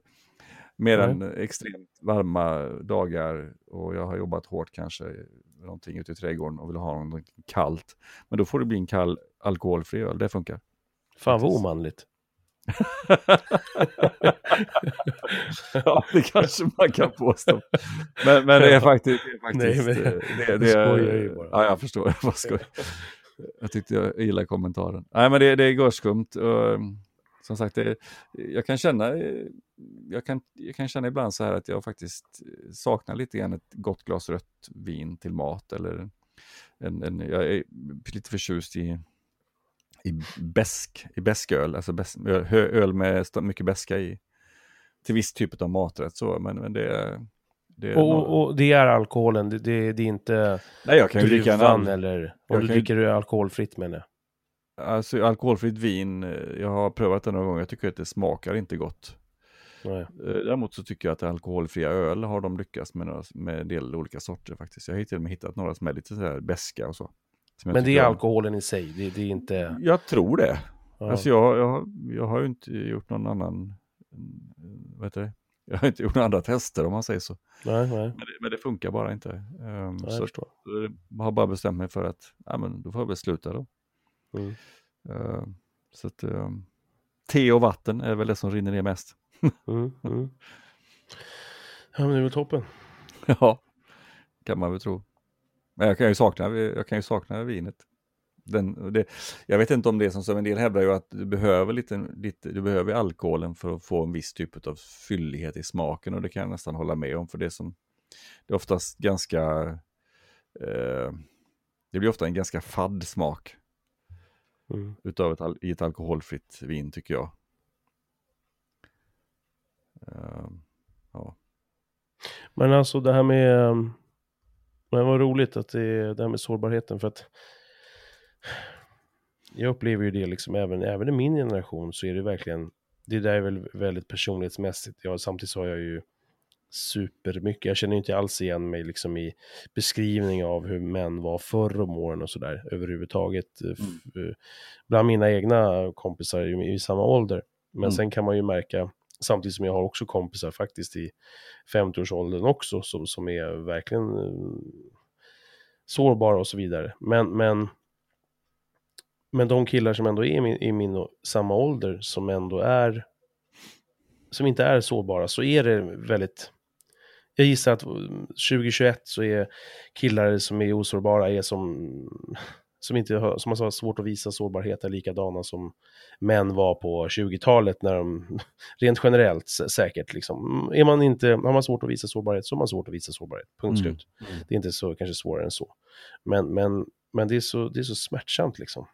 Mer än extremt varma dagar och jag har jobbat hårt kanske, någonting ute i trädgården och vill ha något kallt. Men då får det bli en kall alkoholfri öl, det funkar. Fan vad omanligt. ja, det kanske man kan påstå. Men, men det är faktiskt... Det är faktiskt Nej, men- eh, det, det, jag skojar ju bara. Ja, jag förstår. Jag bara skojar. Jag tyckte jag gillade kommentaren. Nej, men det, det är görskumt. Som sagt, det, jag, kan känna, jag, kan, jag kan känna ibland så här att jag faktiskt saknar lite grann ett gott glas rött vin till mat. Eller en, en, jag är lite förtjust i, i bäsk, i bäsköl, alltså bäs, öl, med mycket bäska i. Till viss typ av maträtt så, men, men det är... Det är Och, nå- och, det är alkoholen, det, det, det är inte nej, jag kan ju dricka en eller... Om du kan dricker det alkoholfritt menar jag. alltså, alkoholfritt vin, eh, jag har prövat det några gånger, jag tycker att det smakar inte gott. Nej. Eh, Däremot så tycker jag att alkoholfria öl har de lyckats med, några, med en del olika sorter faktiskt. Jag har till och med hittat några som är lite så här beska och så. Jag Men det är alkoholen i sig, det, det är inte... Jag tror det. Ja. Alltså jag, jag, har- jag har ju inte gjort någon annan, vad heter det? Jag har inte gjort några andra tester om man säger så. Nej, nej, Men det, men det funkar bara inte. Um, nej jag så förstår. jag har bara bestämt mig för att, ja men då får jag väl sluta då. Mm. Eh, så att, ehm, te och vatten är väl det som rinner ner mest. Mm, mm. Ja, men det är väl toppen. ja, kan man väl tro. Men jag kan ju sakna, jag kan ju sakna vinet. Den, det, jag vet inte om det är som, som en del hävdar ju att du behöver, lite, lite, du behöver alkoholen för att få en viss typ av fyllighet i smaken och det kan jag nästan hålla med om för det som det är oftast ganska eh, det blir ofta en ganska fadd smak Mm. utav ett, i ett alkoholfritt vin tycker jag. Eh, ja. Men alltså det här med... um, Men vad roligt att det är det här med sårbarheten för att jag upplever ju det liksom även, även i min generation så är det verkligen, det där är väl väldigt personlighetsmässigt. Ja, samtidigt så har jag ju supermycket, jag känner inte alls igen mig liksom i beskrivning av hur män var förr om åren och sådär överhuvudtaget. f- eh, Bland mina egna kompisar i, i samma ålder. Men Mm. sen kan man ju märka, samtidigt som jag har också kompisar faktiskt i 50-årsåldern också som, som är verkligen eh, sårbara och så vidare. Men, men, men de killar som ändå är i min, i min och samma ålder som ändå är som inte är sårbara så är det väldigt jag gissar att 2021 så är killar som är osårbara är som som inte har, som har svårt att visa sårbarhet är likadana som män var på 20-talet när de, rent generellt sä- säkert liksom, är man inte, har man svårt att visa sårbarhet så har man svårt att visa sårbarhet, punkt Mm. slut. Det är inte så, kanske svårare än så. Men, men, men det, är så, det är så smärtsamt liksom.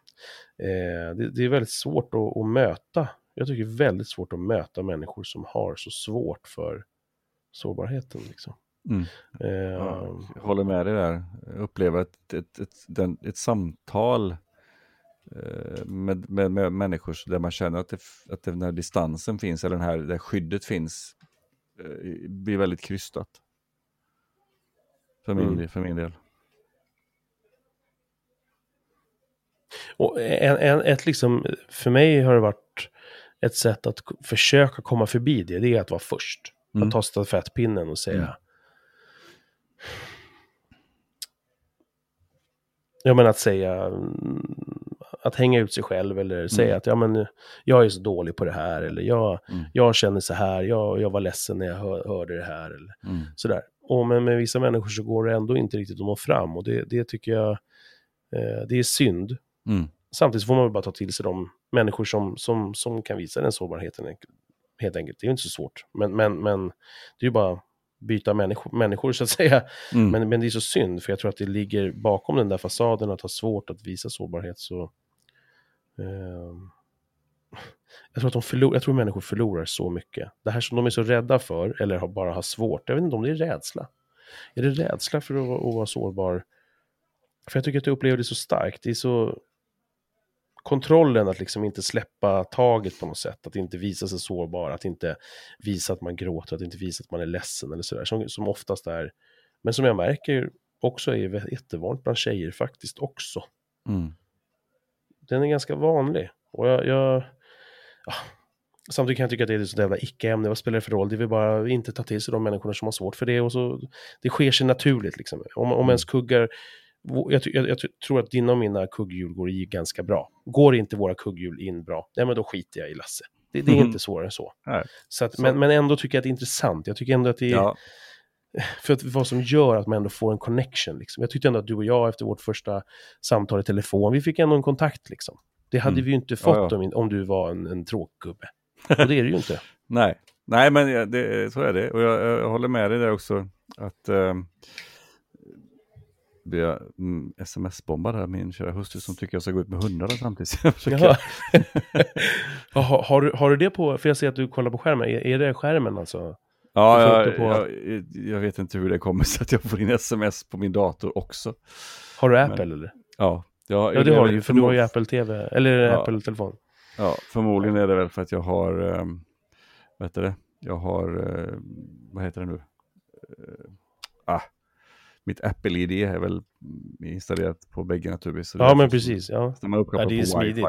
Eh, det, det är väldigt svårt att, att möta, jag tycker det är väldigt svårt att möta människor som har så svårt för sårbarheten liksom. Mm. Ja, jag håller med dig där. Uppleva ett, ett, ett, den, ett samtal eh, med, med, med människor där man känner att, det, att den här distansen finns, eller den här, det här skyddet finns, eh, blir väldigt krystat. För min, Mm. för min del. Och en, en, ett liksom, för mig har det varit ett sätt att försöka komma förbi det, det är att vara först. Mm. Att ta stafettpinnen och säga... Mm. Ja, men att säga... mm, Att hänga ut sig själv eller säga Mm. att ja, men, jag är så dålig på det här. Eller jag, Mm. jag känner så här, jag, jag var ledsen när jag hör, hörde det här. Eller Mm. sådär. Och men med vissa människor så går det ändå inte riktigt att nå fram. Och det, det tycker jag, eh, det är synd. Mm. Samtidigt får man väl bara ta till sig de människor som, som, som kan visa den sårbarheten. Helt enkelt. Det är ju inte så svårt. Men, men, men det är ju bara byta människor, människor så att säga. Mm. Men, men det är så synd, för jag tror att det ligger bakom den där fasaden att ha svårt att visa sårbarhet. Så, ehm, jag, tror att de förlor, jag tror människor förlorar så mycket. Det här som de är så rädda för, eller har, bara har svårt, jag vet inte om det är rädsla. Är det rädsla för att, vara- att vara sårbar? För jag tycker att jag upplever det så starkt. Det är så kontrollen att liksom inte släppa taget på något sätt. Att inte visa sig sårbar, att inte visa att man gråter, att inte visa att man är ledsen eller sådär. Som, som oftast är, men som jag märker också är jättevanligt bland tjejer faktiskt också. Mm. Den är ganska vanlig. Och jag, jag ja. Samtidigt kan jag tycka att det är ett sånt jävla icke-ämne. Vad spelar det för roll? Det vill bara inte ta till sig de människorna som har svårt för det. Och så, det sker sig naturligt. Liksom. Om, om ens kuggar... Jag, jag, jag tror att dina och mina kugghjul går i ganska bra. Går inte våra kugghjul in bra, nej men då skiter jag i Lasse. Det, det är Mhm. inte svårare än så. Så, att, Så- Men, men ändå tycker jag att det är intressant. Jag tycker ändå att det är... Ja. För att vad som gör att man ändå får en connection. Liksom. Jag tyckte ändå att du och jag efter vårt första samtal i telefon, vi fick ändå en kontakt. Liksom. Det hade Mm. vi ju inte Ja, fått ja. Om, om du var en, en tråkgubbe. Och det är det ju inte. Nej. Nej, men ja, det, så är det. Och jag, jag håller med dig där också. Att eh, blir jag mm, sms-bombad här, min kära hustru som tycker jag ska gå ut med hundarna samtidigt. Jaha. Jaha, har, du, har du det på, för jag ser att du kollar på skärmen, är, är det skärmen alltså? Ja, får jag, på- jag, jag vet inte hur det kommer sig att jag får in sms på min dator också. Har du Apple eller? Ja, jag, Ja det har du ju, för du har ju Apple TV, eller Ja. Apple-telefon. Ja, förmodligen är det väl för att jag har, um, vad heter det, jag har, eh, vad heter det nu? Eh, ah, mitt Apple-ID är väl installerat på bägge naturligtvis. Ja men precis, ja. man Ja, det är smidigt.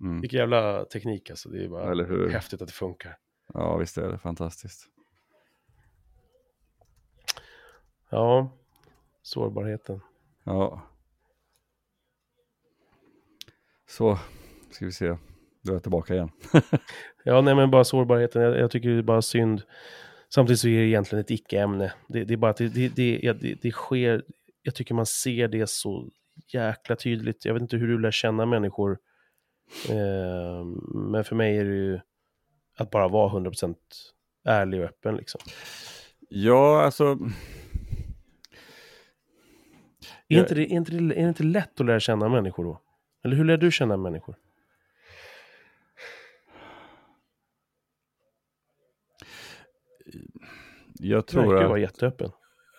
Mm. Vilken jävla teknik alltså, det är bara Eller hur? häftigt att det funkar. Ja, visst är det fantastiskt. Ja, sårbarheten. Ja. Så, ska vi se. Då är jag tillbaka igen. Ja, nej men bara sårbarheten. Jag, jag tycker det är bara synd. Samtidigt så är det egentligen ett icke-ämne. Det, det är bara att det, det, det, det, det sker, jag tycker man ser det så jäkla tydligt. Jag vet inte hur du lär känna människor. Eh, men för mig är det ju att bara vara 100% ärlig och öppen liksom. Ja, alltså. Är, Jag- inte det, är, inte det, är det inte lätt att lära känna människor då? Eller hur lär du känna människor? Jag verkar tror ju att... vara jätteöppen.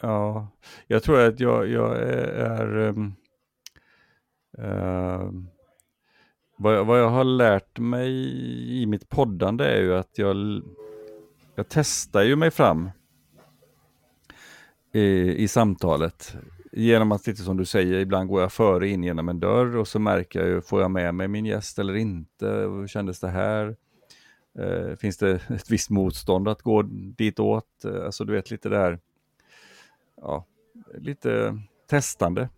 Ja, jag tror att jag, jag är... är ehm, ehm, vad, jag, vad jag har lärt mig i mitt poddande är ju att jag, jag testar ju mig fram i, i samtalet. Genom att, lite som du säger, ibland går jag före in genom en dörr och så märker jag ju, får jag med mig min gäst eller inte? Hur kändes det här? Eh, finns det ett visst motstånd att gå ditåt? Eh, Alltså du vet lite där ja, lite testande.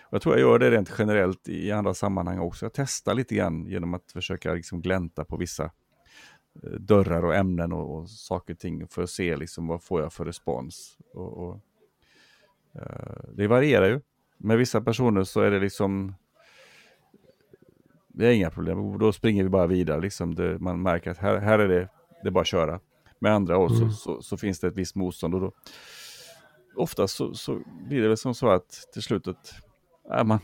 Och jag tror jag gör det rent generellt i andra sammanhang också. Jag testar lite grann genom att försöka liksom glänta på vissa eh, dörrar och ämnen och, och saker och ting för att se liksom vad får jag för respons. Och, och, eh, det varierar ju. Med vissa personer så är det liksom det är inga problem, då springer vi bara vidare. Liksom det, man märker att här, här är det, det är bara att köra. Med andra år så, Mm. så, så finns det ett visst motstånd och då, oftast så, så blir det väl som så att till slutet, ja, man,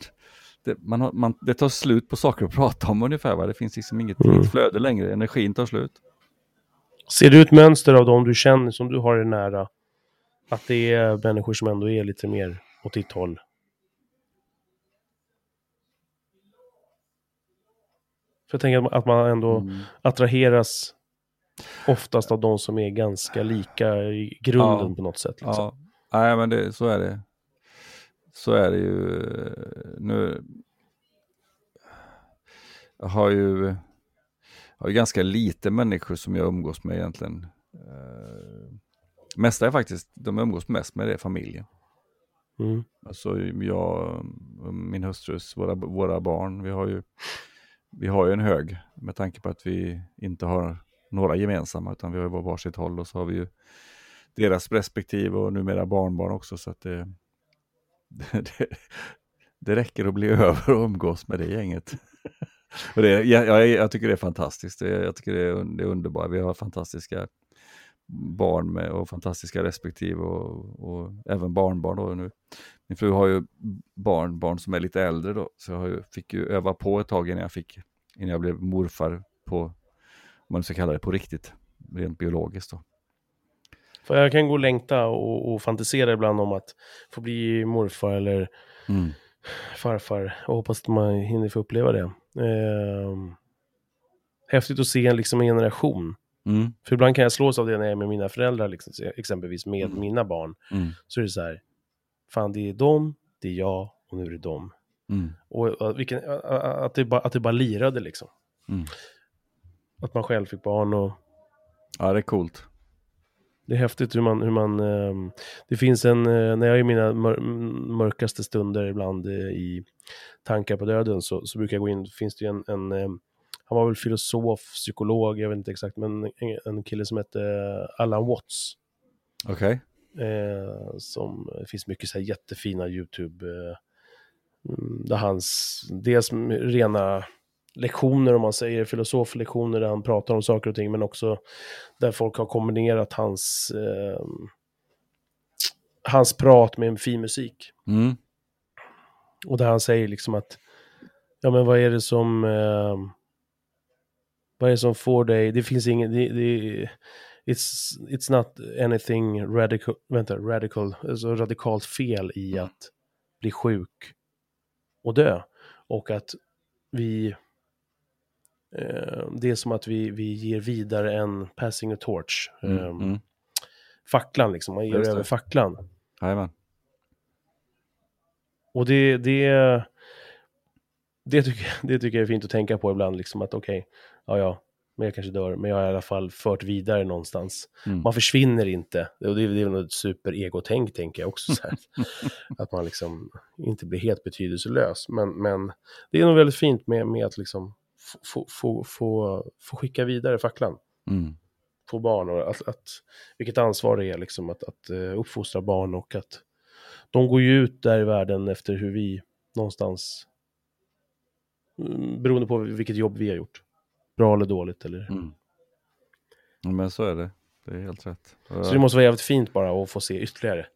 det, man har, man, det tar slut på saker att prata om ungefär. Va? Det finns liksom inget, Mm. inget flöde längre, energin tar slut. Ser du ett mönster av de du känner, som du har är nära? Att det är människor som ändå är lite mer åt ditt håll? För jag tänker att man- ändå Mm. attraheras oftast av de som är ganska lika i grunden Ja. på något sätt. Liksom. Ja, nej men det, så är det. Så är det ju. Nu jag har ju har ju ganska lite människor som jag umgås med egentligen. Uh, mesta är faktiskt, de jag umgås mest med det är familjen. Mm. Alltså jag, min hustrus, våra, våra barn, vi har ju vi har ju en hög med tanke på att vi inte har några gemensamma utan vi har ju varsitt håll och så har vi ju deras respektive och numera barnbarn också så att det, det, det räcker att bli över och umgås med det gänget. och det, jag, jag, tycker det är fantastiskt, det, jag tycker det är, det är underbart, vi har fantastiska barn med och fantastiska respektive och, och även barnbarn då nu. Min fru har ju barn, barn som är lite äldre då, så jag ju, fick ju öva på ett tag innan jag, fick, innan jag blev morfar på, om man ska kalla det på riktigt, rent biologiskt då. För jag kan gå och längta och, och fantisera ibland om att få bli morfar eller mm. farfar och hoppas att man hinner få uppleva det. Eh, häftigt att se en, liksom, en generation. Mm. För ibland kan jag slås av det när jag är med mina föräldrar, liksom, exempelvis med mm. mina barn. Mm. Så är det så här, fan det är dem, det är jag och nu är det dem. Mm. Och, och vilken, att, det bara, att det bara lirade liksom. Mm. Att man själv fick barn och... Ja, det är coolt. Det är häftigt hur man, hur man um, det finns en, uh, när jag är i mina mör mörkaste stunder ibland uh, i tankar på döden så, så brukar jag gå in, finns det ju en, en um, han var väl filosof, psykolog, jag vet inte exakt, men en, en kille som hette Alan Watts. Okej. Okay. Eh, som, det finns mycket så här jättefina YouTube, eh, mm, där hans, dels rena lektioner om man säger, filosoflektioner där han pratar om saker och ting, men också där folk har kombinerat hans, eh, hans prat med en fin musik. Mm. Och där han säger liksom att, ja men vad är det som, eh, vad är det som får dig, det finns ingen, det, det, it's, it's not anything radical, vänta, radical, alltså radikalt fel i mm. att bli sjuk och dö. Och att vi, eh, det är som att vi, vi ger vidare en passing a torch. Mm, eh, mm. Facklan liksom, man ger över facklan. Jajamän. Och det, det, det, tycker, det tycker jag är fint att tänka på ibland, liksom att okej, okay, ja ja, men jag kanske dör, men jag har i alla fall fört vidare någonstans. Mm. Man försvinner inte, och det är, det är något super-ego-tänk, tänker jag också. Så att man liksom inte blir helt betydelselös. Men, men det är nog väldigt fint med, med att liksom få, få, få, få skicka vidare facklan. Mm. Få barn och att, att, vilket ansvar det är liksom att, att uh, uppfostra barn och att de går ju ut där i världen efter hur vi någonstans, mm, beroende på vilket jobb vi har gjort bra eller dåligt. Eller... Mm. Men så är det. Det är helt rätt. Så det måste vara jävligt fint bara att få se ytterligare.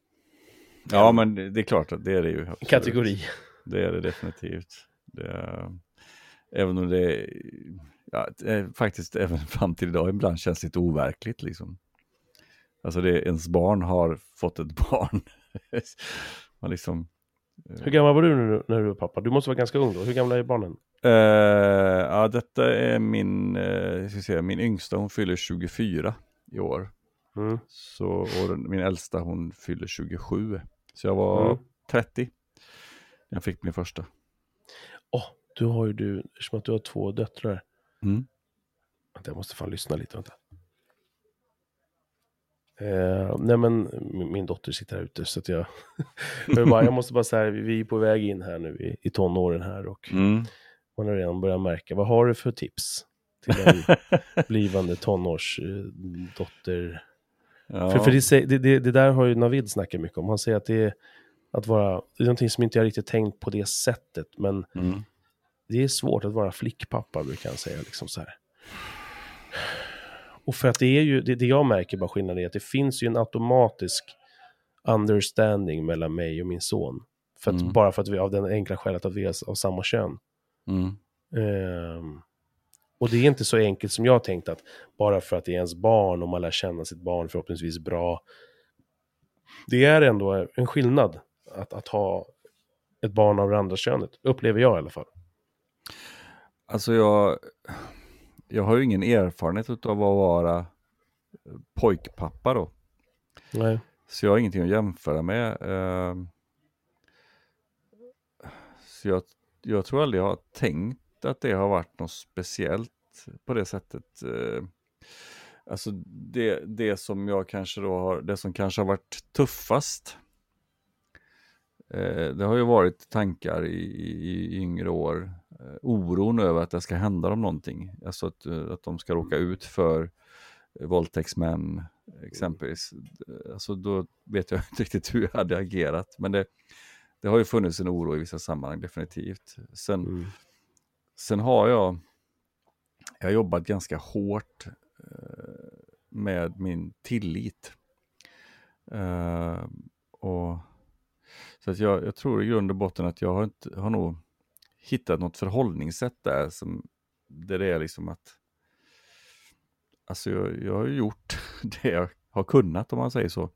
Ja, men det är klart att det är det ju. Absolut. Kategori. Det är det definitivt. Det är, även om det är, ja, faktiskt även fram till idag ibland känns lite overkligt liksom. Alltså det, ens barn har fått ett barn. Man liksom, Hur gammal var du när du var pappa? Du måste vara ganska ung då. Hur gamla är barnen? Uh, ja, detta är min, uh, ska säga, min yngsta, hon fyller 24 i år. Mm. Så, och min äldsta hon fyller 27. Så jag var mm. 30 när jag fick min första. Åh, oh, du har ju du, eftersom att du har två döttrar. Mm. Jag måste fan lyssna lite, vänta. Eh, nej men min, min, dotter sitter här ute så att jag, jag, bara, jag måste bara säga, vi är på väg in här nu i, i tonåren här och mm. Man har redan börjat märka. Vad har du för tips till en blivande tonårsdotter? Ja. För, för det, det, det, där har ju Navid snackat mycket om. Han säger att det är att vara, det är någonting som inte jag riktigt tänkt på det sättet, men mm. det är svårt att vara flickpappa, brukar han säga. Liksom så här. Och för att det är ju, det, det jag märker bara skillnaden är att det finns ju en automatisk understanding mellan mig och min son. För att, mm. Bara för att vi, av den enkla skälet att vi är av samma kön. Mm. Um, och det är inte så enkelt som jag tänkt att bara för att det är ens barn och man lär känna sitt barn förhoppningsvis bra. Det är ändå en skillnad att, att ha ett barn av det andra könet, upplever jag i alla fall. Alltså jag, jag har ju ingen erfarenhet av att vara pojkpappa då. Nej. Så jag har ingenting att jämföra med. Ehm, så jag jag tror aldrig jag har tänkt att det har varit något speciellt på det sättet. Eh, alltså det, det som jag kanske då har, det som kanske har varit tuffast. Eh, det har ju varit tankar i, i, yngre år. Eh, oron över att det ska hända dem någonting. Alltså att, att de ska råka ut för våldtäktsmän exempelvis. Alltså då vet jag inte riktigt hur jag hade agerat. Men det, det har ju funnits en oro i vissa sammanhang definitivt. Sen, mm. sen har jag, jag har jobbat ganska hårt eh, med min tillit. Uh, och, så att jag, jag, tror i grund och botten att jag har, inte, har nog hittat något förhållningssätt där som där det är liksom att alltså jag, jag har gjort det jag har kunnat om man säger så.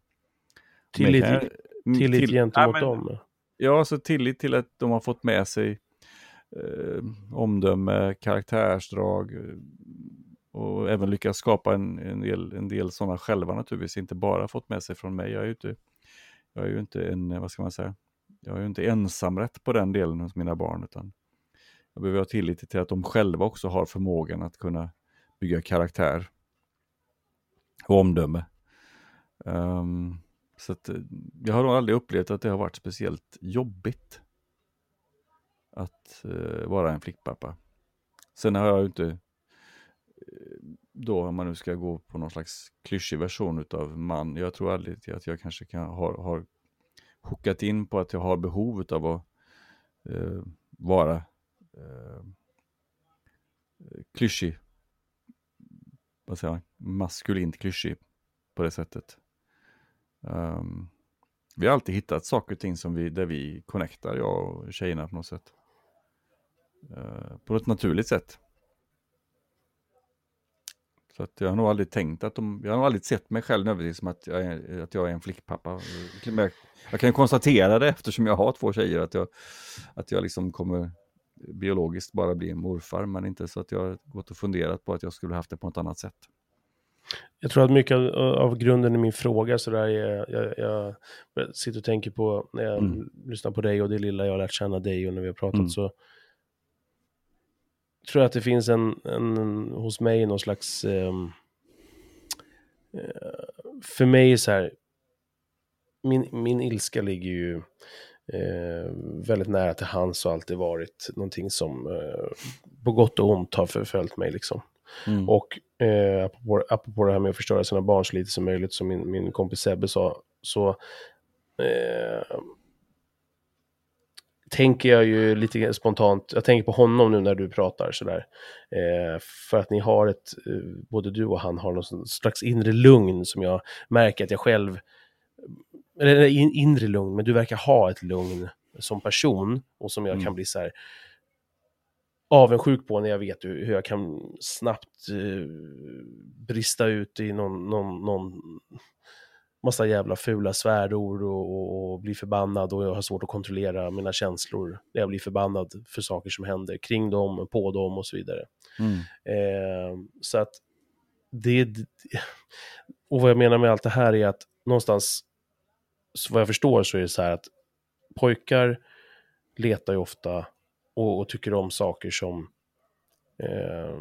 Tillit, jag, tillit till, gentemot ja, dem? Ja, alltså tillit till att de har fått med sig eh, omdöme, karaktärsdrag eh, och även lyckats skapa en, en, del, en del sådana själva naturligtvis, inte bara fått med sig från mig. Jag är ju inte, jag är ju inte en, vad ska man säga, jag är ju inte ensamrätt på den delen hos mina barn, utan jag behöver ha tillit till att de själva också har förmågan att kunna bygga karaktär och omdöme. Um, så att, eh, jag har nog aldrig upplevt att det har varit speciellt jobbigt att eh, vara en flickpappa. Sen har jag ju inte, eh, då om man nu ska gå på någon slags klyschig version utav man, jag tror aldrig att jag kanske kan, har, har hookat in på att jag har behov av att eh, vara eh, klyschig, vad säger man, maskulint klyschig på det sättet. Um, vi har alltid hittat saker och ting som vi, där vi connectar, jag och tjejerna på något sätt. Uh, på ett naturligt sätt. Så att jag har nog aldrig tänkt att de, jag har nog aldrig sett mig själv nödvändigtvis som att jag är, att jag är en flickpappa. Jag, jag kan konstatera det eftersom jag har två tjejer, att jag, att jag liksom kommer biologiskt bara bli en morfar, men inte så att jag har gått och funderat på att jag skulle haft det på något annat sätt. Jag tror att mycket av, av grunden i min fråga så där är, jag, jag, sitter och tänker på när jag mm. lyssnar på dig och det lilla jag har lärt känna dig och när vi har pratat mm. så tror jag att det finns en, en hos mig någon slags, um, för mig så här, min, min ilska ligger ju eh, väldigt nära till hans och alltid varit någonting som eh, på gott och ont har förföljt mig liksom. Mm. Och eh, apropå, apropå det här med att förstöra sina barn så lite som möjligt, som min, min kompis Sebbe sa, så eh, tänker jag ju lite spontant, jag tänker på honom nu när du pratar sådär. Eh, för att ni har ett, eh, både du och han har någon slags inre lugn som jag märker att jag själv, eller in, inre lugn, men du verkar ha ett lugn som person och som jag mm. kan bli så här, avundsjuk på när jag vet hur jag kan snabbt eh, brista ut i någon, någon, någon massa jävla fula svärord och, och, och bli förbannad och jag har svårt att kontrollera mina känslor när jag blir förbannad för saker som händer kring dem, på dem och så vidare. Mm. Eh, så att det, och vad jag menar med allt det här är att någonstans, så vad jag förstår så är det så här att pojkar letar ju ofta och, och tycker om saker som eh,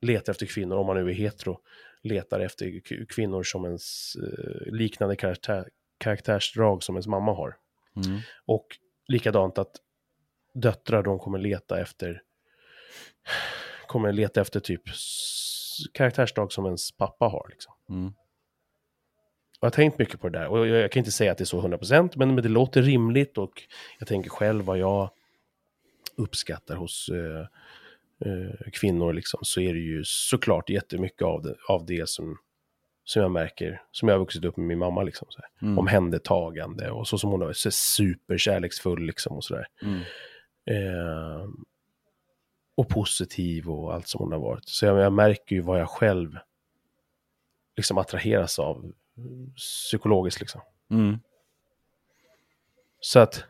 letar efter kvinnor, om man nu är hetero, letar efter kvinnor som ens eh, liknande karaktär, karaktärsdrag som ens mamma har. Mm. Och likadant att döttrar, de kommer leta efter kommer leta efter typ karaktärsdrag som ens pappa har. Liksom. Mm. Jag har tänkt mycket på det där och jag, jag kan inte säga att det är så 100% men, men det låter rimligt och jag tänker själv vad jag uppskattar hos eh, eh, kvinnor liksom, så är det ju såklart jättemycket av det, av det som, som jag märker, som jag har vuxit upp med min mamma. Liksom, så mm. Omhändertagande och så som hon är så superkärleksfull liksom och sådär. Mm. Eh, och positiv och allt som hon har varit. Så jag, jag märker ju vad jag själv liksom attraheras av psykologiskt liksom. Mm. Så att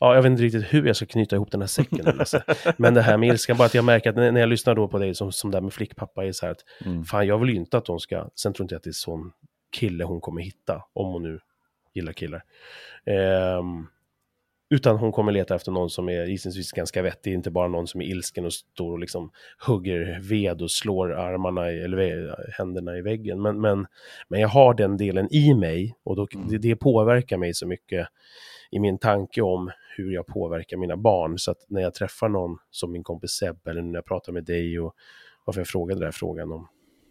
Ja, jag vet inte riktigt hur jag ska knyta ihop den här säcken. Alltså. Men det här med ilskan, bara att jag märker att när jag lyssnar då på dig som, som där med flickpappa är så här att mm. fan jag vill ju inte att hon ska, sen tror inte jag att det är sån kille hon kommer hitta, om hon nu gillar killar. Um, utan hon kommer leta efter någon som är gissningsvis ganska vettig, inte bara någon som är ilsken och står och liksom hugger ved och slår armarna i, eller händerna i väggen. Men, men, men jag har den delen i mig och då, mm. det, det påverkar mig så mycket i min tanke om hur jag påverkar mina barn. Så att när jag träffar någon som min kompis Seb eller när jag pratar med dig och varför jag frågade den här frågan om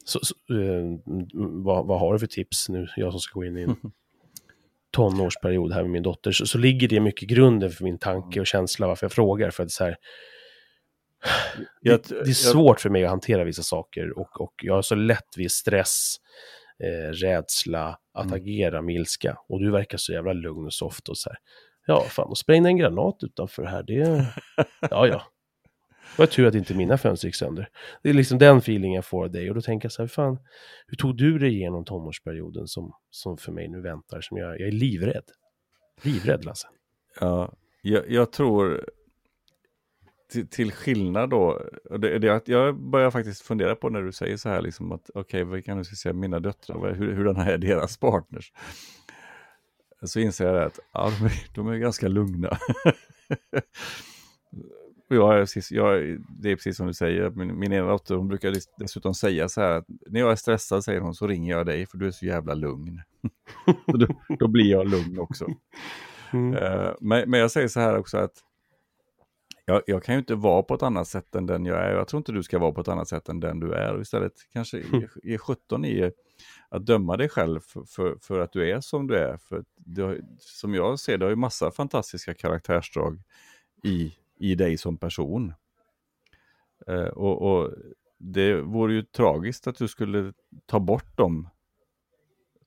så, så, eh, vad, vad, har du för tips nu, jag som ska gå in i en tonårsperiod här med min dotter, så, så ligger det mycket grunden för min tanke och känsla varför jag frågar. För att så här, det, det, är svårt för mig att hantera vissa saker och, och jag har så lätt vid stress, eh, rädsla, att mm. agera med ilska. Och du verkar så jävla lugn och soft och så här. Ja, fan, och sprängde en granat utanför här, det... Ja, ja. Det var tur att inte mina fönster gick sönder. Det är liksom den feelingen jag får av dig. Och då tänker jag så här, fan, hur tog du dig igenom tonårsperioden som, som för mig nu väntar? Som jag, jag är livrädd. Livrädd, Lasse. Ja, jag, jag tror till, till, skillnad då, det, det, jag börjar faktiskt fundera på när du säger så här, liksom att okej, okay, vad kan du säga, mina döttrar, hur, hur den här är deras partners. Så inser jag att ja, de, är, de är ganska lugna. jag, jag, det är precis som du säger, min, min ena dotter hon brukar dessutom säga så här att när jag är stressad säger hon så ringer jag dig för du är så jävla lugn. då, då, blir jag lugn också. Mm. Uh, men, men jag säger så här också att jag, jag, kan ju inte vara på ett annat sätt än den jag är. Jag tror inte du ska vara på ett annat sätt än den du är. Och istället kanske ge, ge 17 i att döma dig själv för, för, för, att du är som du är. För det, som jag ser det har ju massa fantastiska karaktärsdrag i i dig som person. Eh, och, och, det vore ju tragiskt att du skulle ta bort dem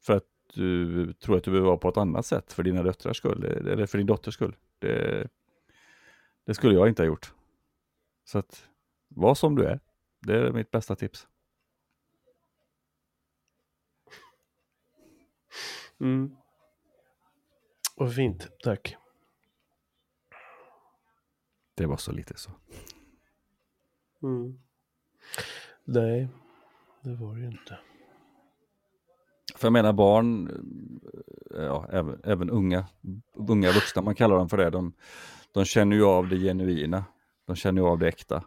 för att du tror att du behöver vara på ett annat sätt för dina döttrars skull, eller för din dotters skull. Det, det skulle jag inte ha gjort. Så att, var som du är. Det är mitt bästa tips. Mm. Vad fint, tack. Det var så lite så. Mm. Nej, det var det ju inte. För jag menar barn, eh, ja, även, även unga, unga vuxna, man kallar dem för det, de, de känner ju av det genuina. De känner ju av det äkta.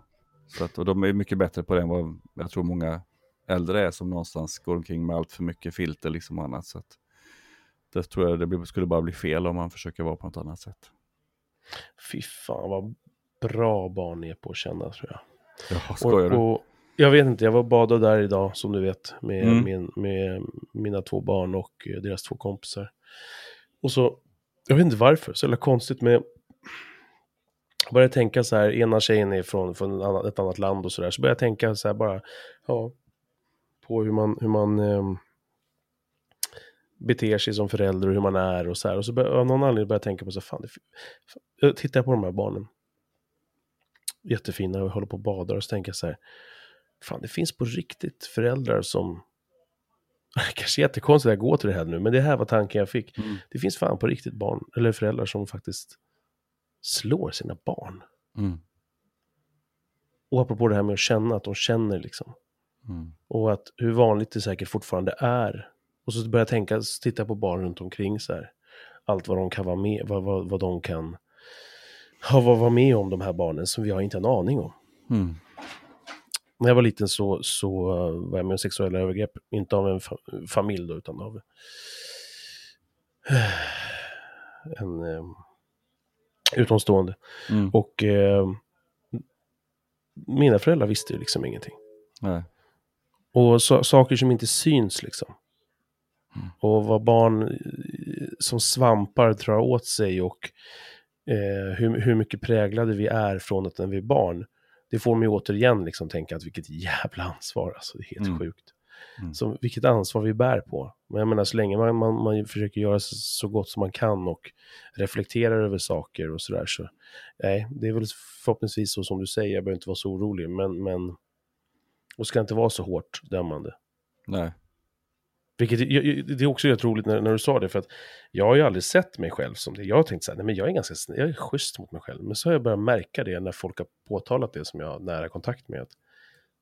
Så att, och de är mycket bättre på det än vad jag tror många äldre är som någonstans går omkring med allt för mycket filter liksom annat. Så att, det tror jag det skulle bara bli fel om man försöker vara på något annat sätt. Fy fan vad bra barn är på att känna tror jag. Ja, skojar du? Och, jag vet inte, jag var och badade där idag som du vet med, mm. med, med, mina två barn och eh, deras två kompisar. Och så, jag vet inte varför, så jävla konstigt med jag började tänka så här, ena tjejen är från, från annan, ett annat land och så där, så började jag tänka så här bara, ja, på hur man, hur man eh, beter sig som förälder och hur man är och så här. Och så började, av någon anledning började jag tänka på så här, fan, det, fan, tittar jag på de här barnen, jättefina och håller på och badar och så tänker jag så här, fan det finns på riktigt föräldrar som, kanske jättekonstigt att jag går till det här nu, men det här var tanken jag fick. Mm. Det finns fan på riktigt barn, eller föräldrar som faktiskt slår sina barn. Mm. Och apropå det här med att känna, att de känner liksom. Mm. Och att hur vanligt det säkert fortfarande är. Och så börjar jag tänka, titta på barn runt omkring så här. Allt vad de kan vara med, vad, vad, vad de kan har varit med om de här barnen som vi har inte en aning om. Mm. När jag var liten så, så uh, var jag med om sexuella övergrepp, inte av en fa familj då, utan av en uh, utomstående. Mm. Och uh, mina föräldrar visste ju liksom ingenting. Nej. Och så, saker som inte syns liksom. Mm. Och vad barn som svampar drar åt sig och eh, hur, hur mycket präglade vi är från att när vi är barn. Det får mig återigen liksom tänka att vilket jävla ansvar, alltså det är helt mm. sjukt. Mm. Så vilket ansvar vi bär på. Men jag menar så länge man, man, man försöker göra så, gott som man kan och reflekterar över saker och sådär så, nej, det är väl förhoppningsvis så som du säger, jag behöver inte vara så orolig, men, men och ska inte vara så hårt dömande. Nej. Vilket det är också helt roligt när, när du sa det, för att jag har ju aldrig sett mig själv som det. Jag har tänkt så här, nej men jag är ganska jag är schysst mot mig själv. Men så har jag börjat märka det när folk har påtalat det som jag har nära kontakt med. Att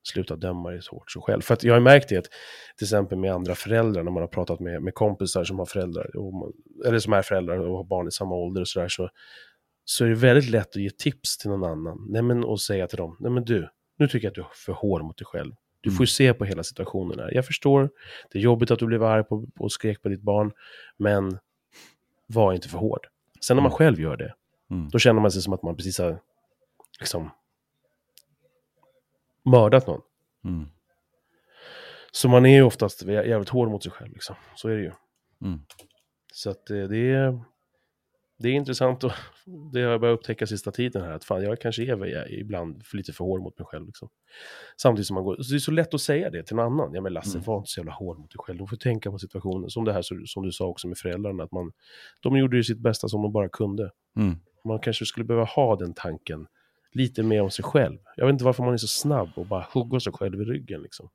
sluta döma dig så hårt så själv. För att jag har märkt det, att, till exempel med andra föräldrar, när man har pratat med, med kompisar som har föräldrar, och, eller som är föräldrar och har barn i samma ålder och sådär, så så är det väldigt lätt att ge tips till någon annan. Nej, men, och säga till dem, nej men du, nu tycker jag att du är för hård mot dig själv. Du Mm. får ju se på hela situationen här. Jag förstår, det är jobbigt att du blev arg på, och skrek på ditt barn, men var inte för hård. Sen när man Mm. själv gör det, Mm. då känner man sig som att man precis har liksom, mördat någon. Mm. Så man är ju oftast jä- jävligt hård mot sig själv. Liksom. Så är det ju. Mm. Så att eh, det är, det är intressant och det har jag börjat upptäcka sista tiden här. Att fan, jag kanske är väl- ibland för lite för hård mot mig själv. Liksom. Samtidigt som man går, så det är så lätt att säga det till någon annan. Ja men Lasse, Mm. var inte så jävla hård mot dig själv. Du får tänka på situationen. Som det här som du sa också med föräldrarna. Att man, de gjorde ju sitt bästa som de bara kunde. Mm. Man kanske skulle behöva ha den tanken lite mer om sig själv. Jag vet inte varför man är så snabb och bara hugger sig själv i ryggen. Liksom.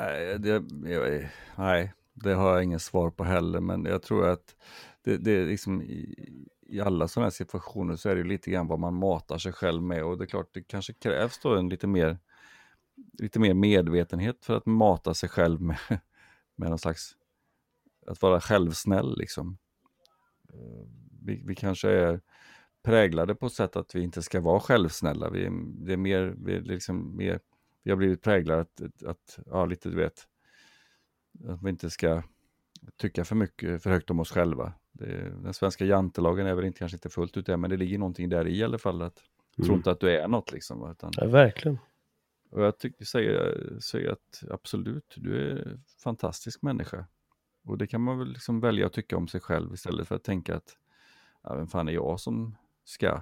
Nej, det, jag, nej, det har jag ingen svar på heller, men jag tror att det, det är liksom i, i alla sådana här situationer så är det ju lite grann vad man matar sig själv med och det är klart det kanske krävs då en lite mer, lite mer medvetenhet för att mata sig själv med, med någon slags, att vara självsnäll liksom. Eh, vi, vi kanske är präglade på ett sätt att vi inte ska vara självsnälla. Vi det är mer, vi är liksom mer vi har blivit präglade att, att, att, ja lite du vet, att vi inte ska tycka för mycket, för högt om oss själva. Det, den svenska jantelagen är väl inte, kanske inte fullt ut det, men det ligger någonting där i alla fall. Att, Tro Mm. inte att du är något liksom. Utan, Ja, verkligen. och jag tycker, säger, säger att absolut, du är en fantastisk människa. Och det kan man väl liksom välja att tycka om sig själv istället för att tänka att, ja, vem fan är jag som ska?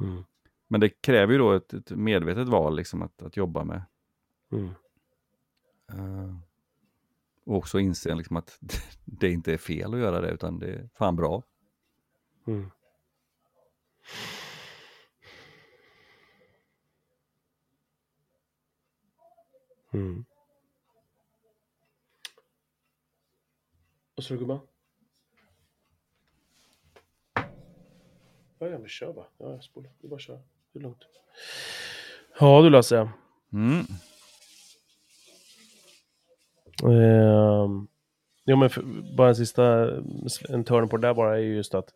Mm. Men det kräver ju då ett, ett medvetet val liksom att, att jobba med. Mm. Eh, och också inse liksom att det inte är fel att göra det, utan det är fan bra. Mm. Mm. Vad sa du gumman? Ja, men kör bara. Ja, jag spolar. Det är bara att köra. Det är lugnt. Ja du Lasse. Mm. Ehm, jo, men för, bara en sista, en törn på det där bara är ju just att,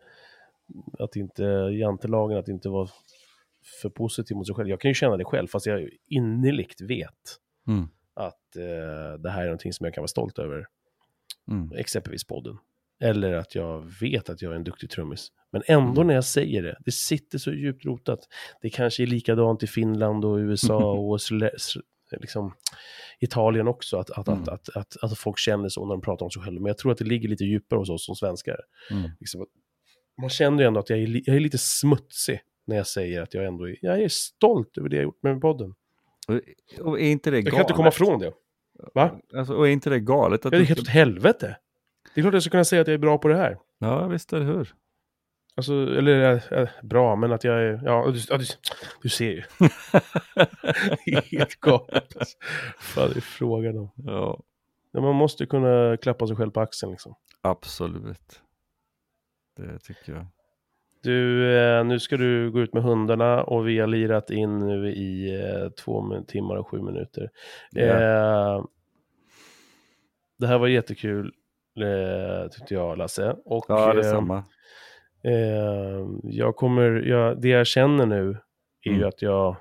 att inte, jantelagen, att inte vara för positiv mot sig själv. Jag kan ju känna det själv, fast jag innerligt vet Mm. att eh, det här är någonting som jag kan vara stolt över. Mm. Exempelvis podden. Eller att jag vet att jag är en duktig trummis. Men ändå Mm. när jag säger det, det sitter så djupt rotat. Det kanske är likadant i Finland och USA och liksom, Italien också, att, att, Mm. att, att, att, att folk känner så när de pratar om sig själva. Men jag tror att det ligger lite djupare hos oss som svenskar. Mm. Liksom, man känner ju ändå att jag är, jag är lite smutsig när jag säger att jag ändå är, jag är stolt över det jag gjort med podden. Och, och är inte det Jag galet? kan inte komma ifrån det. Va? Alltså, och är inte det galet? Att Ja, det är helt åt helvete. Det är klart jag ska kunna säga att jag är bra på det här. ja visst, eller hur? Alltså, eller äh, bra, men att jag är, ja, du, ja, du, du ser ju. Helt galet. Vad är frågan om? Ja, Ja, man måste kunna klappa sig själv på axeln liksom. absolut. Det tycker jag. Du, eh, nu ska du gå ut med hundarna och vi har lirat in nu i eh, två timmar och sju minuter. Ja. Eh, det här var jättekul, eh, tyckte jag, Lasse. Och, Ja, detsamma. Eh, jag kommer, jag, det jag känner nu är ju Mm. att jag...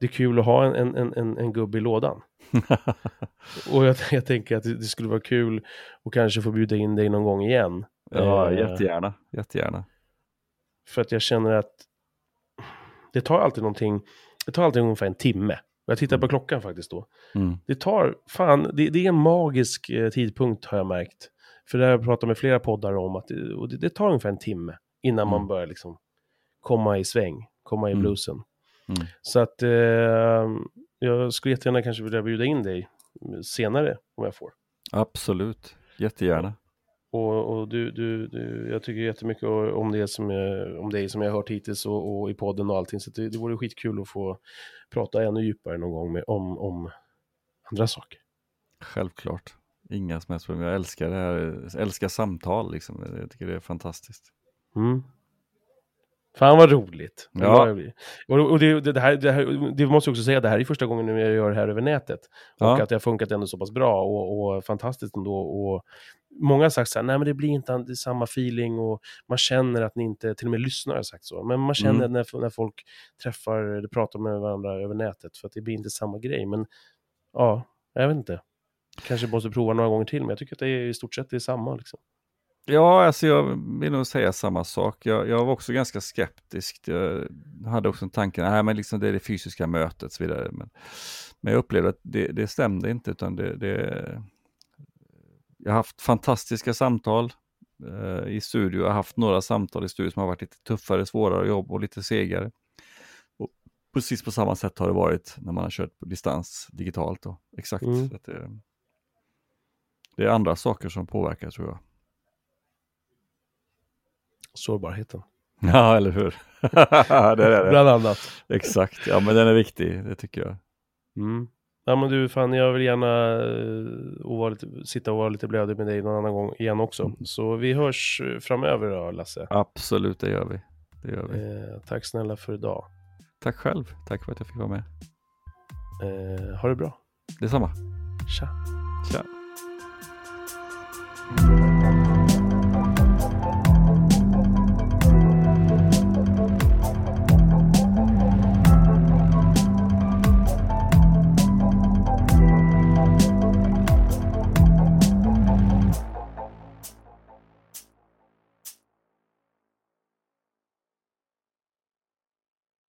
Det är kul att ha en, en, en- en, gubbe i lådan. Och jag, jag tänker att det, skulle vara kul att kanske få bjuda in dig någon gång igen. ja, Eh, jättegärna. Jättegärna. För att jag känner att det tar alltid någonting, det tar alltid ungefär en timme. Jag tittar på klockan faktiskt då. Mm. Det tar, fan, det, det är en magisk eh, tidpunkt har jag märkt. För det har jag pratat med flera poddar om, att det, och det, det tar ungefär en timme innan man Mm. börjar liksom komma i sväng, komma i Mm. bluesen. Mm. Så att eh, jag skulle jättegärna kanske vilja bjuda in dig senare om jag får. Absolut. Jättegärna. Och, och du, du, du, jag tycker jättemycket om det som jag, om dig som jag har hört hittills och, och i podden och allting. Så det, det vore skitkul att få prata ännu djupare någon gång med, om, om andra saker. Självklart. Inga som helst problem. Jag älskar det här. Jag älskar samtal liksom. Jag tycker det är fantastiskt. Mm. Fan vad roligt. Ja. Och, och det, det, här, det, här, det måste jag också säga, det här är första gången jag gör det här över nätet. Och Ja. att det har funkat ändå så pass bra och, och fantastiskt ändå. Och många har sagt så här, nej men det blir inte samma feeling och man känner att ni inte, till och med lyssnare har sagt så, men man känner Mm. när, när folk träffar, eller pratar med varandra över nätet, för att det blir inte samma grej. Men ja, jag vet inte. Kanske måste prova några gånger till, men jag tycker att det är i stort sett det är samma. Liksom. Ja, alltså jag vill nog säga samma sak. Jag, jag var också ganska skeptisk. Jag hade också en tanke, nej men liksom det är det fysiska mötet och så vidare. Men, men jag upplevde att det, det stämde inte, utan det, det... Jag har haft fantastiska samtal eh, i studio. Jag har haft några samtal i studio som har varit lite tuffare, svårare jobb och lite segare. Och precis på samma sätt har det varit när man har kört på distans digitalt. Då. Exakt. Mm. Så att det, det är andra saker som påverkar tror jag. Sårbarheten. Ja, eller hur? det är det. Bland annat. Exakt, ja men den är viktig, det tycker jag. Mm. Ja men du, fan jag vill gärna eh, lite, sitta och vara lite blödig med dig någon annan gång igen också. Så vi hörs eh, framöver då, Lasse. Absolut, det gör vi. Det gör vi. Eh, tack snälla för idag. Tack själv, tack för att jag fick vara med. Eh, ha det bra. Detsamma. Tja. Tja. Bye.